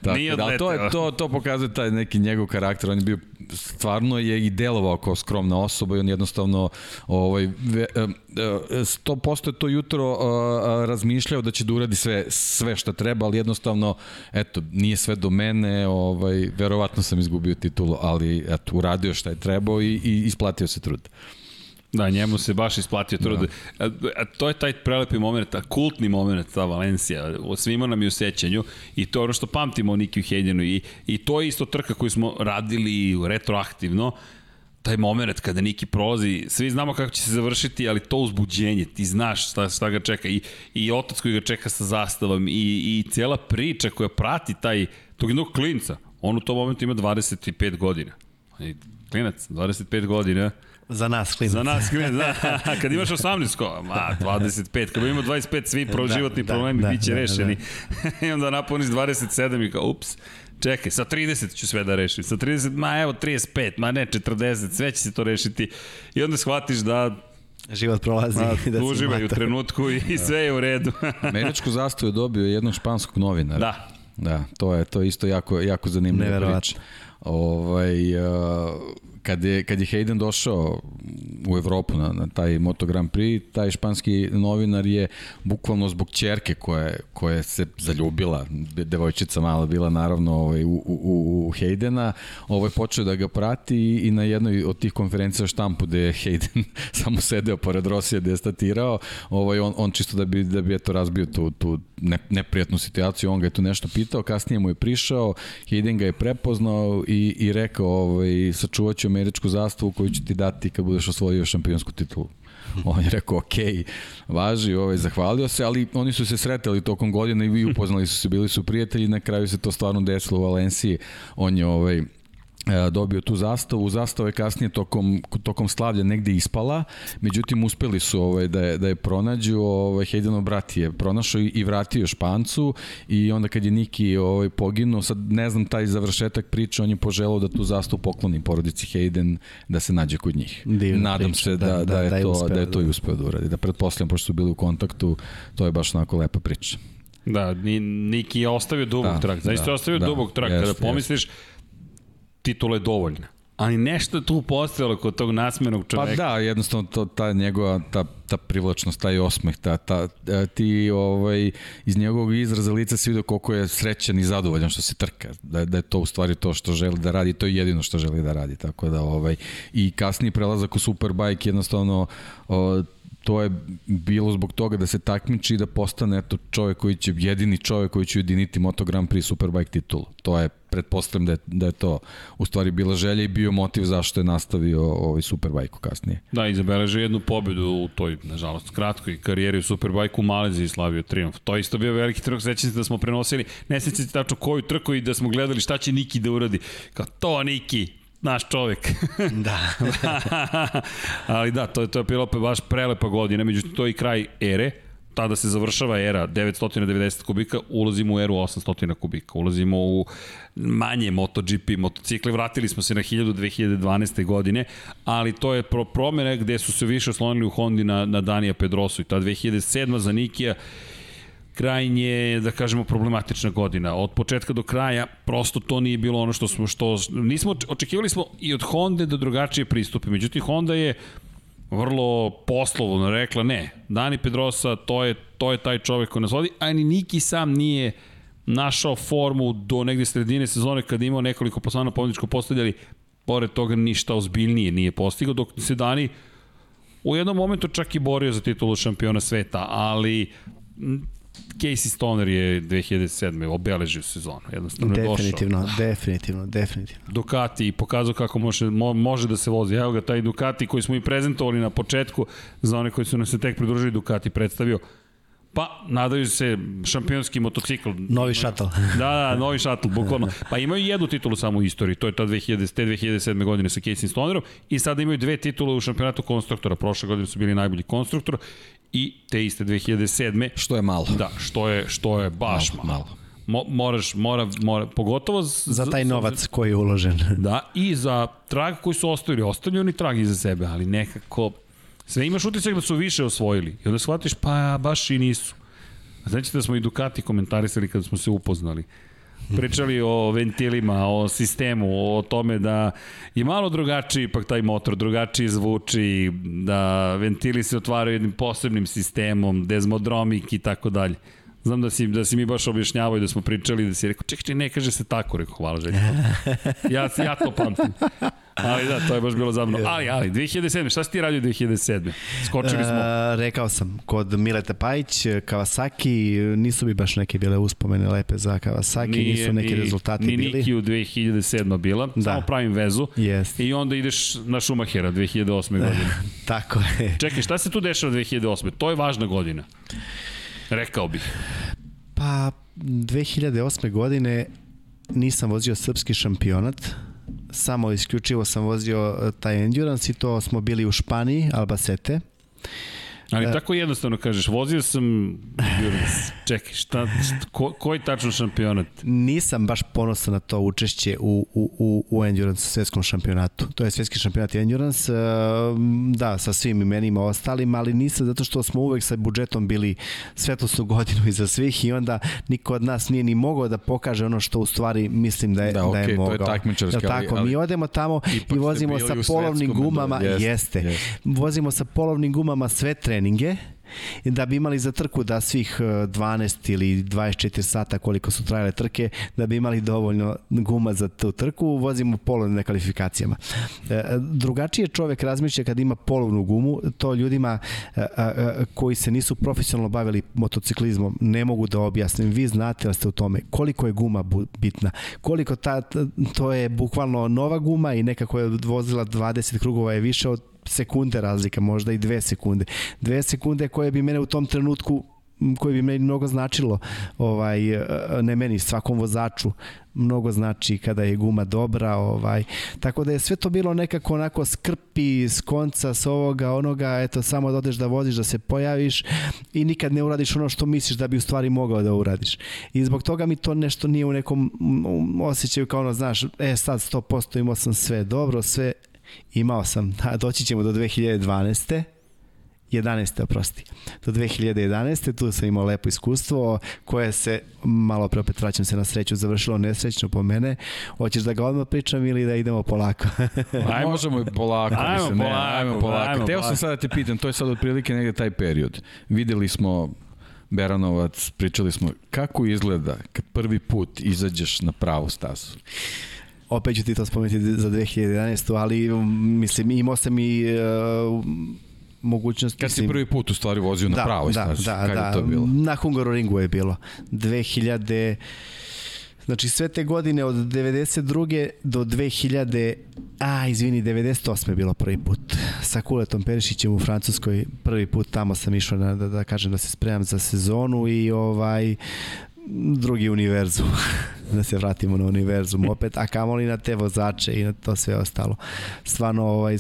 Tako, Nije da, to, je, to, to pokazuje taj neki njegov karakter. On je bio, stvarno je i delovao kao skromna osoba i on jednostavno ovaj, ve, 100% je to jutro uh, razmišljao da će da uradi sve, sve što treba, ali jednostavno, eto, nije sve do mene, ovaj, verovatno sam izgubio titulu, ali eto, uradio šta je trebao i, i isplatio se trud. Da, njemu se baš isplatio trud. Da. A, a to je taj prelepi moment, ta kultni moment, ta Valencija, svima nam je u sećanju i to je ono što pamtimo o Nikiju Hedjenu i, i to je isto trka koju smo radili retroaktivno, taj moment kada Niki prolazi, svi znamo kako će se završiti, ali to uzbuđenje, ti znaš šta, šta ga čeka i, i otac koji ga čeka sa zastavom i, i cijela priča koja prati taj, tog jednog klinca, on u tom momentu ima 25 godina. Klinac, 25 godina, Za nas, klinac. Za nas, klinac, da. (laughs) Kad imaš 18, ko, ma, 25. Kad ima 25, svi pro da, životni da, problemi da, biće da, rešeni. Da. (laughs) I onda napuniš 27 i kao, ups, čekaj, sa 30 ću sve da rešim, sa 30, ma evo 35, ma ne 40, sve će se to rešiti. I onda shvatiš da život prolazi Ma, (laughs) da uživaj u trenutku i sve je u redu. (laughs) Američku zastavu je dobio jednog španskog novinara. Da. Da, to je to je isto jako jako zanimljiva priča. Ovaj uh, kad je, kad je Hayden došao u Evropu na, na taj Moto Grand Prix, taj španski novinar je bukvalno zbog čerke koje, koje se zaljubila, devojčica mala bila naravno ovaj, u, u, u Haydena, ovaj, počeo da ga prati i na jednoj od tih konferencija štampu gde je Hayden (laughs) samo sedeo pored Rosija gde je statirao, ovaj, on, on čisto da bi, da bi eto razbio tu, tu ne, neprijatnu situaciju, on ga je tu nešto pitao, kasnije mu je prišao, Hayden ga je prepoznao i, i rekao, ovaj, sačuvat ću američku zastavu koju ću ti dati kad budeš osvojio šampionsku titulu. On je rekao, ok, važi, ovaj, zahvalio se, ali oni su se sretali tokom godina i upoznali su se, bili su prijatelji, na kraju se to stvarno desilo u Valenciji. On je ovaj, dobio tu zastavu. Zastava je kasnije tokom, tokom slavlja negde ispala, međutim uspeli su ovaj, da, je, da je pronađu. Ovaj, Haydenov brat je pronašao i, i vratio Špancu i onda kad je Niki ovaj, poginuo, sad ne znam taj završetak priče, on je poželao da tu zastavu pokloni porodici Hayden da se nađe kod njih. Divna Nadam priča, se da, da, da, da, je da je to, uspeo, da je to da. i uspeo da uradi. Da pretpostavljam, pošto su bili u kontaktu, to je baš onako lepa priča. Da, ni, Niki je ostavio dubog Da, trak. Zaista da, je ostavio da, dubog trak. jest, Kada pomisliš, titula je dovoljna. Ali nešto je tu postojalo kod tog nasmenog Pa čoveka. da, jednostavno to, ta njegova, ta, ta privlačnost, taj osmeh, ta, ta, ta, ti ovaj, iz njegovog izraza lica se vidio koliko je srećan i zadovoljan što se trka, da, da je to u stvari to što želi da radi, to je jedino što želi da radi, tako da ovaj, i kasniji prelazak u Superbike jednostavno o, to je bilo zbog toga da se takmiči i da postane eto čovjek koji će jedini čovjek koji će ujediniti Moto Grand Prix Superbike titulu. To je pretpostavljam da je, da je to u stvari bila želja i bio motiv zašto je nastavio ovaj Superbike kasnije. Da, i jednu pobedu u toj, nažalost, kratkoj karijeri u Superbike u Maleziji slavio triumf. To isto bio veliki trk, sećam se da smo prenosili, ne sećam se tačno koju trku i da smo gledali šta će Niki da uradi. Kao, to Niki, naš čovek. (laughs) Da. Ali da, to je, to je bilo baš prelepa godina, međutim to je i kraj ere, tada se završava era 990 kubika, ulazimo u eru 800 kubika, ulazimo u manje MotoGP motocikle, vratili smo se na 1000 2012. godine, ali to je pro promene gde su se više oslonili u Hondi na, na Danija Pedrosu i ta 2007. za Nikija krajnje, da kažemo, problematična godina. Od početka do kraja prosto to nije bilo ono što smo, što nismo, očekivali smo i od Honda da drugačije pristupe. Međutim, Honda je vrlo poslovno rekla ne, Dani Pedrosa to je, to je taj čovek koji nas vodi, a ni Niki sam nije našao formu do negde sredine sezone kada imao nekoliko poslana pobjedičko postavljali, pored toga ništa ozbiljnije nije postigao, dok se Dani u jednom momentu čak i borio za titulu šampiona sveta, ali Casey Stoner je 2007. obeležio sezonu, jednostavno je došao. definitivno, definitivno, definitivno. Ducati i pokazao kako može, mo, može da se vozi. Evo ga, taj Ducati koji smo i prezentovali na početku, za one koji su nam se tek pridružili, Ducati predstavio Pa, nadaju se šampionski motocikl. Novi šatl. (laughs) Da, da, novi šatl, bukvalno. Pa imaju jednu titulu samo u istoriji, to je ta 2000, te 2007. godine sa Casey Stonerom i sada imaju dve titule u šampionatu konstruktora. Prošle godine su bili najbolji konstruktor i te iste 2007. Što je malo. Da, što je, što je baš malo. malo. malo. Mo, moraš, mora, mora, pogotovo z, Za taj novac koji je uložen. Da, i za trag koji su ostavili. Ostavljaju oni trag iza sebe, ali nekako sve imaš utisak da su više osvojili. I onda shvatiš, pa baš i nisu. Znači da smo i Ducati komentarisali kada smo se upoznali. Pričali o ventilima, o sistemu, o tome da je malo drugačiji ipak taj motor, drugačiji zvuči, da ventili se otvaraju jednim posebnim sistemom, desmodromik i tako dalje. Znam da si, da si mi baš objašnjavao i da smo pričali da si rekao, čekaj, ne kaže se tako, rekao, hvala Željko. Ja, ja to pamtim. Ali da, to je baš bilo zabavno. Ali, ali, 2007. Šta si ti radio 2007. Skočili smo. E, rekao sam, kod Mileta Pajić, Kawasaki, nisu bi baš neke bile uspomene lepe za Kawasaki, nije, nisu neki ni, rezultati ni bili. Niki u 2007. bila, da. samo pravim vezu. Jest. I onda ideš na Schumachera 2008. godine. (laughs) Tako je. Čekaj, šta se tu dešava 2008. To je važna godina. Rekao bih. Pa, 2008. godine nisam vozio srpski šampionat, samo isključivo sam vozio e, taj endurance i to smo bili u Španiji, Albacete. Ali e, tako jednostavno kažeš, vozio sam endurance. Čekaj, šta, šta ko, koji tačno šampionat? Nisam baš ponosan na to učešće u, u, u, u endurance svetskom šampionatu. To je svetski šampionat endurance, e, da, sa svim imenima ostalim, ali nisam zato što smo uvek sa budžetom bili svetlosnu godinu iza svih i onda niko od nas nije ni mogao da pokaže ono što u stvari mislim da je, Da, da, okej, je to je mogao. takmičarski, Jel tako? ali- ali- Mi odemo tamo i vozimo sa polovnim gumama, da, jeste, jeste, jeste. vozimo sa polovnim gumama sve treninge i da bi imali za trku da svih e, 12 ili 24 sata koliko su trajale trke, da bi imali dovoljno guma za tu trku, vozimo polovne na kvalifikacijama. E, Drugačije čovek razmišlja kad ima polovnu gumu, to ljudima e, e, e, koji se nisu profesionalno bavili motociklizmom ne mogu da objasnim. Vi znate da ste u tome koliko je guma bitna, koliko ta, to je bukvalno nova guma i neka koja je vozila 20 krugova je više od sekunde razlika, možda i dve sekunde. Dve sekunde koje bi mene u tom trenutku koji bi meni mnogo značilo, ovaj, ne meni, svakom vozaču, mnogo znači kada je guma dobra, ovaj. Tako da je sve to bilo nekako onako skrpi s konca, s ovoga, onoga, eto samo da odeš da voziš, da se pojaviš i nikad ne uradiš ono što misliš da bi u stvari mogao da uradiš. I zbog toga mi to nešto nije u nekom osjećaju kao ono, znaš, e sad 100% imao sam sve dobro, sve imao sam, da, doći ćemo do 2012 11. oprosti. Do 2011. tu sam imao lepo iskustvo koje se, malo pre opet vraćam se na sreću, završilo nesrećno po mene. Hoćeš da ga odmah pričam ili da idemo polako? (laughs) ajmo, možemo i polako. Ajmo, mislim, polako, ne, ajmo polako. Ajmo, Teo sam sada da te pitam, to je sad otprilike negde taj period. Videli smo Beranovac, pričali smo kako izgleda kad prvi put izađeš na pravu stazu opet ću ti to spomenuti za 2011. ali mislim imao sam i uh, mogućnost... Kad si prvi put u stvari vozio da, na pravoj da, stazi? Da, Kad da, je to bilo? na Hungaroringu je bilo. 2000... Znači sve te godine od 92. do 2000, a izvini, 98. je bilo prvi put. Sa Kuletom Perišićem u Francuskoj, prvi put tamo sam išao na, da, da kažem da se spremam za sezonu i ovaj drugi univerzum. (laughs) da se vratimo na univerzum opet, a kamoli na te vozače i na to sve ostalo. Stvarno, ovaj,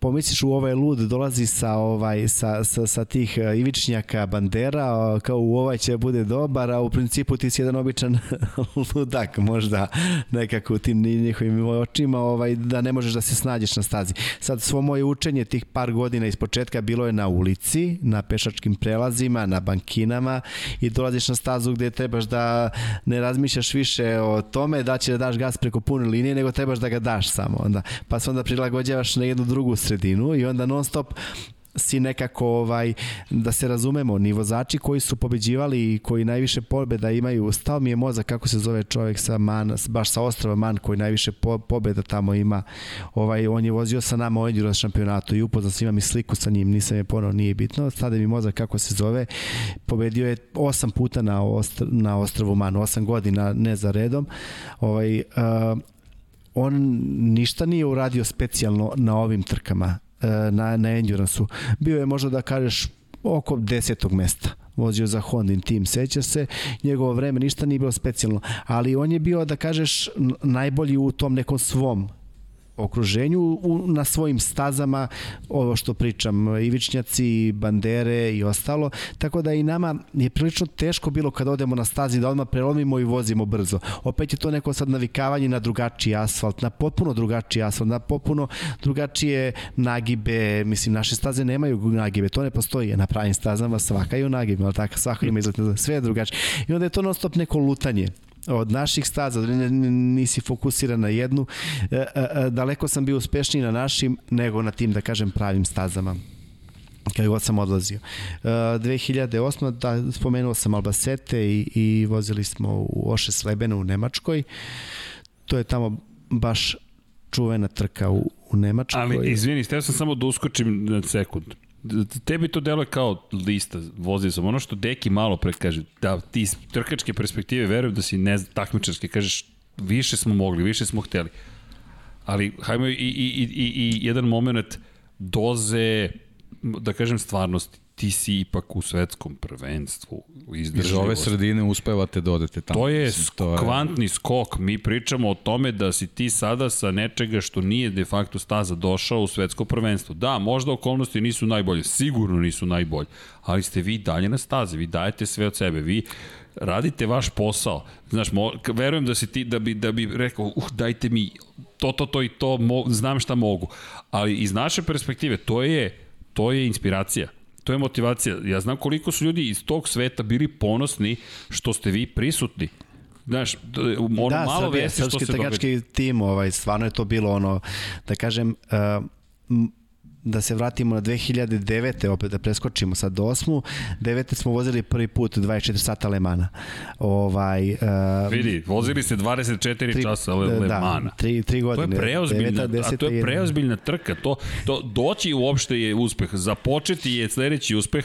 pomisliš u ovaj lud dolazi sa ovaj sa, sa, sa tih e, ivičnjaka bandera kao u ovaj će bude dobar a u principu ti si jedan običan (laughs) ludak možda nekako u tim njihovim očima ovaj da ne možeš da se snađeš na stazi. Sad svo moje učenje tih par godina iz početka bilo je na ulici na pešačkim prelazima na bankinama i dolaziš na stazu gde trebaš da ne razmišljaš više o tome da će da daš gas preko pune linije nego trebaš da ga daš samo onda. Pa se onda prilagođavaš na jednu drugu sredinu i onda non stop si nekako ovaj da se razumemo ni vozači koji su pobeđivali i koji najviše pobeda imaju stao mi je mozak kako se zove čovjek sa Man baš sa ostrava Man koji najviše po, pobeda tamo ima. Ovaj on je vozio sa nama u Endurance šampionatu i upoznao sam imam i sliku sa njim nisam je ponovo nije bitno. Stade mi mozak kako se zove. Pobedio je osam puta na ostr, na ostrvu Man osam godina ne za redom. Ovaj uh, on ništa nije uradio specijalno na ovim trkama, e, na, na Endurance-u. Bio je možda da kažeš oko desetog mesta vozio za Hondin tim, seća se, njegovo vreme ništa nije bilo specijalno, ali on je bio, da kažeš, najbolji u tom nekom svom okruženju u, na svojim stazama ovo što pričam ivičnjaci, bandere i ostalo. Tako da i nama je prilično teško bilo kad odemo na stazi da odmah prelomimo i vozimo brzo. Opet je to neko sad navikavanje na drugačiji asfalt na potpuno drugačiji asfalt na potpuno drugačije nagibe. Mislim naše staze nemaju nagibe to ne postoji. Na pravim stazama svaka je u nagibe ali tako? Svaka ima izgled sve je drugačije. I onda je to non stop neko lutanje od naših staza, nisi fokusiran na jednu, e, e, e, daleko sam bio uspešniji na našim nego na tim, da kažem, pravim stazama kada god sam odlazio. 2008. Da, spomenuo sam Albacete i, i vozili smo u Oše Slebenu u Nemačkoj. To je tamo baš čuvena trka u, u Nemačkoj. Ali, izvini, steo sam samo da uskočim na sekund tebi to deluje kao lista, vozio sam. Ono što Deki malo pre kaže, da ti iz trkačke perspektive verujem da si ne takmičarski, kažeš više smo mogli, više smo hteli. Ali hajmo i, i, i, i, i jedan moment doze, da kažem stvarnosti ti si ipak u svetskom prvenstvu. Iz ove sredine uspevate da odete tamo. To je, Mislim, to je kvantni skok. Mi pričamo o tome da si ti sada sa nečega što nije de facto staza došao u svetsko prvenstvo. Da, možda okolnosti nisu najbolje, sigurno nisu najbolje, ali ste vi dalje na stazi, vi dajete sve od sebe, vi radite vaš posao. Znaš, mo, verujem da si ti, da bi, da bi rekao, uh, dajte mi to, to, to i to, mo, znam šta mogu. Ali iz naše perspektive, to je, to je inspiracija to je motivacija. Ja znam koliko su ljudi iz tog sveta bili ponosni što ste vi prisutni. Znaš, ono da, malo vesti što se događa. Da, tim, ovaj, stvarno je to bilo ono, da kažem, uh, da se vratimo na 2009. opet da preskočimo sad do 8. 9. smo vozili prvi put 24 sata Lemana. Ovaj, uh, Vidi, vozili ste 24 tri, časa Le, da, Lemana. Tri, tri godine. To je preozbiljna, 9, 10, a to je preozbiljna trka. To, to doći uopšte je uspeh. Započeti je sledeći uspeh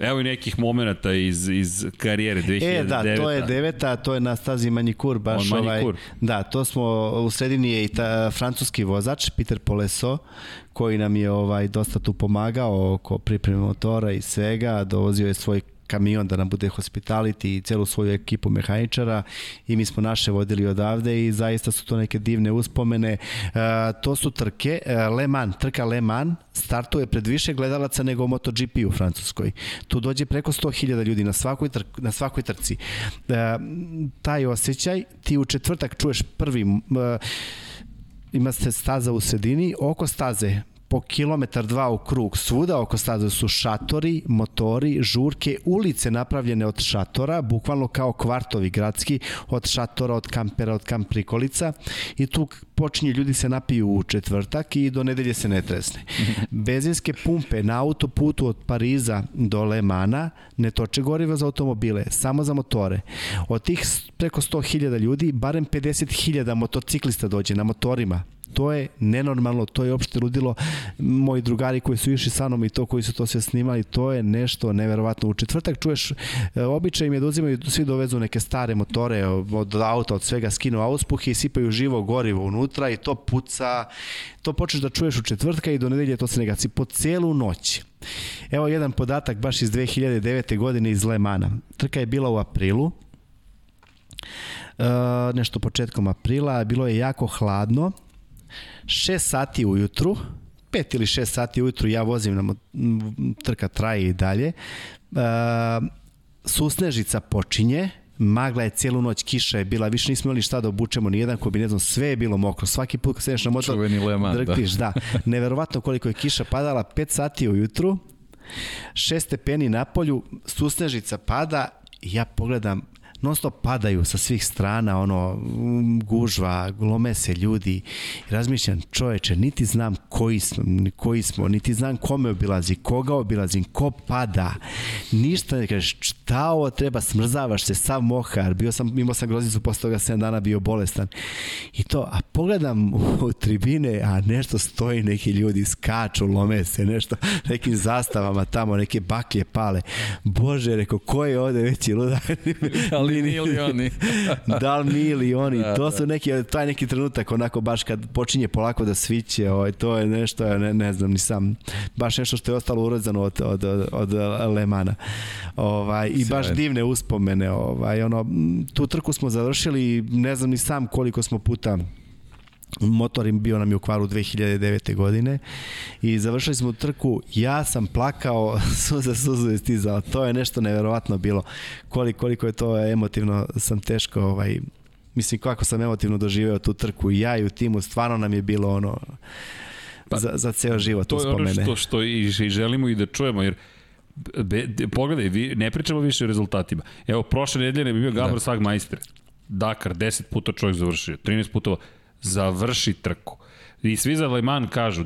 Evo i nekih momenta iz, iz karijere 2009. E, da, to je deveta, to je na stazi Manjikur, baš On ovaj, da, to smo, u sredini je i ta francuski vozač, Peter Poleso, koji nam je ovaj dosta tu pomagao oko pripreme motora i svega, dovozio je svoj kamion da nam bude hospitality i celu svoju ekipu mehaničara i mi smo naše vodili odavde i zaista su to neke divne uspomene. E, to su trke, e, Le Mans, trka Le Mans startuje pred više gledalaca nego MotoGP u Francuskoj. Tu dođe preko 100.000 ljudi na svakoj, trk, na svakoj trci. E, taj osjećaj ti u četvrtak čuješ prvi e, ima se staza u sredini, oko staze po kilometar dva u krug. Svuda oko staze su šatori, motori, žurke, ulice napravljene od šatora, bukvalno kao kvartovi gradski, od šatora, od kampera, od kamp prikolica i tu počinje ljudi se napiju u četvrtak i do nedelje se ne tresne. (laughs) Benzinske pumpe na autoputu od Pariza do Le Mana ne toče goriva za automobile, samo za motore. Od tih preko 100.000 ljudi, barem 50.000 motociklista dođe na motorima to je nenormalno, to je opšte ludilo. Moji drugari koji su išli sa mnom i to koji su to sve snimali, to je nešto neverovatno. U četvrtak čuješ, e, običaj im je da uzimaju, svi dovezu neke stare motore od auta, od svega, skinu auspuhe i sipaju živo gorivo unutra i to puca. To počneš da čuješ u četvrtka i do nedelje to se negaci po celu noć. Evo jedan podatak baš iz 2009. godine iz Lemana. Trka je bila u aprilu, Uh, nešto početkom aprila, bilo je jako hladno, 6 sati ujutru, 5 ili 6 sati ujutru ja vozim na trka traje i dalje. Uh, susnežica počinje, magla je cijelu noć, kiša je bila, više nismo imali šta da obučemo, ni jedan kombinezon, sve je bilo mokro. Svaki put kad sedeš na motor, Leman, drktiš, da. da. Neverovatno koliko je kiša padala, 5 sati ujutru, 6 stepeni na polju, susnežica pada, ja pogledam non stop padaju sa svih strana, ono, gužva, glome se ljudi. Razmišljam, čoveče, niti znam koji smo, koji smo, niti znam kome obilazi, koga obilazim, ko pada. Ništa ne kažeš, šta ovo treba, smrzavaš se, sav mohar, bio sam, imao sam grozicu, posle toga 7 dana bio bolestan. I to, a pogledam u tribine, a nešto stoji, neki ljudi skaču, lome se, nešto, nekim zastavama tamo, neke baklje pale. Bože, rekao, ko je ovde veći ludak? Milioni. (laughs) da li milioni? Da, to su neki, taj neki trenutak onako baš kad počinje polako da sviće, ovaj, to je nešto, ne, ne znam ni sam, baš nešto što je ostalo urezano od, od, od, od Lemana. Ovaj, I baš divne uspomene. Ovaj, ono, tu trku smo završili, ne znam ni sam koliko smo puta motor im bio nam je u kvaru 2009. godine i završili smo trku, ja sam plakao, (laughs) suza suzu je stizala, to je nešto neverovatno bilo, koliko, koliko je to emotivno, sam teško, ovaj, mislim kako sam emotivno doživeo tu trku i ja i u timu, stvarno nam je bilo ono, pa, za, za ceo život to uspomene. To je ono što, što i, i želimo i da čujemo, jer Be, pogledaj, vi, ne pričamo više o rezultatima. Evo, prošle nedelje ne bi bio Gabor da. Sagmeister. Dakar, 10 puta čovjek završio, 13 putova završi trku. I svi za Le Mans kažu,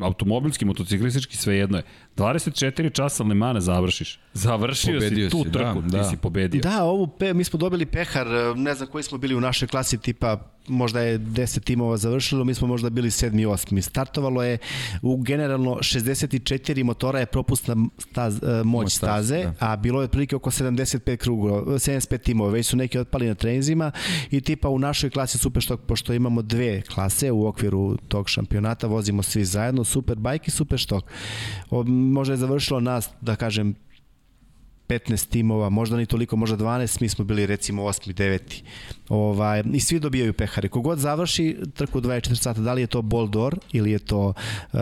automobilski, motociklistički, sve jedno je. 24 časa Le Mans završiš. Završio pobedio si tu si, da, trku, da, ti si pobedio. Da, ovu pe, mi smo dobili pehar, ne znam koji smo bili u našoj klasi, tipa možda je 10 timova završilo, mi smo možda bili 7. i 8. Startovalo je u generalno 64 motora je propustna staz, e, moć staze, da. a bilo je otprilike oko 75 krugova, 75 timova, već su neki otpali na trenizima i tipa u našoj klasi Superstock, pošto imamo dve klase u okviru tog šampionata, vozimo svi zajedno, Superbike i Superstock. Možda je završilo nas, da kažem, 15 timova, možda ni toliko, možda 12, mi smo bili recimo 8. 9. Ovaj, I svi dobijaju pehare. Kogod završi trku 24 sata, da li je to Boldor ili je to uh,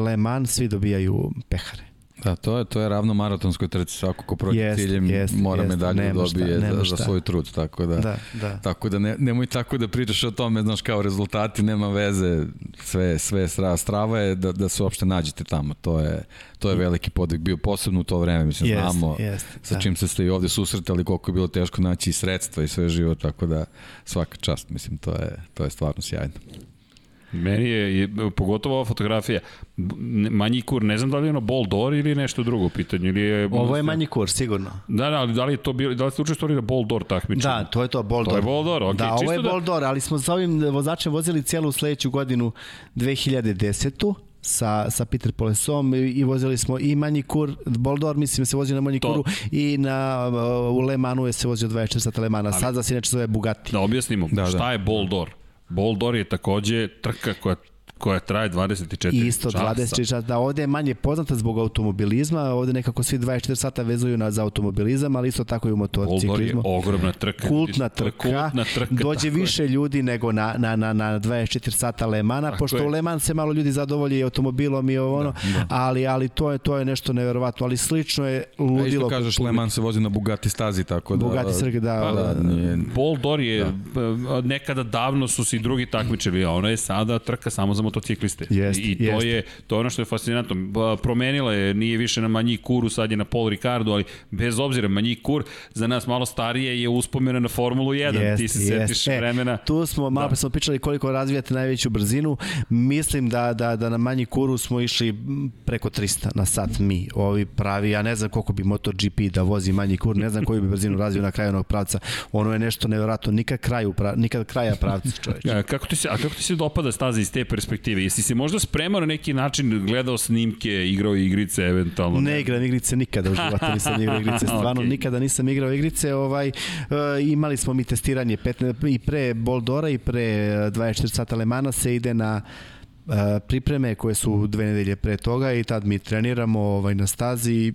Le Mans, svi dobijaju pehare. Da, to je, to je ravno maratonskoj trci, svako ko prođe jest, ciljem jest, mora jest, medalju da dobije šta, za, za svoj trud, tako da, da, da. tako da ne, nemoj tako da pričaš o tome, znaš, kao rezultati, nema veze, sve, sve strava, strava je da, da se uopšte nađete tamo, to je, to je veliki podvig bio, posebno u to vreme, mislim, jest, znamo jest, sa da. čim se ste i ovde susretali, koliko je bilo teško naći i sredstva i sve živo, tako da svaka čast, mislim, to je, to je stvarno sjajno. Meni je, je pogotovo ova fotografija, manji kur, ne znam da li je ono bol door ili nešto drugo u pitanju. Ili je, Ovo je manji kur, sigurno. Da, da, ali da li je to bilo, da li ste učestvovali na bol door takmičenju? Da, to je to, bol door. To je bol door, okay. Da, ovo je da... bol door, ali smo sa ovim vozačem vozili cijelu sledeću godinu 2010 -tu sa, sa Peter Polesom i, i vozili smo i manji kur, Boldor mislim se vozio na manji kuru i na, uh, u Le Manu je se vozio 24 sata Le Mana. Sada se inače zove Bugatti. Da objasnimo, da, šta da. je Boldor? Boldor je takođe trka koja koja traje 24 Isto, časa. 24 časa. Da, ovde je manje poznata zbog automobilizma, ovde nekako svi 24 sata vezuju na, za automobilizam, ali isto tako i u motociklizmu. Ovo je ogromna trka. Kultna trka. Kultna trka (laughs) dođe više je. ljudi nego na, na, na, na 24 sata Lemana, tako pošto je. u Leman se malo ljudi zadovolji automobilom i ovo ono, da, da. ali, ali to je to je nešto neverovatno, ali slično je ludilo. A isto kažeš, Leman se vozi na Bugatti stazi, tako da... Bugatti Srge, da. Pa, da, nije... Paul Dor je, da. nekada davno su se i drugi takmičili, a ona je sada trka samo za motocikliste. Jest, I to jest. je to je ono što je fascinantno. Promenila je, nije više na manji kuru, sad je na Paul Ricardo, ali bez obzira manji kur za nas malo starije je uspomena na Formulu 1. Jest, Ti se jest. setiš e, vremena. Tu smo malo da. smo pričali koliko razvijate najveću brzinu. Mislim da da da na manji kuru smo išli preko 300 na sat mi. Ovi pravi, ja ne znam koliko bi MotoGP da vozi manji kur, ne znam koju bi brzinu razvio na kraju onog pravca. Ono je nešto neverovatno, nikad kraju, nikad kraja pravca, čoveče. Kako ti se, a kako ti se dopada staza iz te perspektive? Jesi se možda spremao na neki način, gledao snimke, igrao igrice eventualno? Ne, ne igram igrice nikada u životu, nisam igrao igrice, (laughs) stvarno okay. nikada nisam igrao igrice. Ovaj, uh, imali smo mi testiranje 15, i pre Boldora i pre 24 sata Lemana se ide na uh, pripreme koje su dve nedelje pre toga i tad mi treniramo ovaj, na stazi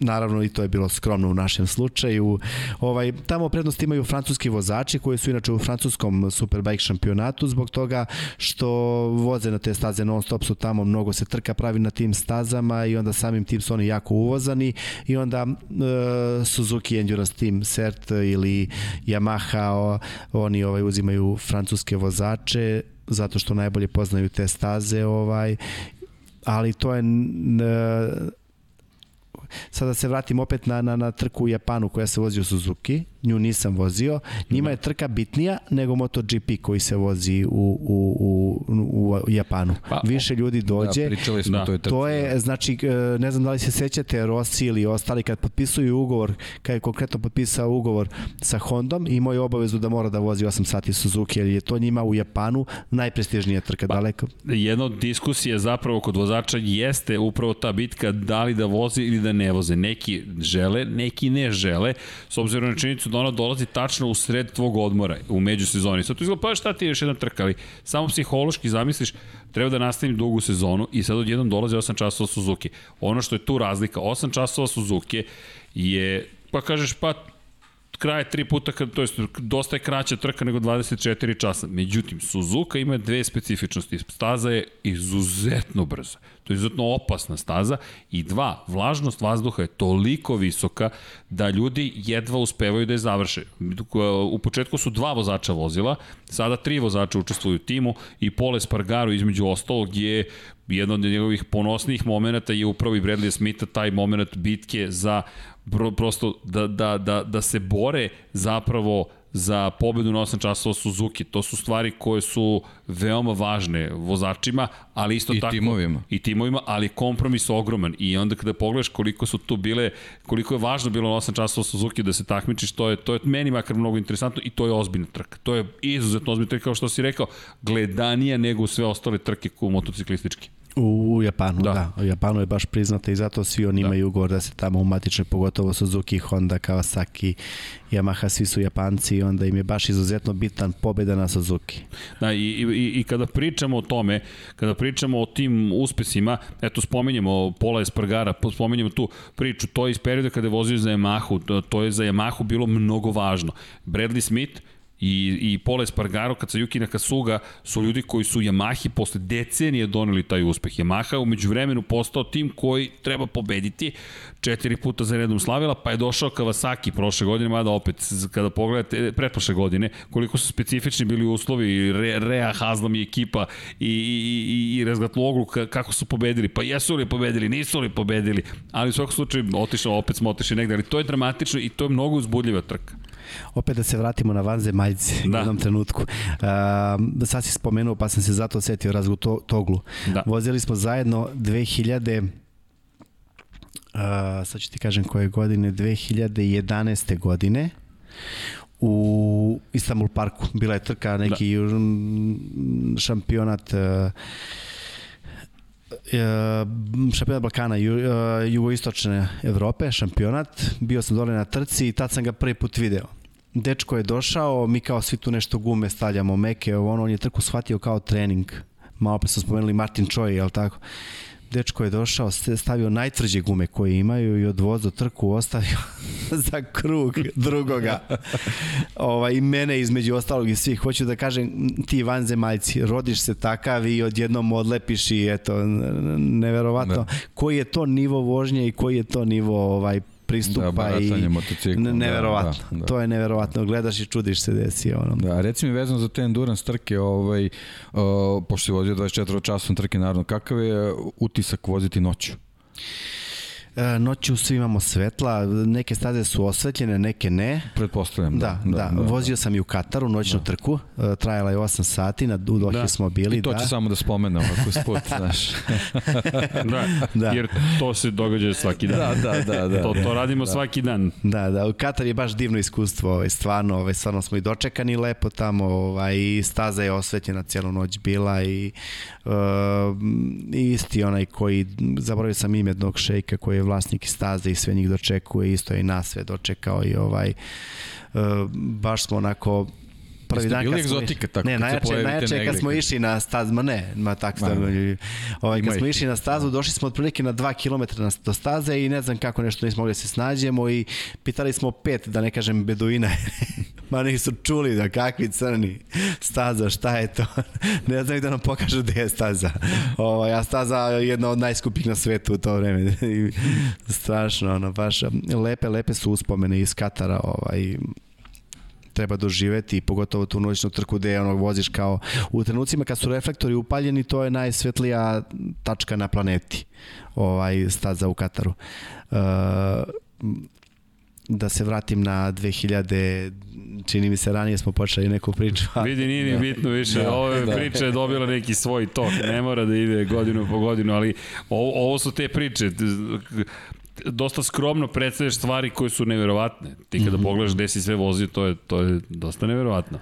naravno i to je bilo skromno u našem slučaju. Ovaj, tamo prednost imaju francuski vozači koji su inače u francuskom Superbike šampionatu zbog toga što voze na te staze non stop su tamo, mnogo se trka pravi na tim stazama i onda samim tim su oni jako uvozani i onda e, Suzuki Endurance Team CERT ili Yamaha o, oni ovaj uzimaju francuske vozače zato što najbolje poznaju te staze ovaj ali to je sada se vratim opet na, na, na trku u Japanu koja se vozi u Suzuki, nju nisam vozio, njima je trka bitnija nego MotoGP koji se vozi u, u, u, u Japanu. Pa, Više ljudi dođe. Da, pričali smo da. to je To je, znači, e, ne znam da li se sećate Rossi ili ostali kad potpisuju ugovor, kad je konkretno potpisao ugovor sa Hondom, imao je obavezu da mora da vozi 8 sati Suzuki, jer je to njima u Japanu najprestižnija trka pa, daleko. Jedna od diskusije zapravo kod vozača jeste upravo ta bitka da li da vozi ili da ne voze. Neki žele, neki ne žele, s obzirom na činjenicu da ona dolazi tačno u sred tvog odmora, u međusezoni. Sad to izgleda, pa šta ti je još jedna trka, ali samo psihološki zamisliš, treba da nastavim dugu sezonu i sad odjednom dolazi 8 časova Suzuki. Ono što je tu razlika, 8 časova Suzuki je, pa kažeš, pa kraje tri puta, to jest dosta je kraća trka nego 24 časa. Međutim, Suzuka ima dve specifičnosti. Staza je izuzetno brza. To je izuzetno opasna staza. I dva, vlažnost vazduha je toliko visoka da ljudi jedva uspevaju da je završe. U početku su dva vozača vozila, sada tri vozača učestvuju u timu i Pole Spargaro između ostalog je jedan od njegovih ponosnijih momenta je upravo i Bradley Smitha taj moment bitke za prosto da, da, da, da se bore zapravo za pobedu na 8 časova Suzuki. To su stvari koje su veoma važne vozačima, ali isto I tako timovima. i timovima, ali kompromis ogroman. I onda kada pogledaš koliko su tu bile, koliko je važno bilo na 8 časova Suzuki da se takmičiš, to je to je meni makar mnogo interesantno i to je ozbiljna trka. To je izuzetno ozbiljna trka kao što si rekao, gledanija nego sve ostale trke motociklističke. U, Japanu, da. da. U Japanu je baš priznata i zato svi oni da. imaju ugovor da se tamo umatiče, pogotovo Suzuki, Honda, Kawasaki, Yamaha, svi su Japanci i onda im je baš izuzetno bitan pobeda na Suzuki. Da, i, i, i kada pričamo o tome, kada pričamo o tim uspesima, eto spominjemo Pola Espargara, spominjemo tu priču, to je iz perioda kada je vozio za Yamahu, to je za Yamahu bilo mnogo važno. Bradley Smith, i, i Pola Espargaro, kad sa Yuki Nakasuga su ljudi koji su Yamahi posle decenije doneli taj uspeh. Yamaha umeđu vremenu postao tim koji treba pobediti, četiri puta za redom slavila, pa je došao Kawasaki prošle godine, mada opet, kada pogledate, pretprošle godine, koliko su specifični bili uslovi, Re, Rea, Hazlam i ekipa i, i, i, i Razgatloglu, kako su pobedili, pa jesu li pobedili, nisu li pobedili, ali u svakom slučaju otišao, opet smo otišli negde, ali to je dramatično i to je mnogo uzbudljiva trka opet da se vratimo na vanzemaljci da. u jednom trenutku. Uh, sad si spomenuo, pa sam se zato setio razgu to, Toglu. Da. Vozili smo zajedno 2000 Uh, sad ću ti kažem koje godine, 2011. godine u Istanbul parku. Bila je trka neki da. šampionat uh, šampionat Balkana, ju, jugoistočne Evrope, šampionat. Bio sam dole na trci i tad sam ga prvi put video. Dečko je došao, mi kao svi tu nešto gume stavljamo, meke, ono, on je trku shvatio kao trening. Malo pre smo spomenuli Martin Choi, jel tako? dečko je došao, stavio najtvrđe gume koje imaju i od vozu trku ostavio (laughs) za krug drugoga. Ova, I mene između ostalog i svih. Hoću da kažem, ti vanzemaljci, rodiš se takav i odjednom odlepiš i eto, neverovatno. Ne. Koji je to nivo vožnje i koji je to nivo ovaj pristupa da, i neverovatno. Da, da, da. To je neverovatno. Gledaš i čudiš se desi ono. Da, reci mi vezano za te endurance trke, ovaj uh, pošto si vozio 24 časom trke naravno, kakav je utisak voziti noću? E, noću svi imamo svetla, neke staze su osvetljene, neke ne. Pretpostavljam, da. Da, da. da. Vozio sam i u Kataru noćnu da. trku, e, trajala je 8 sati, na Dohi da. smo bili. I to da. ću samo da spomenem ako sput, (laughs) znaš. da, da, jer to se događa svaki dan. Da, da, da. da to, to radimo da. svaki dan. Da, da, u Katar je baš divno iskustvo, ovaj, stvarno, ovaj, stvarno smo i dočekani lepo tamo, ovaj, i staza je osvetljena cijelu noć bila i uh, isti onaj koji, zaboravio sam ime jednog šejka koji je vlasnik staze i sve njih dočekuje, isto je i nas sve dočekao i ovaj, uh, baš smo onako prvi dan kad smo išli, tako ne, najjače, najjače kad smo išli na stazu, ma ne, ma tako da, ovaj, kad smo išli na stazu, došli smo otprilike na 2 km do staze i ne znam kako nešto nismo mogli da se snađemo i pitali smo pet, da ne kažem beduina, (laughs) ma nisu čuli da kakvi crni staza, šta je to, (laughs) ne znam da nam pokažu gde je staza. Ovaj, a staza je jedna od najskupih na svetu u to vreme. (laughs) Strašno, ono, baš lepe, lepe su uspomene iz Katara, ovaj, treba doživeti, pogotovo tu noćnu trku gde ono voziš kao u trenucima kad su reflektori upaljeni, to je najsvetlija tačka na planeti. Ovaj staza u Kataru. Uh, da se vratim na 2000 čini mi se ranije smo počeli neku priču. Vidi, nije ni bitno više, da, ove da. priče je dobila neki svoj tok, ne mora da ide godinu po godinu, ali ovo, ovo su te priče, dosta skromno predstavljaš stvari koje su neverovatne. Ti kada mm -hmm. pogledaš gde si sve vozio, to je, to je dosta neverovatno.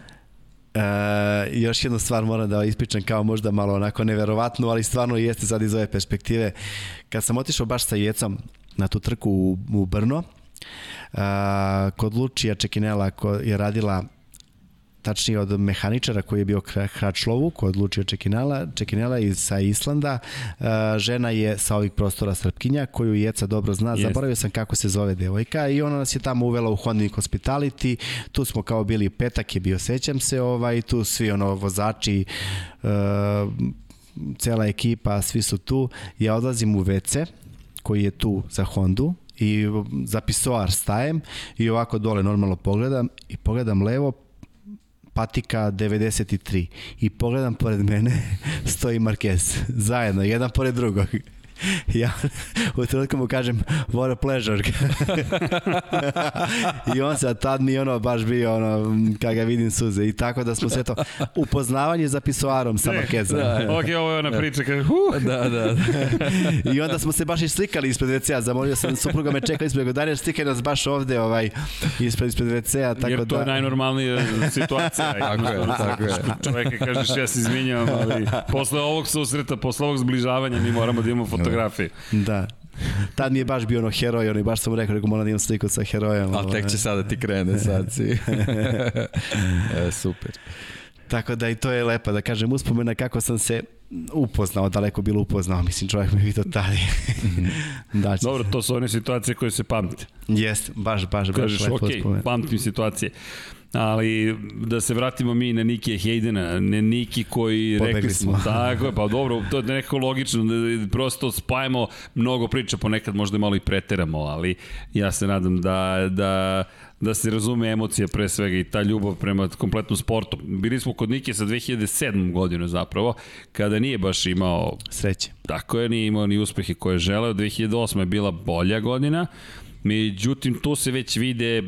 E, još jednu stvar moram da ispričam kao možda malo onako neverovatnu, ali stvarno jeste sad iz ove perspektive. Kad sam otišao baš sa Jecom na tu trku u, u Brno, a, kod Lučija Čekinela ko je radila tačnije od mehaničara koji je bio Hračlovu, koji je odlučio Čekinela, Čekinela iz sa Islanda. Uh, žena je sa ovih prostora Srpkinja, koju Jeca dobro zna. Yes. Zaboravio sam kako se zove devojka i ona nas je tamo uvela u Honda Hospitality. Tu smo kao bili petak je bio, sećam se, ovaj, tu svi ono vozači uh, cela ekipa, svi su tu. Ja odlazim u WC koji je tu za Hondu i za pisoar stajem i ovako dole normalno pogledam i pogledam levo, patika 93 i pogledam pored mene (laughs) stoji Marquez zajedno, jedan pored drugog (laughs) ja u trenutku mu kažem what a pleasure. (laughs) I on se tad mi ono baš bio ono kada ga vidim suze. I tako da smo sve to upoznavanje za pisoarom sa Markezom. da, ok, ovo je ona priča kaže, huh. da, da, da. (laughs) i onda smo se baš i slikali ispred WC-a. Zamolio sam supruga me čekala ispred Daniel slikaj nas baš ovde ovaj, ispred, ispred WC-a tako jer to da... je najnormalnija situacija. Tako je, tako je. čoveka kažeš ja se izvinjavam ali posle ovog susreta posle ovog zbližavanja mi moramo da imamo fotografije. Da. Tad mi je baš bio ono heroj, ono i baš sam mu rekao, rekao moram da imam sliku sa herojem. Ali tek će sada ti krene, sad si. (laughs) e, super. Tako da i to je lepo, da kažem, uspomena kako sam se upoznao, daleko bilo upoznao, mislim čovjek mi vidio tada. (laughs) da, Dobro, to su one situacije koje se pamte. Jeste, baš, baš, Kažeš, baš lepo okay, uspomena. pamtim situacije. Ali da se vratimo mi na Niki Hejdena, ne Niki koji Pobegli rekli smo, smo. tako pa dobro, to je nekako logično, da prosto spajamo mnogo priča, ponekad možda malo i preteramo, ali ja se nadam da, da da se razume emocija pre svega i ta ljubav prema kompletnom sportu. Bili smo kod Nike sa 2007. godinu zapravo, kada nije baš imao... Sreće. Tako je, nije imao ni uspehe koje je želeo. 2008. je bila bolja godina, Međutim, tu se već vide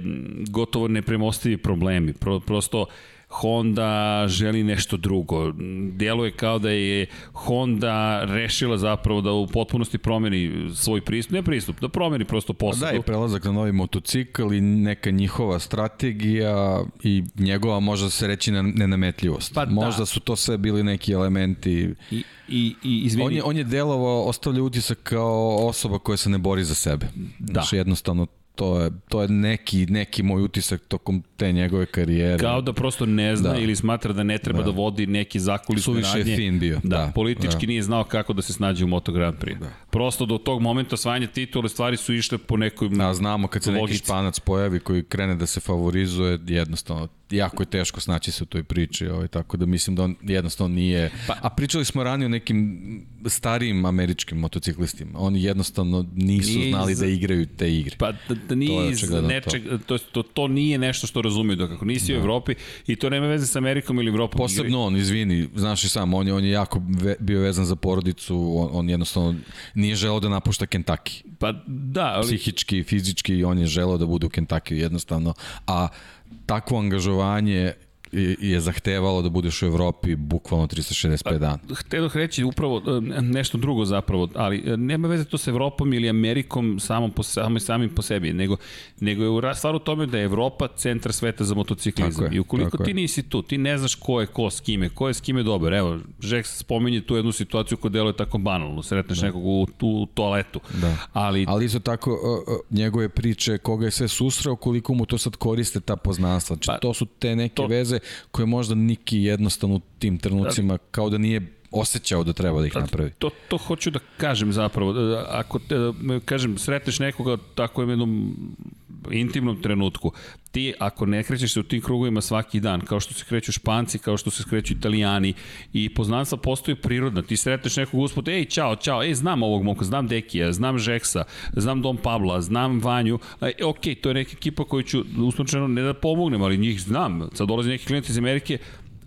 gotovo nepremostivi problemi. Pro, prosto, Honda želi nešto drugo. Djeluje kao da je Honda rešila zapravo da u potpunosti promeni svoj pristup, ne pristup, da promeni prosto posadu. Da, i prelazak na novi motocikl i neka njihova strategija i njegova možda se reći na nenametljivost. Pa da. možda su to sve bili neki elementi. I, i, i izvini. On je, on je delovao, ostavlja utisak kao osoba koja se ne bori za sebe. Da. Znači, jednostavno to je, to je neki, neki moj utisak tokom te njegove karijere. Kao da prosto ne zna Da. ili smatra da ne treba da, Da. vodi neki zakulisne Suviše je radnje. fin bio, Da, da, politički da. nije znao kako da se snađe u Moto Grand Prix. Da. Prosto do tog momenta osvajanja titule stvari su išle po nekoj A znamo kad se neki logici. španac pojavi koji krene da se favorizuje, jednostavno jako je teško snaći se u toj priči, ovaj, tako da mislim da on jednostavno nije... Pa, a pričali smo ranije o nekim starijim američkim motociklistima. Oni jednostavno nisu Nije znali iz- da igraju te igre. Pa da, da To nije je iz nečeg, to. To, to, nije nešto što razumeju da kako nisi u Evropi i to nema veze sa Amerikom ili Evropom. Posebno on, izvini, znaš i sam, on je, on je jako ve, bio vezan za porodicu, on, on jednostavno nije želeo da napušta Kentucky. Pa da, ali Psihički, fizički, on je želeo da bude u Kentucky jednostavno, a takvo angažovanje je, zahtevalo da budeš u Evropi bukvalno 365 dana. htio bih reći upravo e, nešto drugo zapravo, ali e, nema veze to sa Evropom ili Amerikom samom po, samim, samim po sebi, nego, nego je stvar u tome da je Evropa centar sveta za motociklizam. Je, I ukoliko ti je. nisi tu, ti ne znaš ko je ko s kime, ko je s kime dobar. Evo, Žek spominje tu jednu situaciju koja deluje tako banalno, sretneš da. nekog u, u toaletu. Da. Ali, Ali isto tako, njegove priče, koga je sve susreo, koliko mu to sad koriste ta poznanstva. Znači, Pa, to su te neke to- veze koje možda Niki jednostavno u tim trenucima kao da nije osjećao da treba da ih napravi. To, to hoću da kažem zapravo. Da Ako, te, kažem, sretneš nekoga tako u jednom intimnom trenutku, ti ako ne krećeš se u tim krugovima svaki dan, kao što se kreću španci, kao što se kreću italijani i poznanstva postoje prirodna. Ti sretneš nekog usput, ej, čao, čao, ej, znam ovog momka, znam Dekija, znam Žeksa, znam Dom Pabla, znam Vanju, e, ok, to je neka ekipa koju ću uslučeno ne da pomognem, ali njih znam. Sad dolazi neki klijent iz Amerike,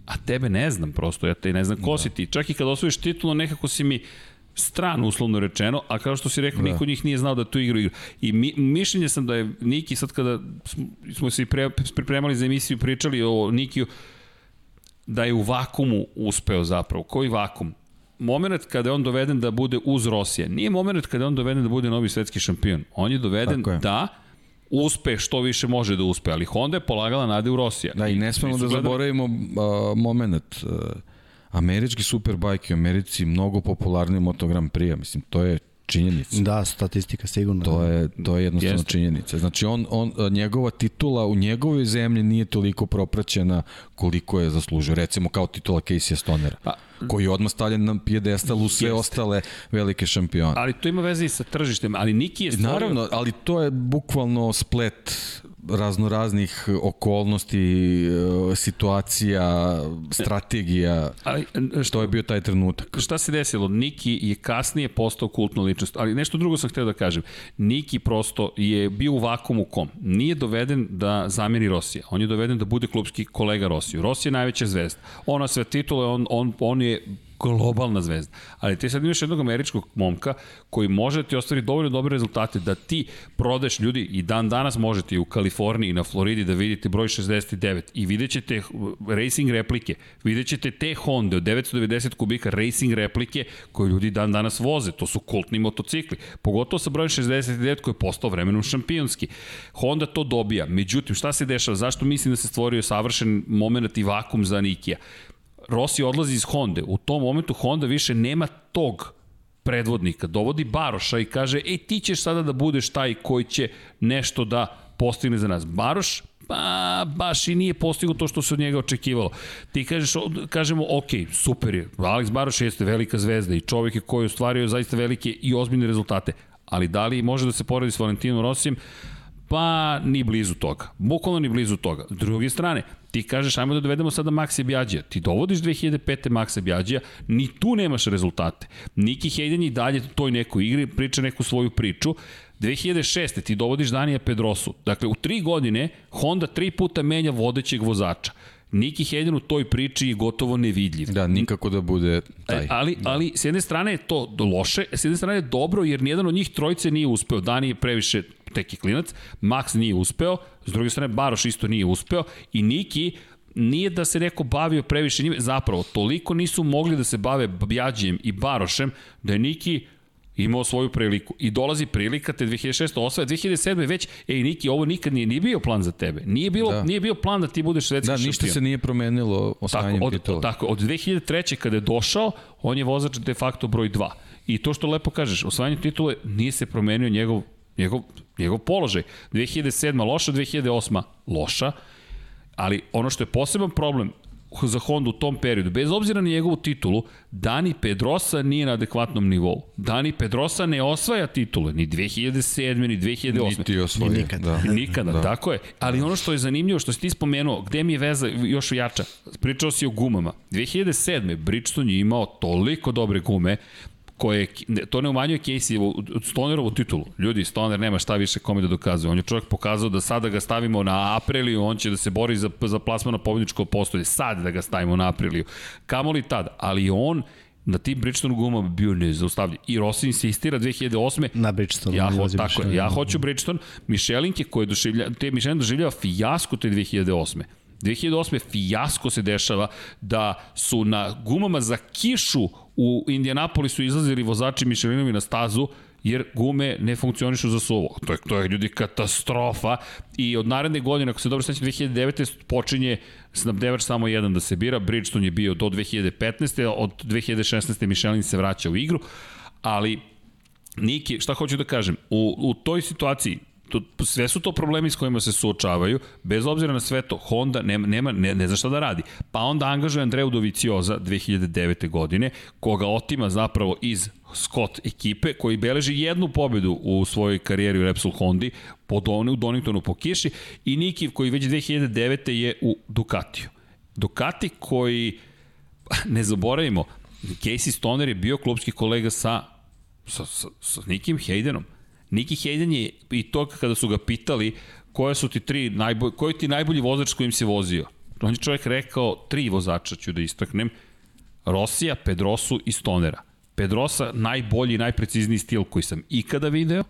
a tebe ne znam prosto, ja te ne znam ko si ti. Čak i kad osvojiš titulu, nekako si mi stran uslovno rečeno, a kao što si rekao, da. niko od njih nije znao da tu igru igra. I mi, mišljenje sam da je Niki, sad kada smo, smo se pre, pripremali za emisiju, pričali o Nikiju, da je u vakumu uspeo zapravo. Koji vakum? moment kada je on doveden da bude uz Rosija. Nije moment kada je on doveden da bude novi svetski šampion. On je doveden je. da uspe što više može da uspe, ali Honda je polagala nade u Rosija. Da, i ne smemo da gledali- zaboravimo uh, moment. Uh, američki superbajk u Americi mnogo popularniji od Moto Grand Prix-a. Mislim, to je činjenica. Da, statistika sigurno. To je, to je jednostavno Jeste. činjenica. Znači, on, on, njegova titula u njegovoj zemlji nije toliko propraćena koliko je zaslužio. Recimo kao titula Casey Stonera, Pa, koji je odmah stavljen na pijedestal u sve Jeste. ostale velike šampione. Ali to ima veze i sa tržištem, ali Niki je stvorio... Naravno, ali to je bukvalno splet raznoraznih okolnosti, e, situacija, strategija, Ali, e, što je bio taj trenutak. šta se desilo? Niki je kasnije postao kultna ličnost, ali nešto drugo sam hteo da kažem. Niki prosto je bio u vakumu kom. Nije doveden da zameni Rosija. On je doveden da bude klubski kolega Rosiju. Rosija je najveća zvezda. Ona sve titule, on, on, on je globalna zvezda. Ali ti sad imaš jednog američkog momka koji može da ti ostvari dovoljno dobre rezultate da ti prodeš ljudi i dan danas možete i u Kaliforniji i na Floridi da vidite broj 69 i vidjet ćete racing replike, vidjet ćete te Honda od 990 kubika racing replike koje ljudi dan danas voze. To su kultni motocikli. Pogotovo sa brojem 69 koji je postao vremenom šampionski. Honda to dobija. Međutim, šta se dešava? Zašto mislim da se stvorio savršen moment i vakum za Nikija? Rossi odlazi iz Honda. U tom momentu Honda više nema tog predvodnika. Dovodi Baroša i kaže, ej, ti ćeš sada da budeš taj koji će nešto da postigne za nas. Baroš, pa baš i nije postigao to što se od njega očekivalo. Ti kažeš, kažemo, ok, super je, Alex Baroš jeste velika zvezda i čovjek je koji je ostvario zaista velike i ozbiljne rezultate. Ali da li može da se poredi s Valentinom Rosijem? Pa ni blizu toga. Bukvalno ni blizu toga. S druge strane, ti kažeš ajmo da dovedemo sada Maxa Bjađija. Ti dovodiš 2005. Maxa Bjađija, ni tu nemaš rezultate. Niki Hayden i dalje toj nekoj igri, priča neku svoju priču. 2006. ti dovodiš Danija Pedrosu. Dakle, u tri godine Honda tri puta menja vodećeg vozača. Niki Hayden u toj priči je gotovo nevidljiv. Da, nikako da bude taj. E, ali, ali s jedne strane je to loše, s jedne strane je dobro jer nijedan od njih trojice nije uspeo. Dani je previše teki klinac, Max nije uspeo, s druge strane Baroš isto nije uspeo i Niki nije da se neko bavio previše njime, zapravo, toliko nisu mogli da se bave Bjađijem i Barošem, da je Niki imao svoju priliku. I dolazi prilika te 2006. osvaja, 2007. već, ej Niki, ovo nikad nije, nije bio plan za tebe. Nije, bilo, da. nije bio plan da ti budeš svetski šampion. Da, ništa se nije promenilo osvajanjem tako, od, titula. Tako, od 2003. kada je došao, on je vozač de facto broj 2. I to što lepo kažeš, osvajanje titule nije se promenio njegov, njegov, njegov položaj. 2007. loša, 2008. loša, ali ono što je poseban problem za Honda u tom periodu, bez obzira na njegovu titulu, Dani Pedrosa nije na adekvatnom nivou. Dani Pedrosa ne osvaja titule, ni 2007. ni 2008. Niti osvoje. Ni nikada. Da. (laughs) Nikada, da. tako je. Ali ono što je zanimljivo, što si ti spomenuo, gde mi je veza još jača? Pričao si o gumama. 2007. Bridgestone je imao toliko dobre gume, koje, to ne umanjuje Casey Stonerovu titulu. Ljudi, Stoner nema šta više kome da dokazuje. On je čovjek pokazao da sada ga stavimo na Apriliju, on će da se bori za, za plasman na pobjedičko postolje. Sad da ga stavimo na Apriliju. Kamoli tad, ali on na tim Bridgestone gumama bio nezaustavljiv. I Rossi insistira 2008. Na Bridgestone. Ja, ho, tako je, ja hoću Bridgestone. Michelinke koje doživlja, te Michelin doživljava fijasko te 2008. 2008. fijasko se dešava da su na gumama za kišu u Indianapolisu izlazili vozači Michelinovi na stazu jer gume ne funkcionišu za suvo. To je, to je ljudi katastrofa i od naredne godine, ako se dobro svećam, 2009. počinje snabdevač samo jedan da se bira, Bridgestone je bio do 2015. od 2016. Michelin se vraća u igru, ali Niki, šta hoću da kažem, u, u toj situaciji to, sve su to problemi s kojima se suočavaju, bez obzira na sve to, Honda nema, nema ne, ne zna šta da radi. Pa onda angažuje Andreu Dovicioza 2009. godine, koga otima zapravo iz Scott ekipe, koji beleži jednu pobedu u svojoj karijeri u Repsol Hondi, po Don, u Doningtonu po kiši, i Niki koji već 2009. je u Ducatiju. Ducati koji, (laughs) ne zaboravimo, Casey Stoner je bio klubski kolega sa, sa, sa, sa Nikim Haydenom. Niki Hayden je i to kada su ga pitali koje su ti tri najbolji, koji ti najbolji vozač s kojim se vozio. On je čovjek rekao, tri vozača ću da istaknem, Rosija, Pedrosu i Stonera. Pedrosa najbolji i najprecizniji stil koji sam ikada video,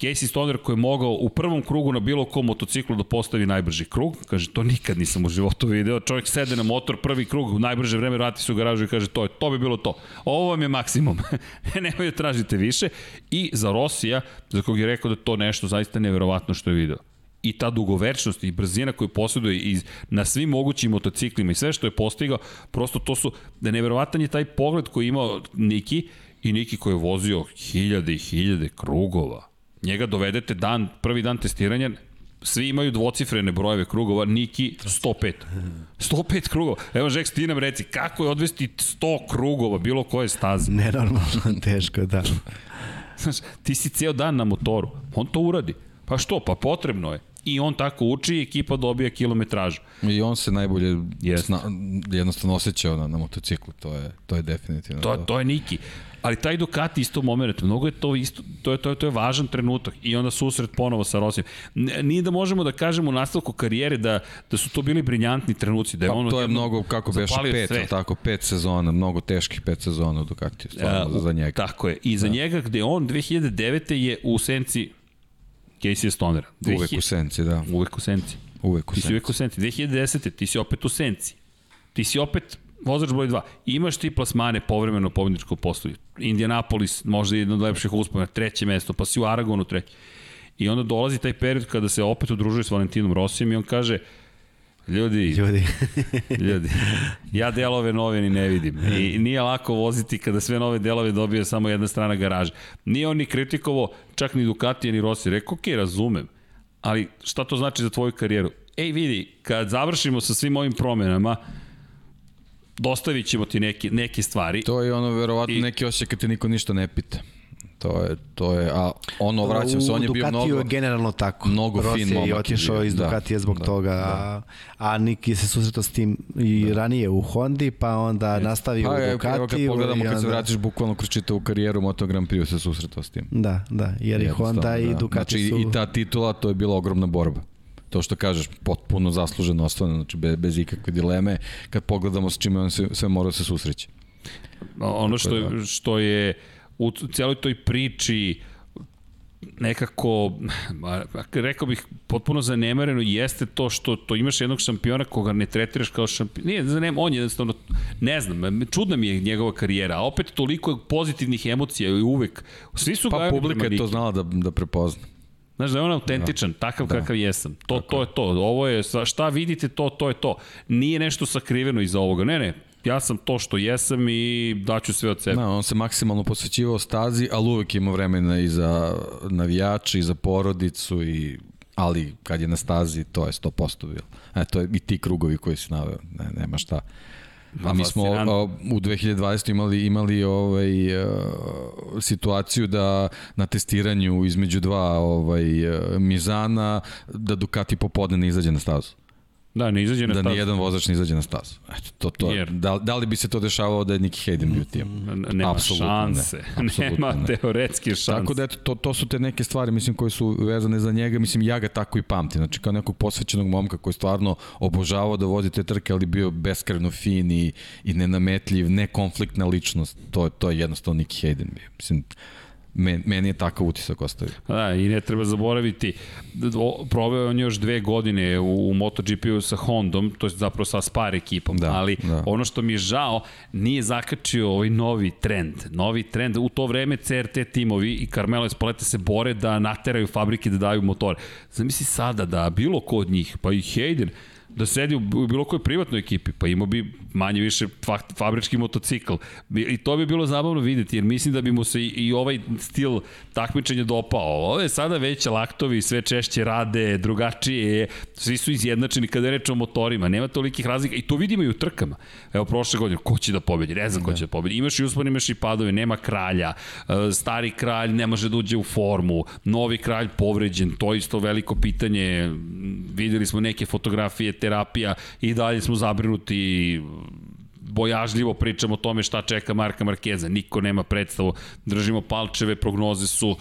Casey Stoner koji je mogao u prvom krugu na bilo kom motociklu da postavi najbrži krug, kaže to nikad nisam u životu video, čovjek sede na motor, prvi krug, najbrže vreme vrati se u garažu i kaže to je, to bi bilo to. Ovo vam je maksimum, (laughs) nemoj da tražite više. I za Rosija, za kog je rekao da to nešto zaista neverovatno što je video. I ta dugovečnost i brzina koju posjeduje i na svim mogućim motociklima i sve što je postigao, prosto to su, da neverovatan je taj pogled koji je imao Niki i Niki koji je vozio hiljade i hiljade krugova njega dovedete dan, prvi dan testiranja, svi imaju dvocifrene brojeve krugova, Niki 105. 105 krugova. Evo, Žeks, ti nam reci, kako je odvesti 100 krugova bilo koje staze? Nenormalno, (laughs) teško, da. Znaš, ti si ceo dan na motoru, on to uradi. Pa što, pa potrebno je. I on tako uči i ekipa dobija kilometražu. I on se najbolje yes. sna, jednostavno osjećao na, na motociklu, to je, to je definitivno. To, to je Niki. Ali taj Ducati isto moment, mnogo je to isto, to je, to je, to je važan trenutak i onda susret ponovo sa Rosijom. Nije da možemo da kažemo u nastavku karijere da, da su to bili briljantni trenuci, da je pa, ono... To je mnogo, kako beš, pet, sve. tako, pet sezona, mnogo teških pet sezona u Ducati, stvarno, uh, za njega. Tako je, i za da. njega gde on 2009. je u senci Casey Stonera. Uvek u senci, da. Uvek u senci. Uvek u ti senci. si uvek u senci. 2010. ti si opet u senci. Ti si opet vozač broj 2. Imaš ti plasmane povremeno pobedničko postoji. Indianapolis, možda jedan od lepših uspomena, treće mesto, pa si u Aragonu treće. I onda dolazi taj period kada se opet udružuje s Valentinom Rosijem i on kaže, Ljudi, ljudi. (laughs) ljudi, ja delove nove ni ne vidim. I nije lako voziti kada sve nove delove dobije samo jedna strana garaže. Nije on ni kritikovo, čak ni Ducati, ni Rossi. Rekao, ok, razumem, ali šta to znači za tvoju karijeru? Ej, vidi, kad završimo sa svim ovim promenama, dostavit ćemo ti neke, neke stvari. To je ono, verovatno, I... neki osjećaj kad te niko ništa ne pita. To je, to je, a ono, vraćam se, on je bio mnogo... U je generalno tako. Mnogo Rossi fin momak. je otišao iz da, Ducatija zbog da, toga, da. a Niki se susretao s tim i da. ranije u Hondi, pa onda nastavio pa, u Ducatiju. Evo kad pogledamo, kad se vratiš bukvalno kroz čitavu karijeru Moto Grand Prix se susretao s tim. Da, da, jer i Honda da. i Ducati znači, su... i ta titula, to je bila ogromna borba to što kažeš, potpuno zasluženo ostane, znači bez, bez ikakve dileme, kad pogledamo s čime on se, sve mora da se susreći. Ono što, da. što je u celoj toj priči nekako, rekao bih, potpuno zanemareno jeste to što to imaš jednog šampiona koga ne tretiraš kao šampion. Nije, zanem, on je jednostavno, ne znam, čudna mi je njegova karijera, a opet toliko pozitivnih emocija i uvek. Svi su pa publika je to znala da, da prepozna. Znaš da je on autentičan, da. takav da. kakav jesam. To, Tako. to je to. Ovo je, šta vidite, to, to je to. Nije nešto sakriveno iza ovoga. Ne, ne, ja sam to što jesam i daću sve od sebe. Da, on se maksimalno posvećivao stazi, ali uvek ima vremena i za navijače, i za porodicu, i ali kad je na stazi, to je 100% bilo. E, to je i ti krugovi koji si naveo, ne, nema šta. A mi smo o, u 2020 imali imali ovaj uh, situaciju da na testiranju između dva ovaj uh, Mizana da Ducati popodne ne izađe na stazu. Da, ne izađe na stazu. Da ni jedan vozač ne izađe na stazu. Eto, to, to, Jer... da, da li bi se to dešavalo da je Nicky Hayden bio tim? Nema Absolutno šanse. Ne. Absolutno (laughs) Nema ne. teoretski šanse. Tako da, eto, to, to su te neke stvari, mislim, koje su vezane za njega. Mislim, ja ga tako i pamtim. Znači, kao nekog posvećenog momka koji stvarno obožavao da vozi te trke, ali bio beskreno fin i, i nenametljiv, nekonfliktna ličnost. To, to je jednostavno Nicky Hayden bio. Mislim, Men, meni je takav utisak ostavio. Da, i ne treba zaboraviti, proveo on još dve godine u, u MotoGP-u sa Hondom, to je zapravo sa Spar ekipom, da, ali da. ono što mi je žao, nije zakačio ovaj novi trend. Novi trend, u to vreme CRT timovi i Carmelo Espaleta se bore da nateraju fabrike da daju motore. Zamisli sada da bilo ko od njih, pa i Hayden, da sedi u bilo kojoj privatnoj ekipi, pa imao bi manje više fabrički motocikl. I to bi bilo zabavno videti, jer mislim da bi mu se i, i ovaj stil takmičenja dopao. Ovo je sada već laktovi, sve češće rade, drugačije je, svi su izjednačeni kada je reč o motorima, nema tolikih razlika i to vidimo i u trkama. Evo, prošle godine, ko će da pobedi? Ne znam da. ko će da pobedi. Imaš i uspon, imaš i padove, nema kralja, e, stari kralj ne može da uđe u formu, novi kralj povređen, to je isto veliko pitanje. Videli smo neke fotografije, terapija i dalje smo zabrinuti bojažljivo pričamo o tome šta čeka Marka Markeza. Niko nema predstavu. Držimo palčeve, prognoze su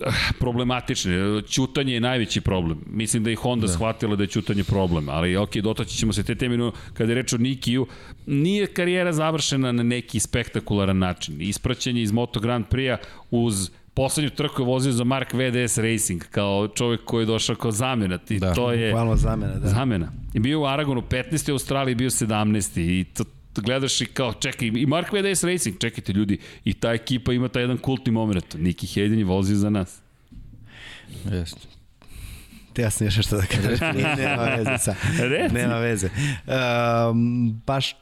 eh, problematične. Ćutanje je najveći problem. Mislim da i Honda da. shvatila da je ćutanje problem, ali ok, dotaći ćemo se te teme, kada je reč o Nikiju, nije karijera završena na neki spektakularan način. Ispraćanje iz Moto Grand Prix-a uz poslednju trku je vozio za Mark VDS Racing, kao čovek koji je došao kao zamena. I da, to je... Hvala zamena, da. Zamena. I bio u Aragonu 15. u Australiji bio 17. I to, gledaš i kao, čekaj, i Mark VDS Racing, čekajte ljudi, i ta ekipa ima taj jedan kultni moment. Niki Hayden je vozio za nas. Jeste. Te ja sam još što da kažem, (laughs) nema veze sa. Nema veze. Um, baš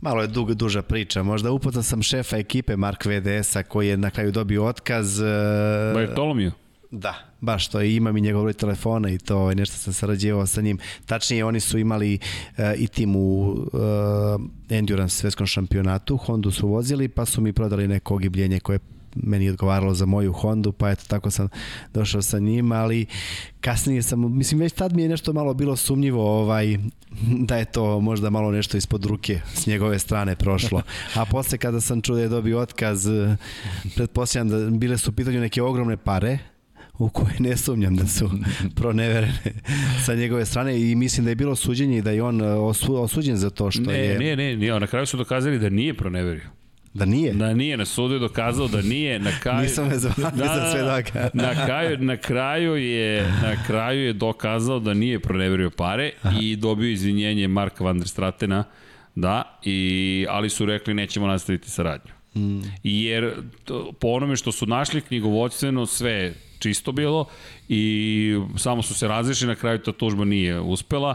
Malo je dug, duža priča. Možda upoznao sam šefa ekipe Mark VDS-a koji je na kraju dobio otkaz. E, Bartolomiju? Da, baš to i imam i njegov broj telefona i to nešto sam sarađivao sa njim. Tačnije oni su imali uh, i tim u uh, Endurance svetskom šampionatu, Hondu su vozili pa su mi prodali neko ogibljenje koje meni odgovaralo za moju Hondu, pa eto tako sam došao sa njim, ali kasnije sam, mislim već tad mi je nešto malo bilo sumnjivo ovaj, da je to možda malo nešto ispod ruke s njegove strane prošlo. A posle kada sam čuo da je dobio otkaz, pretpostavljam da bile su u pitanju neke ogromne pare, u koje ne sumnjam da su proneverene sa njegove strane i mislim da je bilo suđenje i da je on osu, osuđen za to što ne, je... Ne, ne, ne, na kraju su dokazali da nije proneverio. Da nije? Da nije, na sudu je dokazao da nije, na (laughs) kraju... Nisam me zvali da, za sve doka. (laughs) na, kraju, na, kraju je, na kraju je dokazao da nije proneverio pare Aha. i dobio izvinjenje Marka van der Stratena, da, i, ali su rekli nećemo nastaviti saradnju. Mm. Jer to, po onome što su našli knjigovodstveno sve čisto bilo i samo su se razlišili, na kraju ta tužba nije uspela,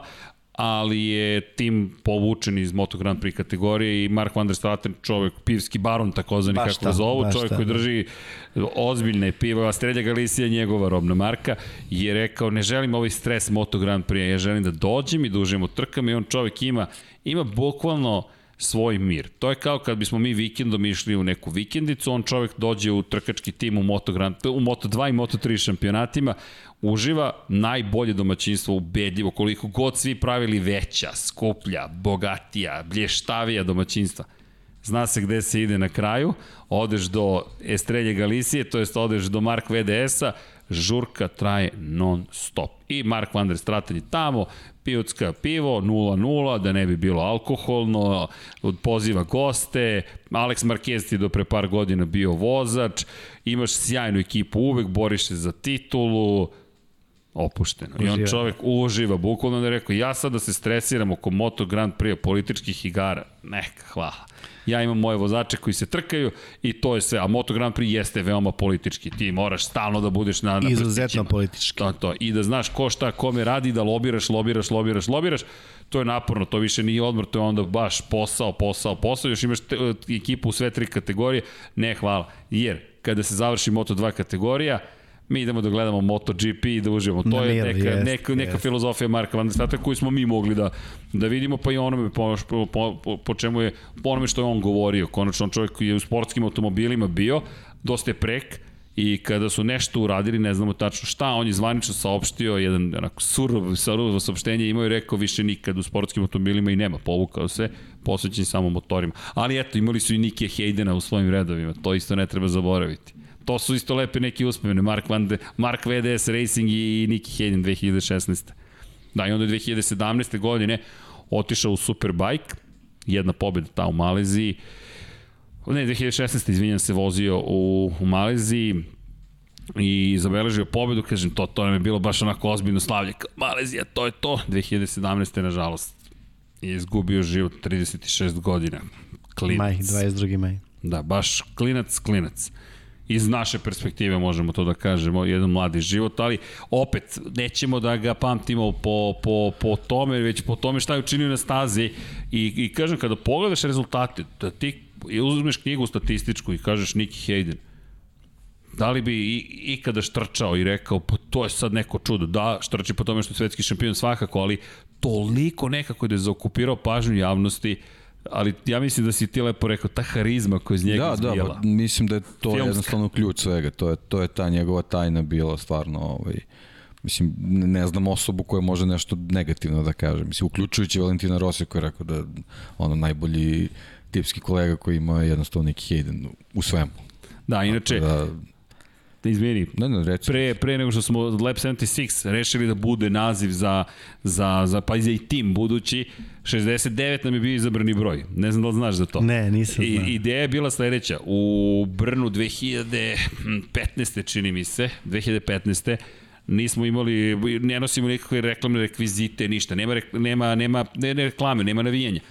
ali je tim povučen iz Moto Grand Prix kategorije i Mark van der Straten, čovek, pivski baron takozvani baš kako ga zovu, čovek ta, koji drži ozbiljne piva, a Strelja Galicija njegova robna marka, je rekao ne želim ovaj stres Moto Grand Prix, ja želim da dođem i da užijem u trkama. I on čovek ima, ima bukvalno svoj mir. To je kao kad bismo mi vikendom išli u neku vikendicu, on čovek dođe u trkački tim u Moto, Grand, u Moto 2 i Moto 3 šampionatima, uživa najbolje domaćinstvo ubedljivo, koliko god svi pravili veća, skuplja, bogatija, blještavija domaćinstva. Zna se gde se ide na kraju, odeš do Estrelje Galicije, to jest odeš do Mark VDS-a, žurka traje non stop. I Mark van der Straten je tamo, pijutska pivo, 0-0, da ne bi bilo alkoholno, poziva goste, Alex Marquez ti do pre par godina bio vozač, imaš sjajnu ekipu, uvek boriš se za titulu, opušteno. I on čovek uživa, bukvalno da je rekao, ja sad da se stresiram oko Moto Grand Prix političkih igara, neka, hvala. Ja imam moje vozače koji se trkaju i to je sve. A Moto Grand Prix jeste veoma politički. Ti moraš stalno da budeš na, na Izuzetno politički. To, to. I da znaš ko šta kome radi, da lobiraš, lobiraš, lobiraš, lobiraš. To je naporno, to više nije odmor, to je onda baš posao, posao, posao. Još imaš te, ekipu u sve tri kategorije. Ne, hvala. Jer kada se završi Moto 2 kategorija, mi idemo da gledamo MotoGP i da uživamo. To je neka, jest, neka, neka jest. filozofija Marka Van Stata koju smo mi mogli da, da vidimo, pa i onome po, po, po, po čemu je, po onome što je on govorio. Konačno čovjek koji je u sportskim automobilima bio, dosta je prek, i kada su nešto uradili, ne znamo tačno šta, on je zvanično saopštio jedan onako surov, surovo saopštenje, imao je rekao više nikad u sportskim automobilima i nema, povukao se, posvećen samo motorima. Ali eto, imali su i Nike Hejdena u svojim redovima, to isto ne treba zaboraviti. To su isto lepe neki uspomene, Mark, Van de, Mark VDS Racing i Nicky Hayden 2016. Da, i onda 2017. godine otišao u Superbike, jedna pobjeda ta u Maleziji, ne, 2016. izvinjam se, vozio u, u Maleziji, i zabeležio pobedu, kažem, to, to nam je bilo baš onako ozbiljno slavlje. Malezija, to je to. 2017. nažalost je izgubio život 36 godina. Klinac. Maj, 22. maj. Da, baš klinac, klinac iz naše perspektive možemo to da kažemo, jedan mladi život, ali opet nećemo da ga pamtimo po, po, po tome, već po tome šta je učinio na stazi. I, i kažem, kada pogledaš rezultate, da ti uzmeš knjigu statističku i kažeš Nicky Hayden, da li bi i, ikada štrčao i rekao, pa to je sad neko čudo, da, štrči po tome što je svetski šampion svakako, ali toliko nekako da je zaokupirao pažnju javnosti, ali ja mislim da si ti lepo rekao, ta harizma koja iz njega da, izbijala. Da, da, mislim da je to Filmska. jednostavno ključ svega, to je, to je ta njegova tajna bila stvarno, ovaj, mislim, ne znam osobu koja može nešto negativno da kaže, mislim, uključujući Valentina Rossi koji je rekao da ono najbolji tipski kolega koji ima jednostavno neki Hayden u svemu. Da, inače, da, izvini, ne, ne, reci. pre, pre nego što smo Lab 76 rešili da bude naziv za, za, za pa i tim budući, 69 nam je bio izabrani broj. Ne znam da li znaš za to. Ne, nisam I, Ideja je bila sledeća. U Brnu 2015. čini mi se, 2015 nismo imali, ne nosimo nikakve reklamne rekvizite, ništa, nema, nema, nema ne, ne reklame, nema navijenja.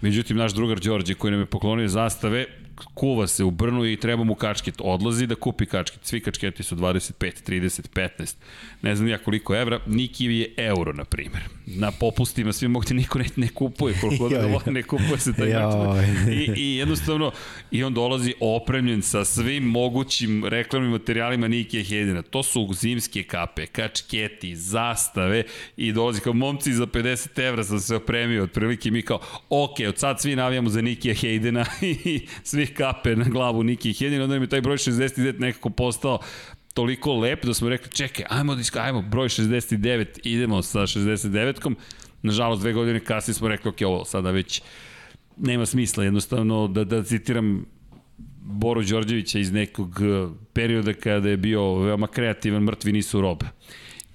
Međutim, naš drugar Đorđe koji nam je poklonio zastave, kuva se u Brnu i treba mu kačket. Odlazi da kupi kačket. Svi kačketi su 25, 30, 15. Ne znam ja koliko evra. Niki je euro, na primjer. Na popustima svi mogu niko ne, ne kupuje. Koliko (laughs) da ga ne kupuje se taj kačket. I, I jednostavno, i on dolazi opremljen sa svim mogućim reklamnim materijalima Nike Hedina. To su zimske kape, kačketi, zastave i dolazi kao momci za 50 evra sam se opremio. Otprilike mi kao, ok, od sad svi navijamo za Nike Hejdena (laughs) i svi dve kape na glavu Niki Hedin, onda mi taj broj 69 nekako postao toliko lep da smo rekli, čekaj, ajmo, da ajmo, broj 69, idemo sa 69-kom. Nažalost, dve godine kasnije smo rekli, ok, ovo sada već nema smisla, jednostavno, da, da citiram Boru Đorđevića iz nekog perioda kada je bio veoma kreativan, mrtvi nisu robe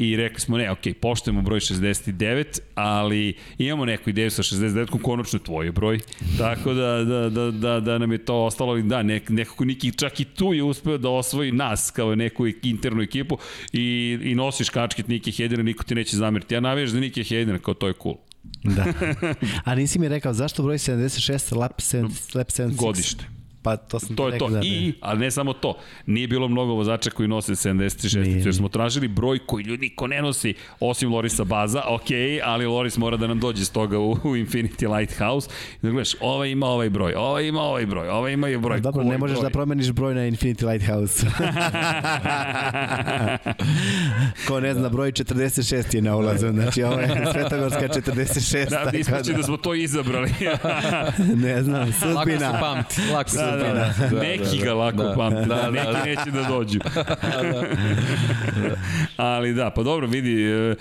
i rekli smo ne, ok, poštujemo broj 69, ali imamo neku ideju sa 69-kom, konačno tvoj broj, tako da, da, da, da, da nam je to ostalo, ali da, nek, nekako Niki čak i tu je uspeo da osvoji nas kao neku internu ekipu i, i nosiš kačket Niki Hedina, niko ti neće zameriti. Ja navijaš za Niki Hedina, kao to je cool. Da. (laughs) A nisi mi rekao zašto broj 76, lap 76? Lap 76? Godište. Pa to sam to je to. Da, I, ali ne samo to. Nije bilo mnogo vozača koji nose 76. Jer smo tražili broj koji ljudi niko ne nosi, osim Lorisa Baza, ok, ali Loris mora da nam dođe s toga u, u Infinity Lighthouse. I da gledaš, ovaj ima ovaj broj, ovaj ima ovaj broj, ovaj ima i broj. A dobro, ne možeš broj? da promeniš broj na Infinity Lighthouse. (laughs) Ko ne zna, broj 46 je na ulazu, znači ovo je (laughs) Svetogorska 46. Da, nismo da... da smo to izabrali. (laughs) ne znam, sudbina. Lako se pamti, lako se (laughs) da, da, da, neki ga lako da, pamte, da, da, neki neće da dođu. (laughs) (laughs) Ali da, pa dobro, vidi, e,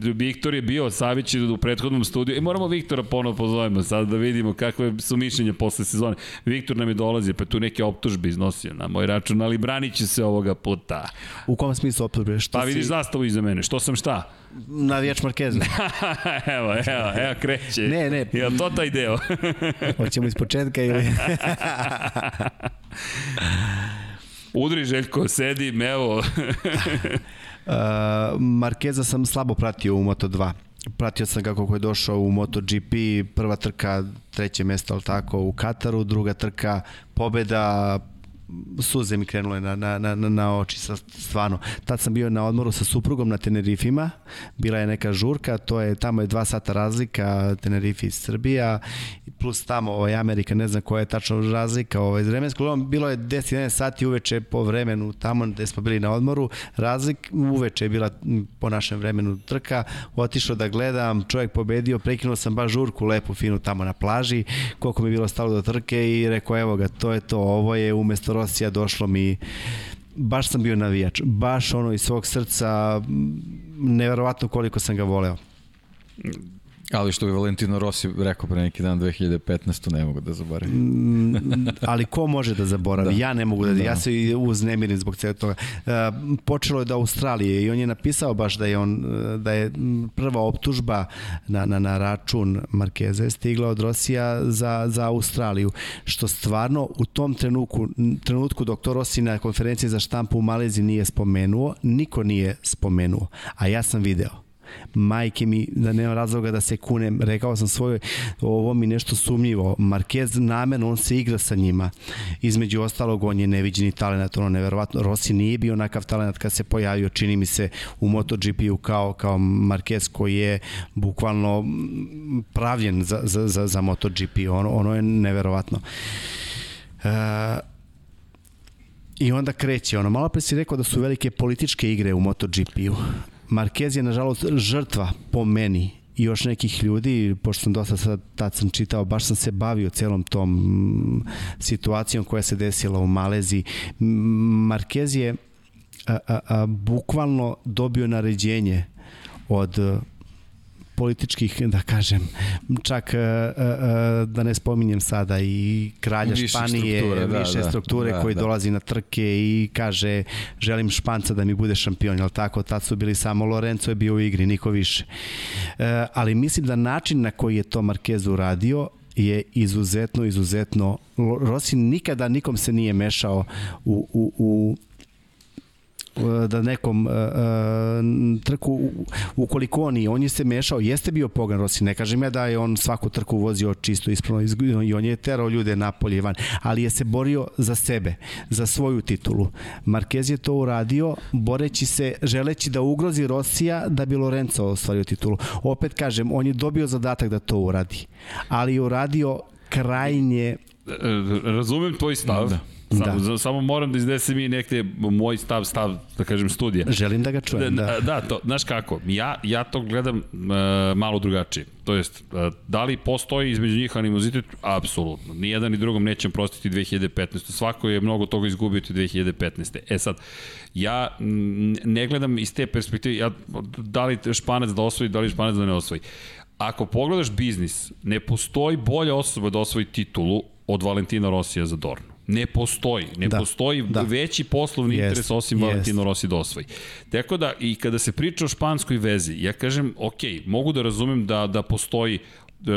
Viktor je bio Savić u prethodnom studiju i moramo Viktora ponovo pozovemo sad da vidimo kakve su mišljenja posle sezone. Viktor nam je dolazi, pa tu neke optužbe iznosio na moj račun, ali branit će se ovoga puta. U kom smislu optužbe? Što pa vidiš si... zastavu iza mene, što sam šta? Navijač Markeza. (laughs) evo, evo, evo kreće. Ne, ne. Je to taj deo? (laughs) Hoćemo iz početka ili... (laughs) Udri Željko, sedi, evo. uh, Markeza sam slabo pratio u Moto2. Pratio sam kako je došao u MotoGP, prva trka, treće mesto, ali tako, u Kataru, druga trka, pobeda, suze mi krenule na, na, na, na oči, sa, stvarno. Tad sam bio na odmoru sa suprugom na Tenerifima, bila je neka žurka, to je, tamo je dva sata razlika, Tenerife i Srbija, plus tamo ovaj, Amerika, ne znam koja je tačno razlika, ovaj, vremensko, bilo je 10-11 sati uveče po vremenu tamo gde smo bili na odmoru, razlik, uveče je bila po našem vremenu trka, otišao da gledam, čovjek pobedio, prekinuo sam baš žurku lepu, finu tamo na plaži, koliko mi je bilo stalo do trke i rekao, evo ga, to je to, ovo je. Umesto Rosija došlo mi baš sam bio navijač, baš ono iz svog srca neverovatno koliko sam ga voleo. Ali što bi Valentino Rossi rekao pre neki dan 2015. ne mogu da zaboravim. Mm, ali ko može da zaboravi? Da. Ja ne mogu da, da. ja se uznemirim zbog cega toga. Uh, počelo je da Australije i on je napisao baš da je on da je prva optužba na, na, na račun Markeza je stigla od Rosija za, za Australiju, što stvarno u tom trenutku, trenutku doktor Rossi na konferenciji za štampu u Malezi nije spomenuo, niko nije spomenuo, a ja sam video majke mi, da nema razloga da se kunem, rekao sam svoje, ovo mi nešto sumnjivo. Marquez namerno, on se igra sa njima. Između ostalog, on je neviđeni talent, ono neverovatno. Rossi nije bio onakav talent kad se pojavio, čini mi se, u MotoGP-u kao, kao Marquez koji je bukvalno pravljen za, za, za, za MotoGP. Ono, ono je neverovatno. Uh, I onda kreće, ono, malo pre si rekao da su velike političke igre u MotoGP-u. Marquez je nažalost žrtva po meni i još nekih ljudi, pošto sam dosta sad tad sam čitao, baš sam se bavio celom tom situacijom koja se desila u Malezi. Marquez je a, a, a, bukvalno dobio naređenje od političkih, da kažem, čak e, e, e, da ne spominjem sada i kralja više Španije, strukture, da, više da, strukture da, koji da. dolazi na trke i kaže želim Španca da mi bude šampion, jel tako? Tad su bili samo Lorenzo je bio u igri, niko više. Ali mislim da način na koji je to Marquez uradio je izuzetno, izuzetno Rossi nikada nikom se nije mešao u, u, u da nekom uh, trku ukoliko on, on je se mešao, jeste bio Pogan Rossi, ne kažem ja da je on svaku trku vozio čisto ispravno i on je terao ljude napolje van, ali je se borio za sebe, za svoju titulu. Marquez je to uradio boreći se, želeći da ugrozi Rosija da bi Lorenzo ostvario titulu. Opet kažem, on je dobio zadatak da to uradi, ali je uradio krajnje Razumem tvoj stav. Da Samo, da. samo moram da iznesem i nekde moj stav, stav, da kažem, studija. Želim da ga čujem, da. Da, da to, znaš kako, ja, ja to gledam uh, malo drugačije. To jest, uh, da li postoji između njih animozitet? Apsolutno. Nijedan ni drugom nećem prostiti 2015. Svako je mnogo toga izgubio ti 2015. E sad, ja ne gledam iz te perspektive, ja, da li španac da osvoji, da li španac da ne osvoji. Ako pogledaš biznis, ne postoji bolja osoba da osvoji titulu od Valentina Rosija za Dornu. Ne postoji. Ne da. postoji da. veći poslovni yes. interes osim yes. Valentino Rossi da osvoji. Tako da, i kada se priča o španskoj vezi, ja kažem, ok, mogu da razumem da, da postoji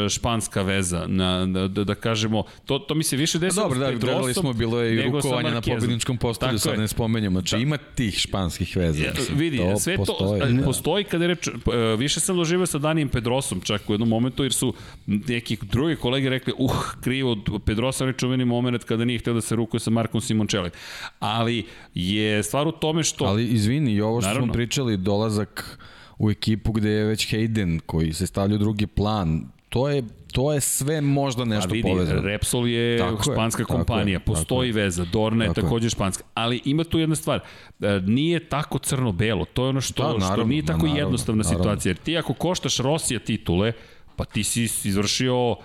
španska veza, na, da, da, da kažemo, to, to mi se više desilo Dobro, da, gledali smo, bilo je i rukovanje na pobedničkom postolju, sad ne spomenjamo, znači da. ima tih španskih veza. Ja, vidi, to sve postoji, to, da. postoji kada reč, e, više sam doživio sa Danijem Pedrosom čak u jednom momentu, jer su neki drugi kolege rekli, uh, krivo, Pedrosa reče uveni moment kada nije htio da se rukuje sa Markom Simončelim. Ali je stvar u tome što... Ali izvini, i ovo što Naravno. smo pričali, dolazak u ekipu gde je već Hayden koji se stavlja u drugi plan, to je to je sve možda nešto vidi, povezano. Repsol je tako španska je, kompanija, tako postoji tako veza, Dorna je tako takođe španska, ali ima tu jedna stvar, e, nije tako crno-belo, to je ono što, da, naravno, što nije tako naravno, jednostavna naravno. situacija, jer ti ako koštaš Rosija titule, pa ti si izvršio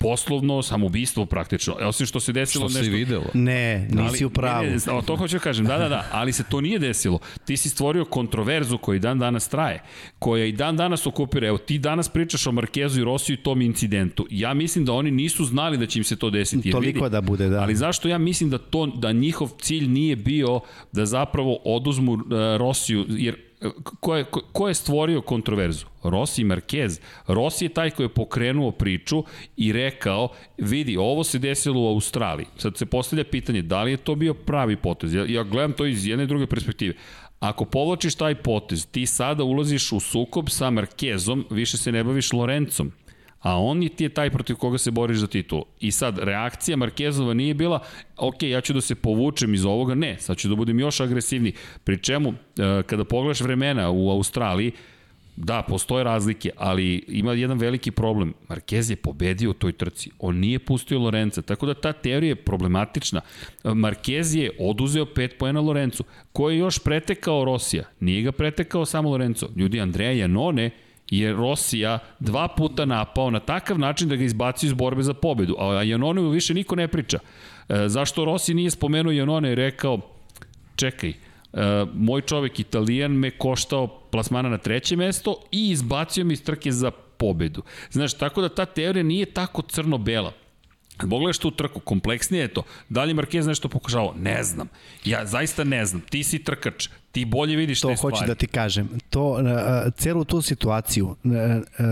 poslovno samoubistvo praktično. E, osim što se desilo Što nešto... se videlo. Ne, nisi u pravu. Ne, ne, to hoću da kažem, da, da, da, ali se to nije desilo. Ti si stvorio kontroverzu koja i dan danas traje, koja i dan danas okupira. Evo, ti danas pričaš o Markezu i Rosiju i tom incidentu. Ja mislim da oni nisu znali da će im se to desiti. Jer Toliko vidi, da bude, da. Ali zašto ja mislim da to da njihov cilj nije bio da zapravo oduzmu uh, Rosiju, jer ko je, ko, ko je stvorio kontroverzu? Rossi Marquez. Rossi je taj koji je pokrenuo priču i rekao, vidi, ovo se desilo u Australiji. Sad se postavlja pitanje, da li je to bio pravi potez? Ja, ja gledam to iz jedne i druge perspektive. Ako povlačiš taj potez, ti sada ulaziš u sukob sa Marquezom, više se ne baviš Lorencom a on je ti je taj protiv koga se boriš za titul. I sad, reakcija Markezova nije bila, ok, ja ću da se povučem iz ovoga, ne, sad ću da budem još agresivniji. Pri čemu, e, kada pogledaš vremena u Australiji, Da, postoje razlike, ali ima jedan veliki problem. Marquez je pobedio u toj trci. On nije pustio Lorenza, tako da ta teorija je problematična. Marquez je oduzeo 5 poena Lorencu. Ko je još pretekao Rosija? Nije ga pretekao samo Lorenzo. Ljudi, Andreja Janone je Rosija dva puta napao na takav način da ga izbacio iz borbe za pobedu, a Janone više niko ne priča. E, zašto Rossi nije spomenuo Janone i rekao, čekaj, e, moj čovek Italijan me koštao plasmana na treće mesto i izbacio me iz trke za pobedu. Znaš, tako da ta teorija nije tako crno-bela. Pogledaš tu trku, kompleksnije je to. Da li Marquez nešto pokušao? Ne znam. Ja zaista ne znam. Ti si trkač, ti bolje vidiš to te stvari. To hoću da ti kažem. To, uh, celu tu situaciju, uh,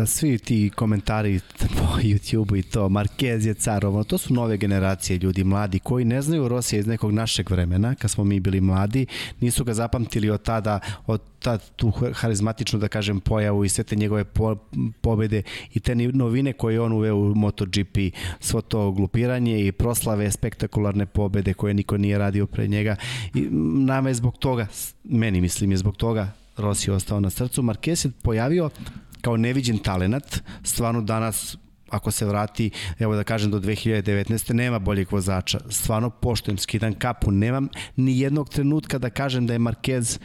svi ti komentari po (laughs) YouTube-u i to, Marquez je car, ovo, to su nove generacije ljudi, mladi, koji ne znaju Rosija iz nekog našeg vremena, kad smo mi bili mladi, nisu ga zapamtili od tada, od tad tu harizmatičnu, da kažem, pojavu i sve te njegove po, pobede i te novine koje on uveo u MotoGP, svo to glupiranje i proslave, spektakularne pobede koje niko nije radio pre njega. I nama je zbog toga meni mislim je zbog toga Rossi ostao na srcu. Marquez se pojavio kao neviđen talenat, stvarno danas ako se vrati, evo da kažem do 2019. nema boljeg vozača. Stvarno poštujem, skidam kapu. Nemam ni jednog trenutka da kažem da je Marquez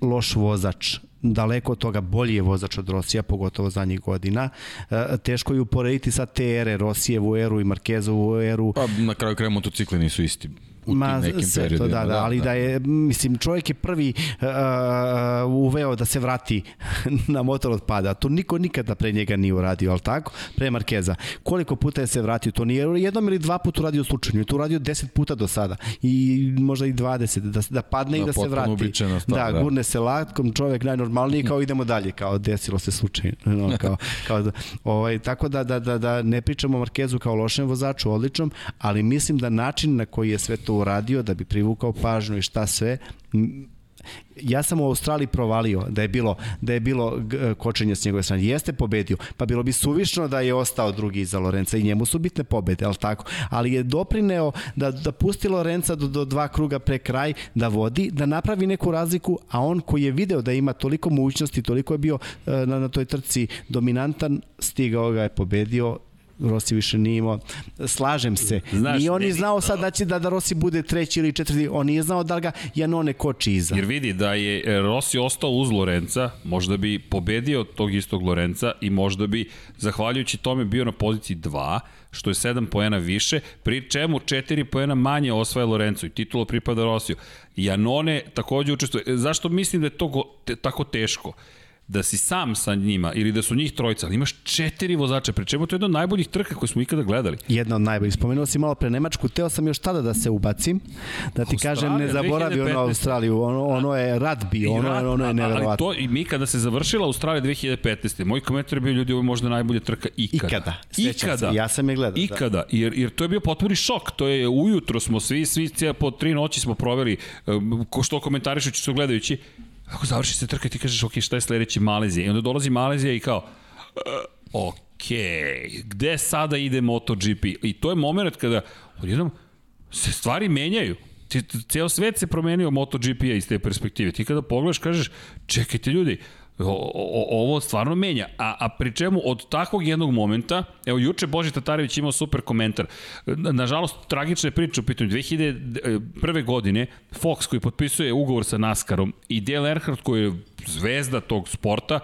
loš vozač daleko od toga bolji je vozač od Rosija, pogotovo zadnjih godina. E, teško je uporediti sa te ere, Rosijevu eru i Markezovu eru. Pa na kraju kraja motocikli nisu isti u Ma, tim nekim sve periodima. To, da, da, da, ali da. da je, mislim, čovjek je prvi uh, uveo da se vrati (laughs) na motor od pada. To niko nikada pre njega nije uradio, ali tako? Pre Markeza. Koliko puta je se vratio? To nije jednom ili dva puta uradio slučajno. To uradio 10 puta do sada. I možda i 20. Da, da padne da, i da se vrati. Stav, da, da, gurne se latkom, čovjek najnormalniji, kao idemo dalje, kao desilo se slučajno. No, kao, (laughs) kao da, ovaj, tako da, da, da, da ne pričamo o Markezu kao lošem vozaču, odličnom, ali mislim da način na koji je sve to uradio da bi privukao pažnju i šta sve ja sam u Australiji provalio da je bilo da je bilo kočenje s njegove strane. Jeste pobedio, pa bilo bi suvišno da je ostao drugi iza Lorenca i njemu su bitne pobede, al tako. Ali je doprineo da da pusti Lorenca do, do dva kruga pre kraj, da vodi, da napravi neku razliku, a on koji je video da ima toliko mogućnosti, toliko je bio na, na toj trci dominantan, stigao ga je pobedio Rossi više nije imao. Slažem se. Znaš, I on je znao sad da će da, da Rossi bude treći ili četvrti. On nije znao da ga Janone koči iza. Jer vidi da je e, Rossi ostao uz Lorenca, možda bi pobedio tog istog Lorenca i možda bi, zahvaljujući tome, bio na poziciji 2, što je 7 poena više, pri čemu 4 poena manje osvaja Lorenzo i titula pripada Rosiju. Janone takođe učestvuje. E, zašto mislim da je to go, te, tako teško? Da si sam sa njima ili da su njih trojica, ali imaš četiri vozača, pre čemu to je jedna od najboljih trka koje smo ikada gledali. Jedna od najboljih. Spomenuo si malo pre Nemačku, teo sam još tada da se ubacim, da ti Australija, kažem ne zaboravi ono Australiju, ono, ono je radbi, ono, rad, ono je neverovatno. Ali to, i mi kada se završila Australija 2015. Moj komentar je bio ljudi, ovo je možda najbolja trka ikada. Ikada. Ikada. Se, ja sam je gledao. Da. Ikada. Da. Jer, jer to je bio potpuni šok. To je ujutro smo svi, svi po tri noći smo proveli, ko što komentarišući, što gledajući, Ako završi se trka ti kažeš, ok, šta je sledeći Malezija? I onda dolazi Malezija i kao, uh, ok, gde sada ide MotoGP? I to je moment kada odjednom se stvari menjaju. Ceo svet se promenio MotoGP-a iz te perspektive. Ti kada pogledaš, kažeš, čekajte ljudi, O, o, ovo stvarno menja. A, a pri čemu od takvog jednog momenta, evo juče Boži Tatarević imao super komentar, nažalost tragične priče u pitanju 2001. godine Fox koji potpisuje ugovor sa NASCARom i Dale Earnhardt koji je zvezda tog sporta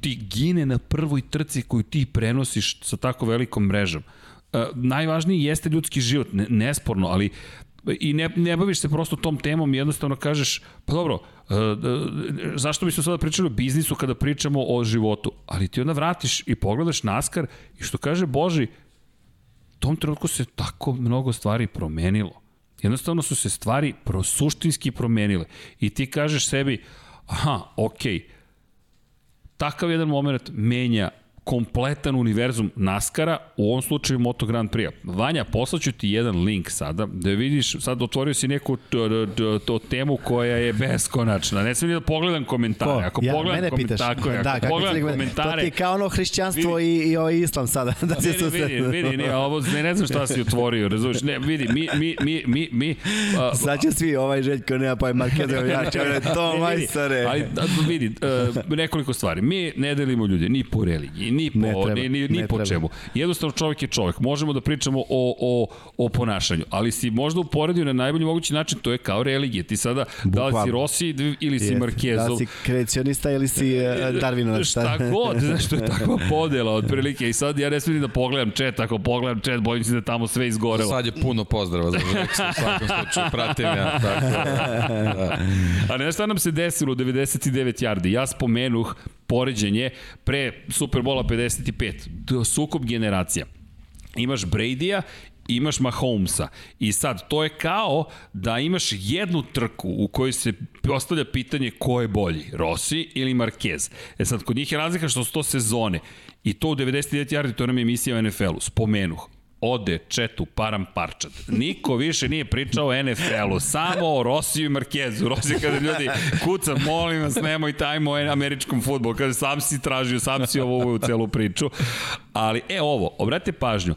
ti gine na prvoj trci koju ti prenosiš sa tako velikom mrežom. Uh, najvažniji jeste ljudski život, ne, nesporno, ali i ne, ne baviš se prosto tom temom, jednostavno kažeš, pa dobro, uh, zašto bismo sada pričali o biznisu kada pričamo o životu? Ali ti onda vratiš i pogledaš NASCAR i što kaže Boži, tom trenutku se tako mnogo stvari promenilo. Jednostavno su se stvari pro, suštinski promenile. I ti kažeš sebi, aha, okej, okay, takav jedan moment menja kompletan univerzum Naskara, u ovom slučaju Moto Grand Prix. Vanja, poslaću ti jedan link sada, da vidiš, sad otvorio si neku to temu koja je beskonačna. Ne smijem da pogledam komentare. Ako ja, pogledam komentare, tako je, da, ako pogledam komentare... To ti je kao ono hrišćanstvo vidi, i, i ovaj islam sada. (laughs) Da vidi, se vidi, vidi, ne, ovo, ne, ne znam šta si otvorio, razumiješ? Ne, vidi, mi, mi, mi, mi, mi... Uh, Sad će svi ovaj Željko nema pa je Markezov ja će to (laughs) majstore. Ali, vidi, uh, nekoliko stvari. Mi ne delimo ljude ni po religiji, ni po, ne treba, ni, ni, ni po treba. čemu. Jednostavno čovjek je čovjek. Možemo da pričamo o, o, o ponašanju, ali si možda uporedio na najbolji mogući način, to je kao religija. Ti sada, Bukvalno. da li si Rossi ili si Markezov. Da li si kreacionista ili si uh, Darwinova. Šta god, (laughs) znaš, to je takva podela otprilike. I sad ja ne smijem da pogledam chat, ako pogledam chat, bojim se da tamo sve izgorelo. Sad je puno pozdrava za Žeksa, u svakom slučaju, pratim ja. Tako, da. A ne šta nam se desilo u 99 yardi? Ja spomenuh poređenje pre Superbola 55, sukob generacija. Imaš Brady-a imaš Mahomesa. I sad, to je kao da imaš jednu trku u kojoj se postavlja pitanje ko je bolji, Rossi ili Marquez. E sad, kod njih je razlika što su to sezone. I to u 99 yardi, to nam je emisija o NFL-u, spomenuh ode Četu Param Parčat. Niko više nije pričao o NFL-u, samo o Rosiju i Markezu. Rossi kada ljudi kuca, molim vas, nemoj tajmo američkom futbolu. Kaže, sam si tražio, sam si ovo u celu priču. Ali, e, ovo, obratite pažnju.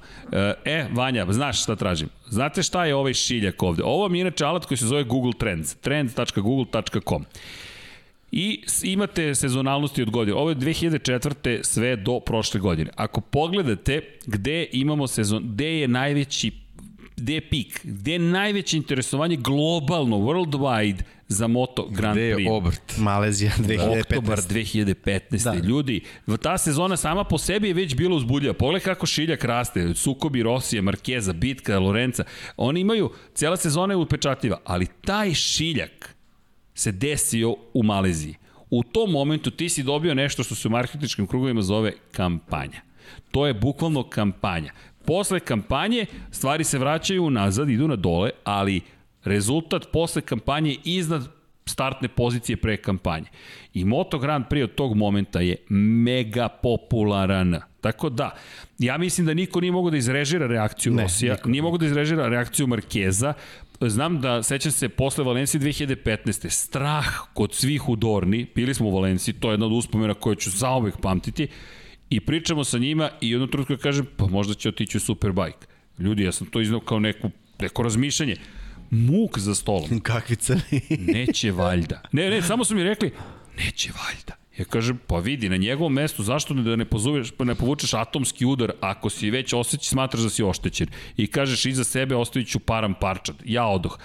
E, Vanja, znaš šta tražim? Znate šta je ovaj šiljak ovde? Ovo mi je inače alat koji se zove Google Trends. trends.google.com. I imate sezonalnosti od godine. Ovo je 2004. sve do prošle godine. Ako pogledate gde imamo sezon, gde je najveći gde je pik, gde je najveće interesovanje globalno, worldwide, za Moto Grand Prix. Gde je obrt? Malezija 2015. Oktobar 2015. Da. Ljudi, ta sezona sama po sebi je već bila uzbudljiva. Pogledaj kako šiljak raste, sukobi Rosija, Markeza, Bitka, Lorenca. Oni imaju, cijela sezona je upečatljiva, ali taj šiljak se desio u Maleziji. U tom momentu ti si dobio nešto što se u marketičkim krugovima zove kampanja. To je bukvalno kampanja. Posle kampanje stvari se vraćaju nazad, idu na dole, ali rezultat posle kampanje iznad startne pozicije pre kampanje. I Moto Grand Prix od tog momenta je mega popularan. Tako da, ja mislim da niko nije mogao da izrežira reakciju ne, Rosija, niko. nije mogao da izrežira reakciju Markeza, znam da, sećam se, posle Valencije 2015. Strah kod svih u Dorni, bili smo u Valenciji, to je jedna od uspomena koje ću zaovek pamtiti, i pričamo sa njima i jednu trutku kažem, pa možda će otići u Superbike. Ljudi, ja sam to iznao kao neku, neko razmišljanje. Muk za stolom. Kakvi crni. neće valjda. Ne, ne, samo su mi rekli, neće valjda. Ja kažem, pa vidi, na njegovom mestu, zašto da ne, pozoveš, ne povučeš atomski udar ako si već osjeći, smatraš da si oštećen i kažeš iza sebe ostavit ću param parčat. Ja odoh.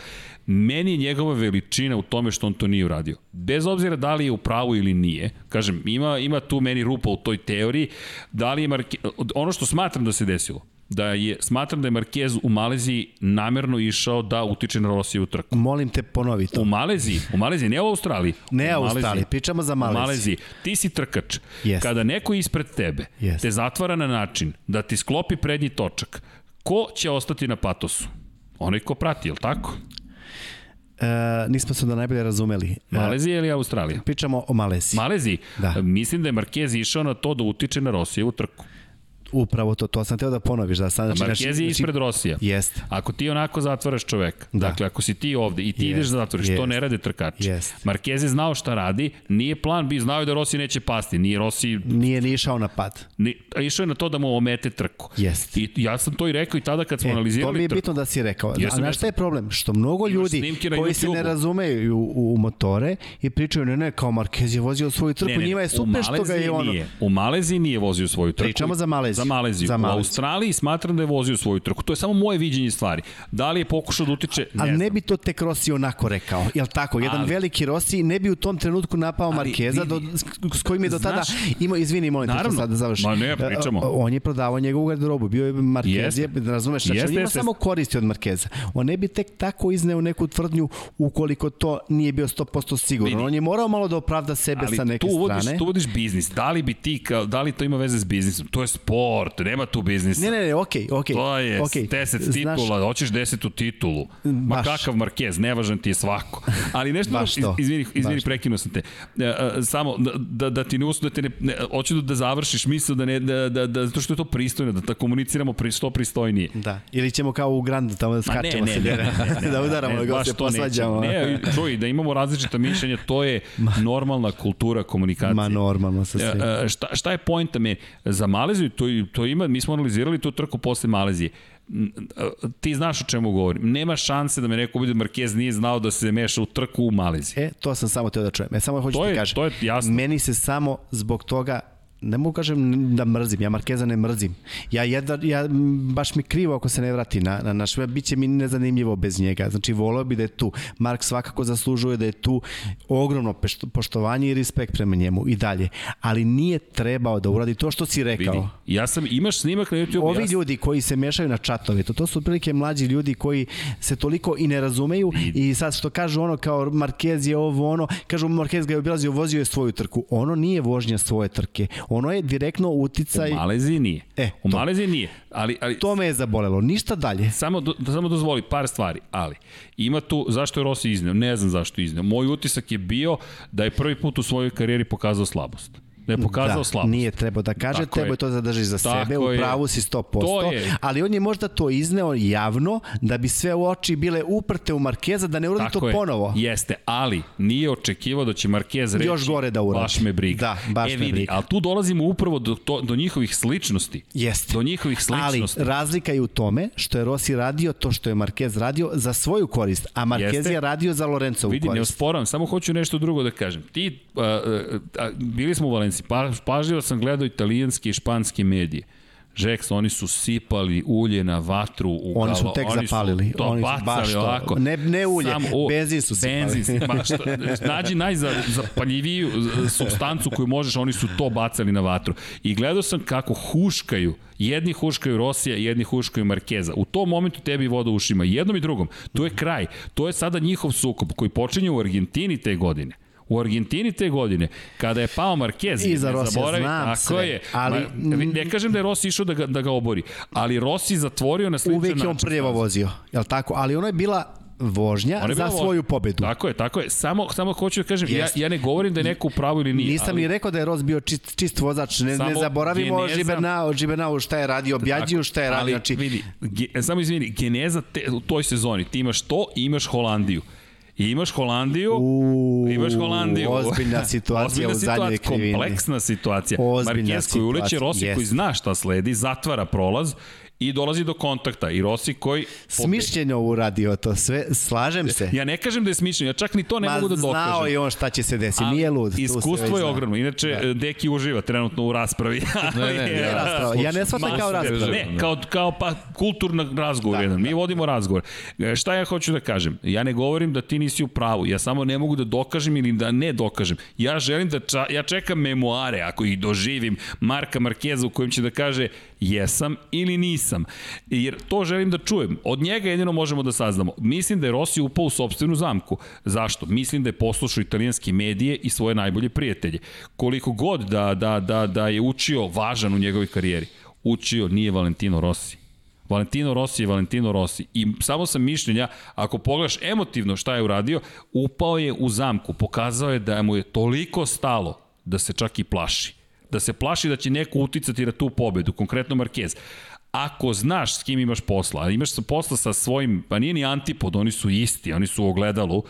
Meni je njegova veličina u tome što on to nije uradio. Bez obzira da li je u pravu ili nije, kažem, ima, ima tu meni rupa u toj teoriji, da li je Marke... ono što smatram da se desilo, da je, smatram da je Marquez u Maleziji namerno išao da utiče na Rosiju u trku. Molim te ponovi to. U Maleziji, u Maleziji, ne u Australiji. Ne u Australiji, pričamo za Maleziju. U Maleziji. Ti si trkač. Yes. Kada neko ispred tebe yes. te zatvara na način da ti sklopi prednji točak, ko će ostati na patosu? Onaj ko prati, je li tako? E, nismo se da najbolje razumeli. E, Malezija ili Australija? Pričamo o Maleziji. Maleziji? Da. Mislim da je Marquez išao na to da utiče na Rosijevu trku. Upravo to, to sam teo da ponoviš. Da, sad, znači, znači, je ispred Rosija. Jest. Ako ti onako zatvaraš čoveka, da. dakle ako si ti ovde i ti jest. ideš da zatvoriš, jest. to ne rade trkači. Jest. Markez je znao šta radi, nije plan, bi znao da Rossi neće pasti, nije Rossi... Nije ni išao na pad. Ni, išao je na to da mu omete trku. Jest. I ja sam to i rekao i tada kad smo e, analizirali To mi je bitno da si rekao. Ja a znaš šta je problem? Što mnogo ljudi koji se ne razumeju u, u motore i pričaju, ne, ne, kao Markez je vozio svoju trku, ne, ne, njima je super što ga je ono... Nije. U Maleziji nije vozio svoju trku. Pričamo za Maleziju. Za Maleziju. Za Maleziju. U Australiji smatram da je vozio svoju trku. To je samo moje viđenje stvari. Da li je pokušao da utiče? Ne Ali ne bi to tek Rossi onako rekao, jel tako? Jedan Ali- veliki Rossi ne bi u tom trenutku napao Ali Markeza, do, s kojim je do tada znaš- imao, izvini, molim te sad da završim. Ma ne, pričamo. On je prodavao njegovu garderobu, bio je Markez, je, razumeš, znači Jeste, on ima samo koristi od Markeza. On ne bi tek tako izneo neku tvrdnju ukoliko to nije bio 100% siguran. Vidi. On je morao malo da opravda sebe Ali sa neke tu uvodiš, strane. tu uvodiš biznis. Da li bi ti, da li to ima veze s biznisom? To je sport, nema tu biznisa. Ne, ne, ne, okej, okej. To je okej. 10 Znaš, titula, hoćeš desetu titulu. Ma Baš. kakav Marquez, nevažan ti je svako. Ali nešto, Baš to. iz, izvini, izvini prekinuo sam te. E, e, samo da, da, da ti ne usnu, da te ne, ne hoću da, da završiš misle da ne, da, da, da, zato što je to pristojno, da, da komuniciramo pri, što pristojnije. Da, ili ćemo kao u Grandu tamo da skačemo se, da udaramo, da ga baš se to nećemo. posvađamo. Ne, čuj, da imamo različita mišljenja, to je normalna kultura komunikacije. Ma normalno sa svim. E, e, šta, šta je pojnta me? Za Maleziju to, to ima, mi smo analizirali tu trku posle Malezije. Ti znaš o čemu govorim. Nema šanse da me neko bude Marquez nije znao da se meša u trku u Maleziji. E, to sam samo teo da čujem. E, samo hoću To ti je- kažem. to je jasno. Meni se samo zbog toga ne mogu kažem da mrzim, ja Markeza ne mrzim. Ja, jedna, ja baš mi krivo ako se ne vrati na, na naš web, bit će mi nezanimljivo bez njega. Znači, voleo bi da je tu. Mark svakako zaslužuje da je tu ogromno poštovanje i respekt prema njemu i dalje. Ali nije trebao da uradi to što si rekao. Vidi, ja sam, imaš snimak na YouTube. Ovi ja sam- ljudi koji se mešaju na čatove, to, to su otprilike mlađi ljudi koji se toliko i ne razumeju i sad što kažu ono kao Marquez je ovo ono, kažu Marquez ga je obilazio, vozio je svoju trku. Ono nije vožnja svoje trke. Ono je direktno uticaj, U Maleziji nije. E, u to. Maleziji nije. Ali, ali to me je zabolelo. Ništa dalje. samo, do, da samo dozvoli par stvari, ali ima tu, zašto je Rossi izneo? Ne znam zašto je izneo. Moj utisak je bio da je prvi put u svojoj karijeri pokazao slabost. Da je pokazao da, slabost. nije trebao da kaže, Tako trebao je. to da zadrži za Tako sebe, u pravu si 100%, To je. ali on je možda to izneo javno da bi sve u oči bile uprte u Markeza da ne uradi to Tako je. ponovo. Jeste, ali nije očekivao da će Marquez reći Još gore da uradi. baš me briga. Da, baš e, me vidi, briga. Ali tu dolazimo upravo do, to, do njihovih sličnosti. Jeste. Do njihovih sličnosti. Ali razlika je u tome što je Rossi radio to što je Marquez radio za svoju korist, a Marquez Jeste. je radio za Lorenzovu Vidi, ne korist. osporavam, samo hoću nešto drugo da kažem. Ti, a, a, a, bili smo u Valenciji, pa, pažljivo sam gledao italijanske i španske medije. Žeks, oni su sipali ulje na vatru u Oni su galo- tek oni zapalili, Su to oni su bacali baš to. ovako. Ne- ne ulje, benzin su sipali. Benzin, ma što, (laughs) nađi najzapaljiviju substancu koju možeš, oni su to bacali na vatru. I gledao sam kako huškaju Jedni huškaju Rosija, jedni huškaju Markeza. U tom momentu tebi voda u ušima. Jednom i drugom. To je kraj. To je sada njihov sukob koji počinje u Argentini te godine. U Argentini te godine, kada je pao Marquez, I za ne Rosija zaboravi, znam tako sve, je. ali- Ma, ne kažem da je Rossi išao da ga, da ga obori, ali Rossi zatvorio na sličan Uvek način. je on prvo vozio, je li tako? Ali ono je bila vožnja Ona je za svoju pobedu. Tako je, tako je. Samo, samo hoću da kažem, ja, ja ne govorim da je neko u pravu ili nije. Nisam ali, ni rekao da je Ros bio čist, čist vozač. Ne, Samo ne zaboravimo geneza- Žibernau, Žibernau šta je radio, Bjađiju šta je radio. ali, Znači, vidi, ge, samo izvini, geneza te, u toj sezoni, ti imaš to i imaš Holandiju. I imaš Holandiju, U, imaš Holandiju. ozbiljna (laughs) situacija ozbiljna u zadnjoj situacija, krivini. Kompleksna situacija. Ozbiljna Marquez koji uleće Rossi koji jest. zna šta sledi, zatvara prolaz i dolazi do kontakta. I Rossi koji... smišljeno uradio to sve, slažem se. Ja ne kažem da je smišljeno, ja čak ni to ne Ma, mogu da dokažem. znao je on šta će se desiti, nije lud. Iskustvo je ogromno. Inače, da. Deki uživa trenutno u raspravi. Ne, ne, (laughs) a, rasprava. Ja ne shvatam kao raspravu. Ne, kao, kao pa kulturna razgovor Da, jedan. Mi vodimo razgovor. E, Šta ja hoću da kažem? Ja ne govorim da ti nisi u pravu. Ja samo ne mogu da dokažem ili da ne dokažem. Ja želim da ča, ja čekam memoare, ako ih doživim, Marka Markeza u kojem će da kaže jesam ili nisam. Jer to želim da čujem. Od njega jedino možemo da saznamo. Mislim da je Rossi upao u sobstvenu zamku. Zašto? Mislim da je poslušao italijanske medije i svoje najbolje prijatelje. Koliko god da, da, da, da je učio važan u njegovoj karijeri, učio nije Valentino Rossi. Valentino Rossi je Valentino Rossi. I samo sam mišljenja, ako pogledaš emotivno šta je uradio, upao je u zamku, pokazao je da mu je toliko stalo da se čak i plaši. Da se plaši da će neko uticati na tu pobedu, konkretno Marquez. Ako znaš s kim imaš posla, a imaš posla sa svojim, pa nije ni antipod, oni su isti, oni su u ogledalu,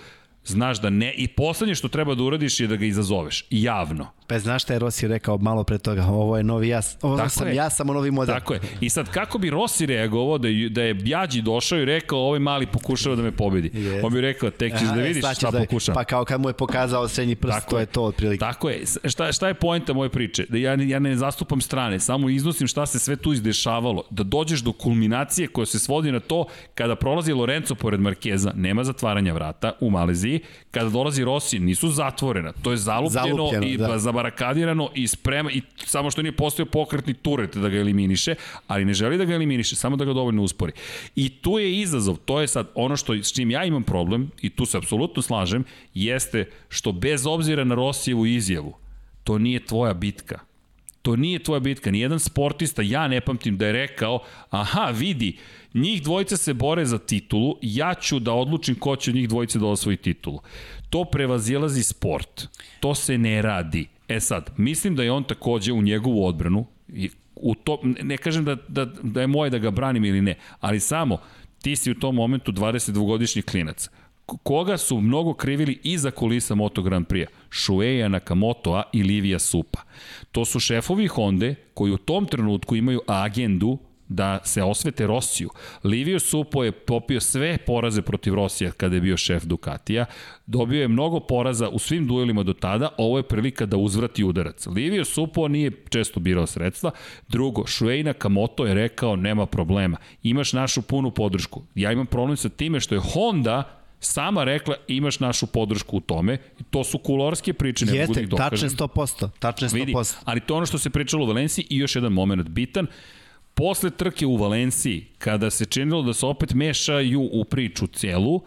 znaš da ne, i poslednje što treba da uradiš je da ga izazoveš, javno Pa znaš šta je Rossi rekao malo pre toga? Ovo je novi ja, ovo Tako sam je. ja, samo novi model. Tako je. I sad kako bi Rossi reagovao da je, da je Bjađi došao i rekao ovaj mali pokušava da me pobedi. Jest. On bi rekao tek ćeš Aha, da e, vidiš šta da- pokušava. Pa kao kad mu je pokazao srednji prst, Tako to je. je to otprilike. Tako je. Šta, šta je poenta moje priče? Da ja, ja ne zastupam strane, samo iznosim šta se sve tu izdešavalo. Da dođeš do kulminacije koja se svodi na to kada prolazi Lorenzo pored Markeza, nema zatvaranja vrata u Maleziji, kada dolazi Rossi, nisu zatvorena. To je zalupljeno, Zalupljeno, i da. Zabarakadirano i sprema, i samo što nije postao pokretni turet da ga eliminiše, ali ne želi da ga eliminiše, samo da ga dovoljno uspori. I tu je izazov, to je sad ono što, s čim ja imam problem, i tu se apsolutno slažem, jeste što bez obzira na Rosijevu izjavu, to nije tvoja bitka. To nije tvoja bitka. Nijedan sportista, ja ne pamtim da je rekao, aha, vidi, njih dvojica se bore za titulu, ja ću da odlučim ko će od njih dvojice da osvoji titulu. To prevazilazi sport. To se ne radi. E sad, mislim da je on takođe u njegovu odbranu, u to, ne- kažem da, da, da je moje da ga branim ili ne, ali samo ti si u tom momentu 22-godišnji klinac. Koga su mnogo krivili iza kulisa Moto Grand Prix-a? Shueya Nakamotoa i Livia Supa. To su šefovi Honda koji u tom trenutku imaju agendu da se osvete Rosiju. Livio Supo je popio sve poraze protiv Rosija kada je bio šef Ducatija. Dobio je mnogo poraza u svim duelima do tada. Ovo je prilika da uzvrati udarac. Livio Supo nije često birao sredstva. Drugo, Shuei Nakamoto je rekao nema problema. Imaš našu punu podršku. Ja imam problem sa time što je Honda sama rekla imaš našu podršku u tome. To su kulorske priče, ne mogu Jeste, tačne 100%. Tačne 100%. Vidi, ali to je ono što se pričalo u Valenciji i još jedan moment bitan. Posle trke u Valenciji, kada se činilo da se opet mešaju u priču celu,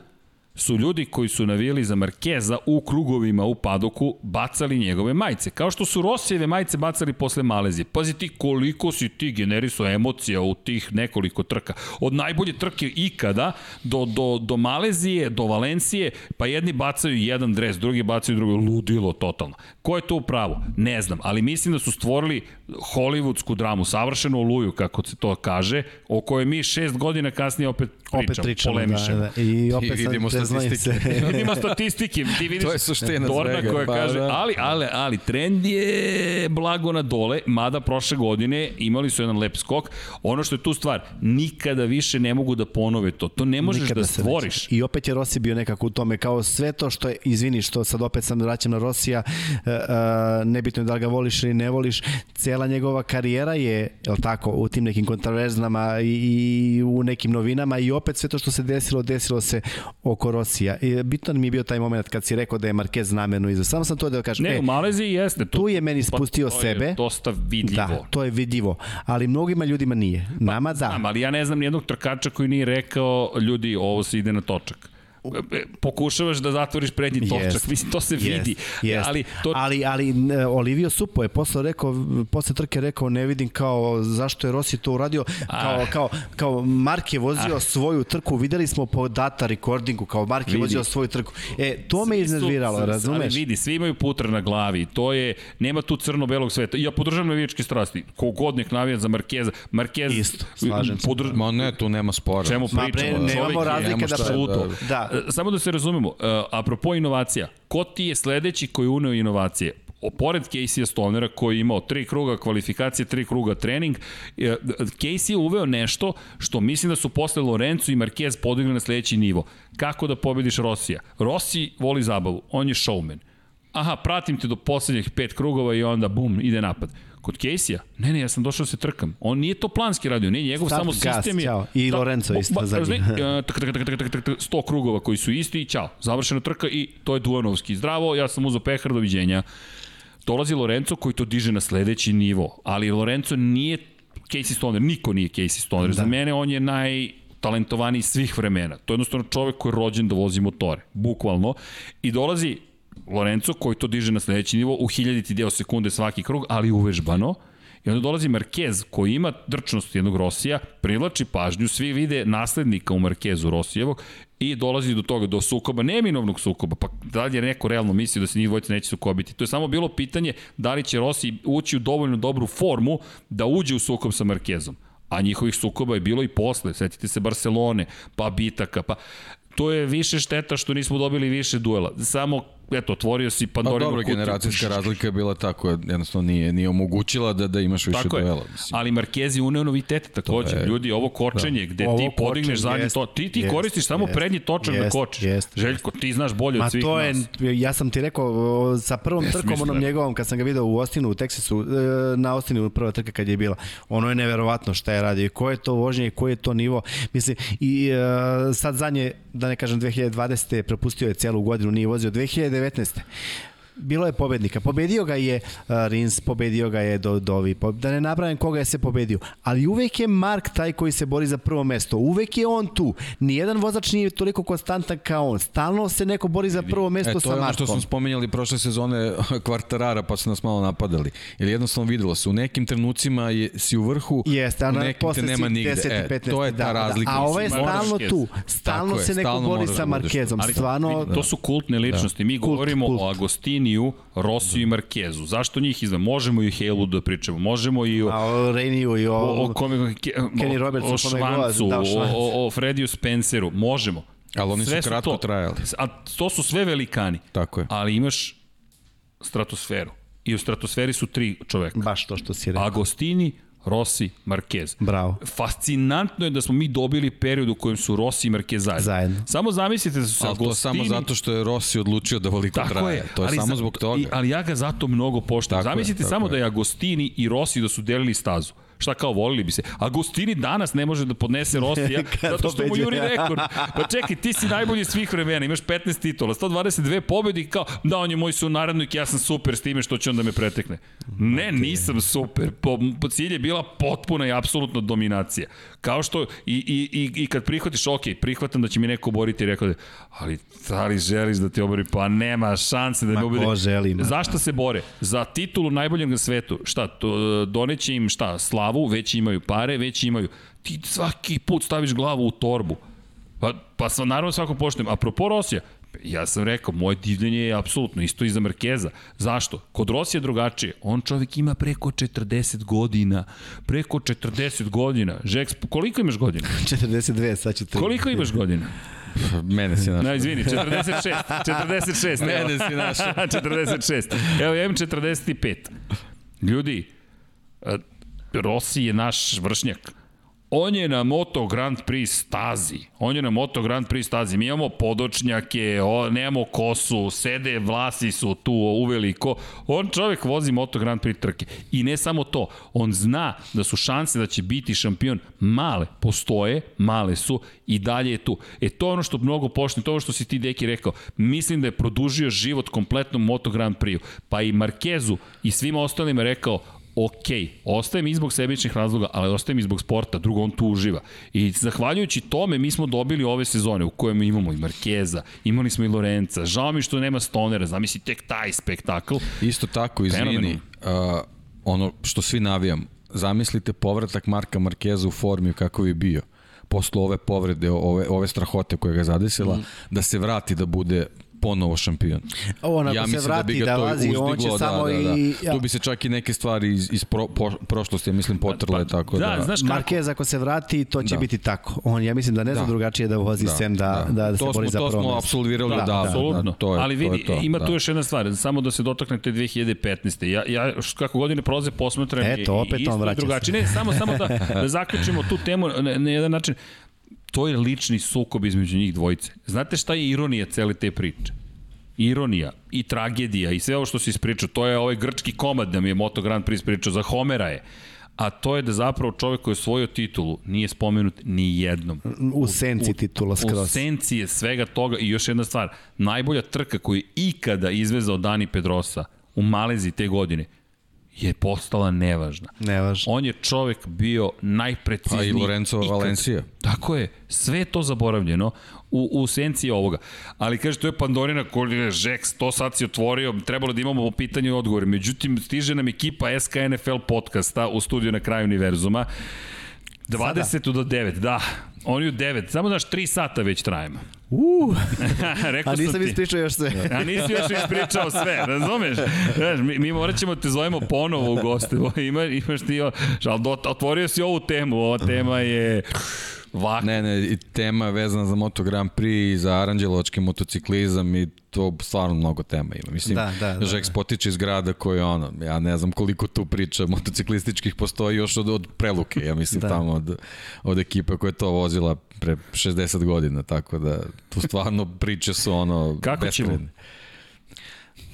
su ljudi koji su navijali za Markeza u krugovima u padoku bacali njegove majice. Kao što su Rosijeve majice bacali posle Malezije. Pazi ti koliko si ti generisao emocija u tih nekoliko trka. Od najbolje trke ikada do, do, do Malezije, do Valencije, pa jedni bacaju jedan dres, drugi bacaju drugo. Ludilo totalno. Ko je to u pravu? Ne znam, ali mislim da su stvorili hollywoodsku dramu, savršenu oluju, kako se to kaže, o kojoj mi šest godina kasnije opet pričamo, Opet pričamo, da, polemišemo. da. I opet I vidimo statistike. se. (laughs) Ima statistike, ti vidiš To je suština Dorna svega, koja pa kaže, da. ali, ali, ali trend je blago na dole, mada prošle godine imali su jedan lep skok. Ono što je tu stvar, nikada više ne mogu da ponove to. To ne možeš Nikada da stvoriš. neće. I opet je Rossi bio nekako u tome, kao sve to što je, izvini što sad opet sam vraćam na Rosija, uh, uh, nebitno je da li ga voliš ili ne voliš, cela njegova karijera je, je tako, u tim nekim kontroverznama i, i u nekim novinama i opet sve to što se desilo, desilo se oko Rosija. I bitno mi je bio taj moment kad si rekao da je Marquez namerno iza. Samo sam to da kažem. Ne, e, u Maleziji jeste. To, tu je meni pa spustio to je sebe. dosta vidljivo. Da, to je vidljivo. Ali mnogima ljudima nije. Nama da. Znam, ali ja ne znam nijednog trkača koji nije rekao, ljudi, ovo se ide na točak. Pokušavaš da zatvoriš prednji točak, Jest. mislim, to se vidi. Jest. Ali to, ali, ali Olivio Supo je posle rekao, posle trke rekao, ne vidim kao zašto je Rossi to uradio, kao, Ah. kao, kao Mark je vozio svoju trku, videli smo po data recordingu, kao Mark je Vidi. vozio svoju trku. E, to me Svi su- iznerviralo, razumeš? Ali vidi, svi imaju putra na glavi. To je, nema tu crno-belog sveta. Ja podržavam navijačke strasti. Kogod nek navija za Markeza. Markez, Isto, slažem se. podrž... Ma ne, tu nema spora. Čemu Ma, pričamo? bre, nemamo Čovek je- razlike nema da pre- apsolutno. Da. E, Samo da se razumemo, e, apropo inovacija, ko ti je sledeći koji uneo inovacije? Pored Casey Stonera koji je imao tri kruga kvalifikacije, tri kruga trening, e, Casey je uveo nešto što mislim da su posle Lorenzo i Marquez podigli na sledeći nivo. Kako da pobediš Rosija? Rossi voli zabavu, on je showman. Aha, pratim te do poslednjih pet krugova i onda bum, ide napad. Kod Casey-a, ne, ne, ja sam došao da se trkam. On nije to planski radio, nije njegov Start, samo gas, sistem je... ćao. I Da, Lorenzo bo- isto zadnji. razumej, (laughs) e, 100 krugova koji su isti i ćao. Završena trka i to je Duanovski. Zdravo, ja sam uzao pehar, doviđenja. Dolazi Lorenzo koji to diže na sledeći nivo, ali Lorenzo nije Casey Stoner, niko nije Casey Stoner. Da. Za mene on je naj talentovaniji svih vremena. To je jednostavno čovek koji je rođen da vozi motore, bukvalno. I dolazi Lorenzo koji to diže na sledeći nivo u hiljaditi deo sekunde svaki krug, ali uvežbano. I onda dolazi Marquez koji ima drčnost jednog Rosija, privlači pažnju, svi vide naslednika u Marquezu Rosijevog i dolazi do toga, do sukoba, neminovnog sukoba, pa da li je neko realno mislio da se njih dvojica neće sukobiti. To je samo bilo pitanje da li će Rossi ući u dovoljno dobru formu da uđe u sukob sa Marquezom. A njihovih sukoba je bilo i posle, setite se Barcelone, pa bitaka, pa to je više šteta što nismo dobili više duela. Samo eto, otvorio si Pa Pandorinu dobro, kutiju. generacijska razlika je bila tako, jednostavno nije, nije omogućila da, da imaš više Tako je, duela. Mislim. ali Markezi uneo novitete takođe. je- Ljudi, ovo kočenje, da. gde Ovo ti podigneš zadnji jest, to, ti, ti jest, koristiš samo jest, prednji točak da jest, kočiš. jest. Željko, ti znaš bolje Ma od svih to je, nas. ja sam ti rekao, sa prvom trkom Besmisleno. onom njegovom, kad sam ga video u Ostinu, u Teksasu, e, na Ostinu prva trka kad je bila, ono je neverovatno šta je radio i ko je to vožnje i koji je to nivo. Mislim, i e, sad zadnje, da ne kažem 2020. prepustio je celu godinu, nije vozio 2019. Bilo je pobednika. Pobedio ga je uh, Rins, pobedio ga je do, Dovi, da ne napravim koga je se pobedio. Ali uvek je Mark taj koji se bori za prvo mesto. Uvek je on tu. Nijedan vozač nije toliko konstantan kao on. Stalno se neko bori za prvo mesto E, to sa je ono Markom. što smo spomenjali prošle sezone (laughs) kvartarara, pa su nas malo napadali. Ili jednostavno videlo se, u nekim trenucima je, si u vrhu, Jeste, a u nekim te nema nigde. 10. E, 15. to je ta da, razlika. Da. A ovo je stalno jes. tu. Stalno je, se neko bori sa da. Markezom. Stvarno, to su kultne ličnosti. Mi govorimo o Agostiniju, Rosiju i Markezu. Zašto njih izdam? Možemo i o Helu da pričamo. Možemo i o a o Reniju i o... o, o, kome, ke, Kenny o, Robertsu, o Švancu, da, o o, o, o Frediju Spenceru, možemo. Ali oni su Sve kratko to, trajali. A to su sve velikani. Tako je. Ali imaš stratosferu. I u stratosferi su tri čoveka. Baš to što si rekao. Agostini, Rossi, Marquez. Bravo. Fascinantno je da smo mi dobili period u kojem su Rossi i Marquez zajedno. Zajedno. Samo zamislite da su se Ali to Agostini... samo zato što je Rossi odlučio da voliko Tako traje. je. To je ali samo za- zbog toga. I, ali ja ga zato mnogo je, Zamislite tako samo je. da je Agostini i Rossi da su delili stazu. Šta kao volili bi se? Agostini danas ne može da podnese Rosija (laughs) zato što mu juri rekord. Pa čekaj, ti si najbolji svih vremena, imaš 15 titula, 122 pobedi kao da on je moj sunarodnik, ja sam super s time što će on da me pretekne. Ne, nisam super. Po, po cilj je bila potpuna i apsolutna dominacija. Kao što i, i, i, i kad prihvatiš, ok, prihvatam da će mi neko oboriti, rekao da, ali da li želiš da te obori? Pa nema šanse da Ma me obori. ko želi, ma. Zašto se bore? Za titulu najboljeg na svetu. Šta, to, doneće im šta, slavu, već imaju pare, već imaju. Ti svaki put staviš glavu u torbu. Pa, pa sam naravno svako poštujem. Apropo Rosija, ja sam rekao, moje divljenje je apsolutno isto i za Markeza. Zašto? Kod Rosija je drugačije. On čovjek ima preko 40 godina. Preko 40 godina. Žeks, koliko imaš godina? (laughs) 42, sad ću te... Koliko imaš godina? Mene si našao. Na, izvini, 46. 46. (laughs) evo. Mene si našao. (laughs) 46. Evo, ja imam 45. Ljudi, Rossi je naš vršnjak. On je na Moto Grand Prix stazi. On je na Moto Grand Prix stazi. Mi imamo podočnjake, o, nemamo kosu, sede vlasi su tu uveliko. On čovek vozi Moto Grand Prix trke. I ne samo to, on zna da su šanse da će biti šampion male. Postoje, male su i dalje je tu. E to je ono što mnogo poštujem, to je ono što si ti deki rekao. Mislim da je produžio život kompletnom Moto Grand Prix-u. Pa i Markezu i svima ostalima rekao, ok, ostajem i zbog sebičnih razloga, ali ostajem i zbog sporta, drugo on tu uživa. I zahvaljujući tome mi smo dobili ove sezone u kojem imamo i Markeza, imali smo i Lorenca, žao mi što nema Stonera, zamisli tek taj spektakl. Isto tako, izvini, uh, ono što svi navijam, zamislite povratak Marka Markeza u formi kako je bio posle ove povrede, ove, ove strahote koja ga zadesila, mm. da se vrati da bude ponovo šampion. On ako se vrati da, to vazi, on će uzdiglo, samo da, da, da. i... Ja. Tu bi se čak i neke stvari iz, iz pro, po, prošlosti, ja mislim, potrle, Pa, tako da... da, znaš kako? Marquez ako se vrati, to će Da. biti tako. On, ja mislim da ne zna Da. drugačije da vozi Da, sem da, da, da. da, se To bori smo- za to prvo smo mesto. apsolvirali Da, odavno. da. Apsolutno. to je- Ali to je vidi, to, ima da. tu još jedna stvar, samo da se dotaknete 2015. Ja, ja kako godine prolaze posmatram Eto, i- opet i isto on vraća drugačije. Ne, samo, samo da, da zaključimo tu temu na, na jedan način. To je lični sukob između njih dvojice. Znate šta je ironija cele te priče? ironija i tragedija i sve ovo što si ispričao, to je ovaj grčki komad da mi je Moto Grand Prix ispričao, za Homera je. A to je da zapravo čovjek koji je osvojio titulu nije spomenut ni jednom. U senci titula U skroz. senci je svega toga i još jedna stvar, najbolja trka koju je ikada izvezao Dani Pedrosa u Maleziji te godine je postala nevažna. Nevažno. On je čovek bio najprecizniji. Pa i Lorenzo ikad. Valencia. Tako je, sve je to zaboravljeno u, u senci ovoga. Ali kaže, to je Pandorina koja Žeks, to sad si otvorio, trebalo da imamo pitanje i odgovore. Međutim, stiže nam ekipa SKNFL podcasta u studiju na kraju univerzuma. 20 do 9, da. Oni u 9, samo znaš, 3 sata već trajemo. Uh, (laughs) Rekao a sam nisam ti. ispričao još sve. A nisi još ispričao sve, razumeš? Znaš, mi, mi morat ćemo te zovemo ponovo u goste. (laughs) Ima, imaš ti, ali otvorio si ovu temu, ova tema je Vak. Ne, ne, i tema vezana za Moto Grand Prix i za aranđelovački motociklizam i to stvarno mnogo tema ima. Mislim, Da, da, da, Žeks da. potiče iz grada koji je ono, ja ne znam koliko tu priča motociklističkih postoji još od, od preluke, ja mislim (laughs) Da. tamo od, od ekipe koja je to vozila pre 60 godina, tako da tu stvarno priče su ono Kako ćemo?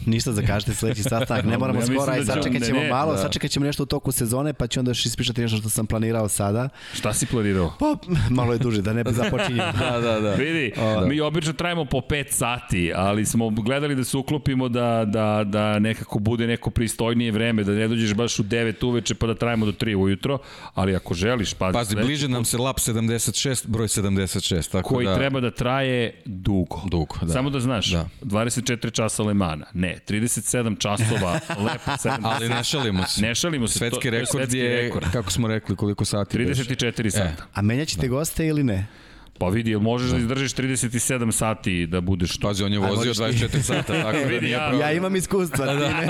Ništa zakažite sledeći sastanak, ne moramo Ja skoro, aj da ćemo- sačekat ćemo ne, malo, da. sačekat ćemo nešto u toku sezone, pa ću onda još ispričati nešto što sam planirao sada. Šta si planirao? Pa, malo je duže, da ne započinjem. (laughs) Da, da, da. Vidi, da. mi obično trajimo po 5 sati, ali smo gledali da se uklopimo da, da, da nekako bude neko pristojnije vreme, da ne dođeš baš u 9 uveče pa da trajimo do 3 ujutro, ali ako želiš, pazi, Pazi, sledeći bliže nam se lap 76, broj 76, tako koji da... treba da traje dugo. Dugo, da. Samo da znaš, Da. 24 časa Lemana, ne, 37 časova, lepo, (laughs) 7, Ali ne šalimo se. Ne šalimo se, to- Svetski to je rekord svetski je, rekord. kako smo rekli, koliko sati beše? 34 sata. A menjaćete goste ili ne? Pa vidi, jel možeš da izdržiš 37 sati da budeš tu? Pazi, on je vozio možeš ti- 24 sata, tako da Vidi, nije ja- problem. Ja imam iskustva, ti ne.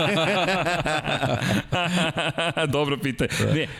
(laughs) Dobro pitanje.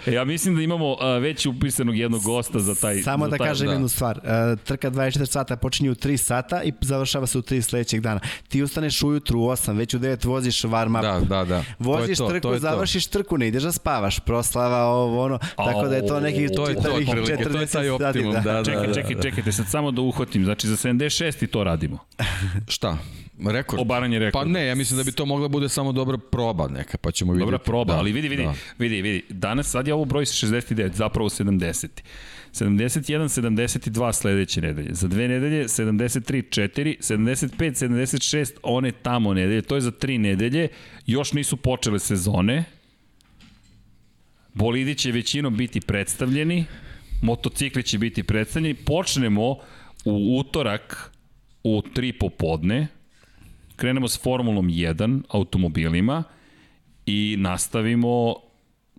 Ne, ja mislim da imamo a, već upisanog jednog gosta za taj... Samo za da taj, kažem jednu stvar. E, Trka 24 sata počinje u 3 sata i završava se u 3 sledećeg dana. Ti ustaneš ujutru u 8, već u 9 voziš warm up. Da, da, da. Voziš to to, trku, to završiš trku, ne ideš da spavaš, proslava, ovo, ono, tako da je to nekih To je to, je 40 taj sati, optimum, da, da. Čekaj, čekaj, čekajte, sad samo da uhvatim. Znači, za 76 i to radimo. (laughs) Šta? Rekord? Obaranje rekorda. Pa ne, ja mislim da bi to mogla bude samo dobra proba neka, pa ćemo vidjeti. Dobra proba, da, ali vidi, vidi, Da. vidi, vidi. Danas sad je ovo broj 69, zapravo 70. 71, 72 sledeće nedelje. Za dve nedelje 73, 4, 75, 76, one tamo nedelje. To je za tri nedelje. Još nisu počele sezone. Bolidi će većinom biti predstavljeni. Motocikli će biti predstavljeni. Počnemo u utorak u 3 popodne. Krenemo s Formulom 1 automobilima i nastavimo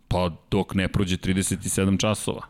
pa dok ne prođe 37 časova.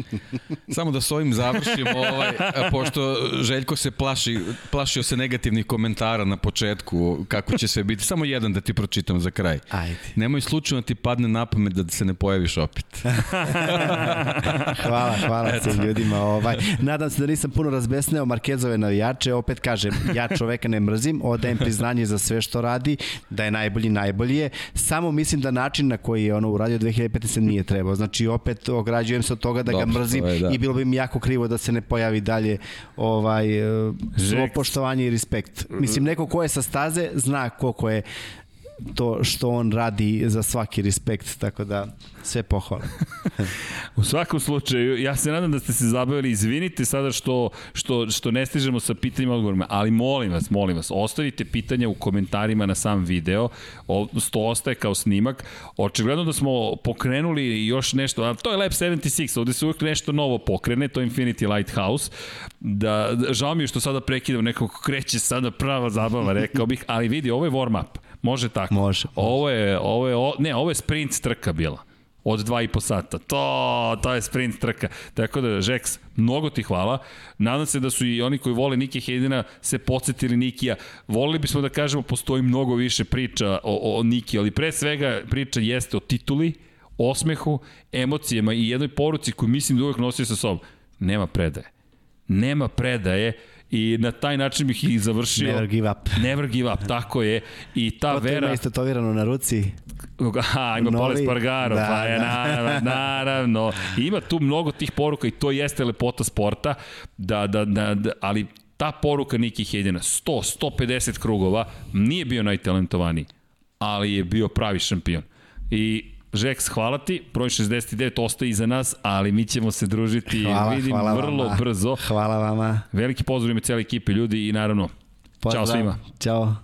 (laughs) Samo da s ovim završimo, ovaj, pošto Željko se plaši, plašio se negativnih komentara na početku, kako će sve biti. Samo jedan da ti pročitam za kraj. Ajde. Nemoj slučajno da ti padne na pamet da se ne pojaviš opet. (laughs) Hvala, hvala svim ljudima. Ovaj. Nadam se da nisam puno razbesneo Markezove navijače. Opet kažem, ja čoveka ne mrzim, odajem priznanje za sve što radi, da je najbolji, najbolji je. Samo mislim da način na koji je ono uradio 2015 nije trebao. Znači, opet ograđujem se od toga da ga mrzim je, da. i bilo bi mi jako krivo da se ne pojavi dalje ovaj, e, svo poštovanje i respekt. Mislim, neko ko je sa staze zna koliko je to što on radi za svaki respekt, tako da sve pohvale. (laughs) U svakom slučaju, ja se nadam da ste se zabavili, izvinite sada što, što, što ne stižemo sa pitanjima odgovorima, ali molim vas, molim vas, ostavite pitanja u komentarima na sam video, o, to ostaje kao snimak. Očigledno da smo pokrenuli još nešto, a to je Lab 76, ovde se uvijek nešto novo pokrene, to je Infinity Lighthouse, da, da žao mi je što sada prekidam, nekako kreće sada prava zabava, rekao bih, ali vidi, ovo je warm up, može tako. Može, Ovo je, ovo je, o, ne, ovo je sprint trka bila od dva i po sata. To, to je sprint trka. Tako da, Žeks, mnogo ti hvala. Nadam se da su i oni koji vole Nike Hedina se podsjetili Nikija. Volili bismo da kažemo, postoji mnogo više priča o, o Niki, ali pre svega priča jeste o tituli, osmehu, emocijama i jednoj poruci koju mislim da uvek nosio sa sobom. Nema predaje. Nema predaje i na taj način bih ih završio. Never give up. Never give up, tako je. I ta Ko to ima vera... istetovirano na ruci? Aha, ima Novi- Pole Spargaro, da, pa je da. naravno, naravno. Ima tu mnogo tih poruka i to jeste lepota sporta, da, da, da, da ali ta poruka Niki Hedina, 100, 150 krugova, nije bio najtalentovaniji, ali je bio pravi šampion. I Žeks, hvala ti, broj 69 ostaje iza nas, ali mi ćemo se družiti, Hvala, vidim, hvala vrlo vama. brzo. Hvala vama. Veliki pozdrav ime cijele ekipe ljudi i naravno, Pozdrav. Ćao svima. Ćao.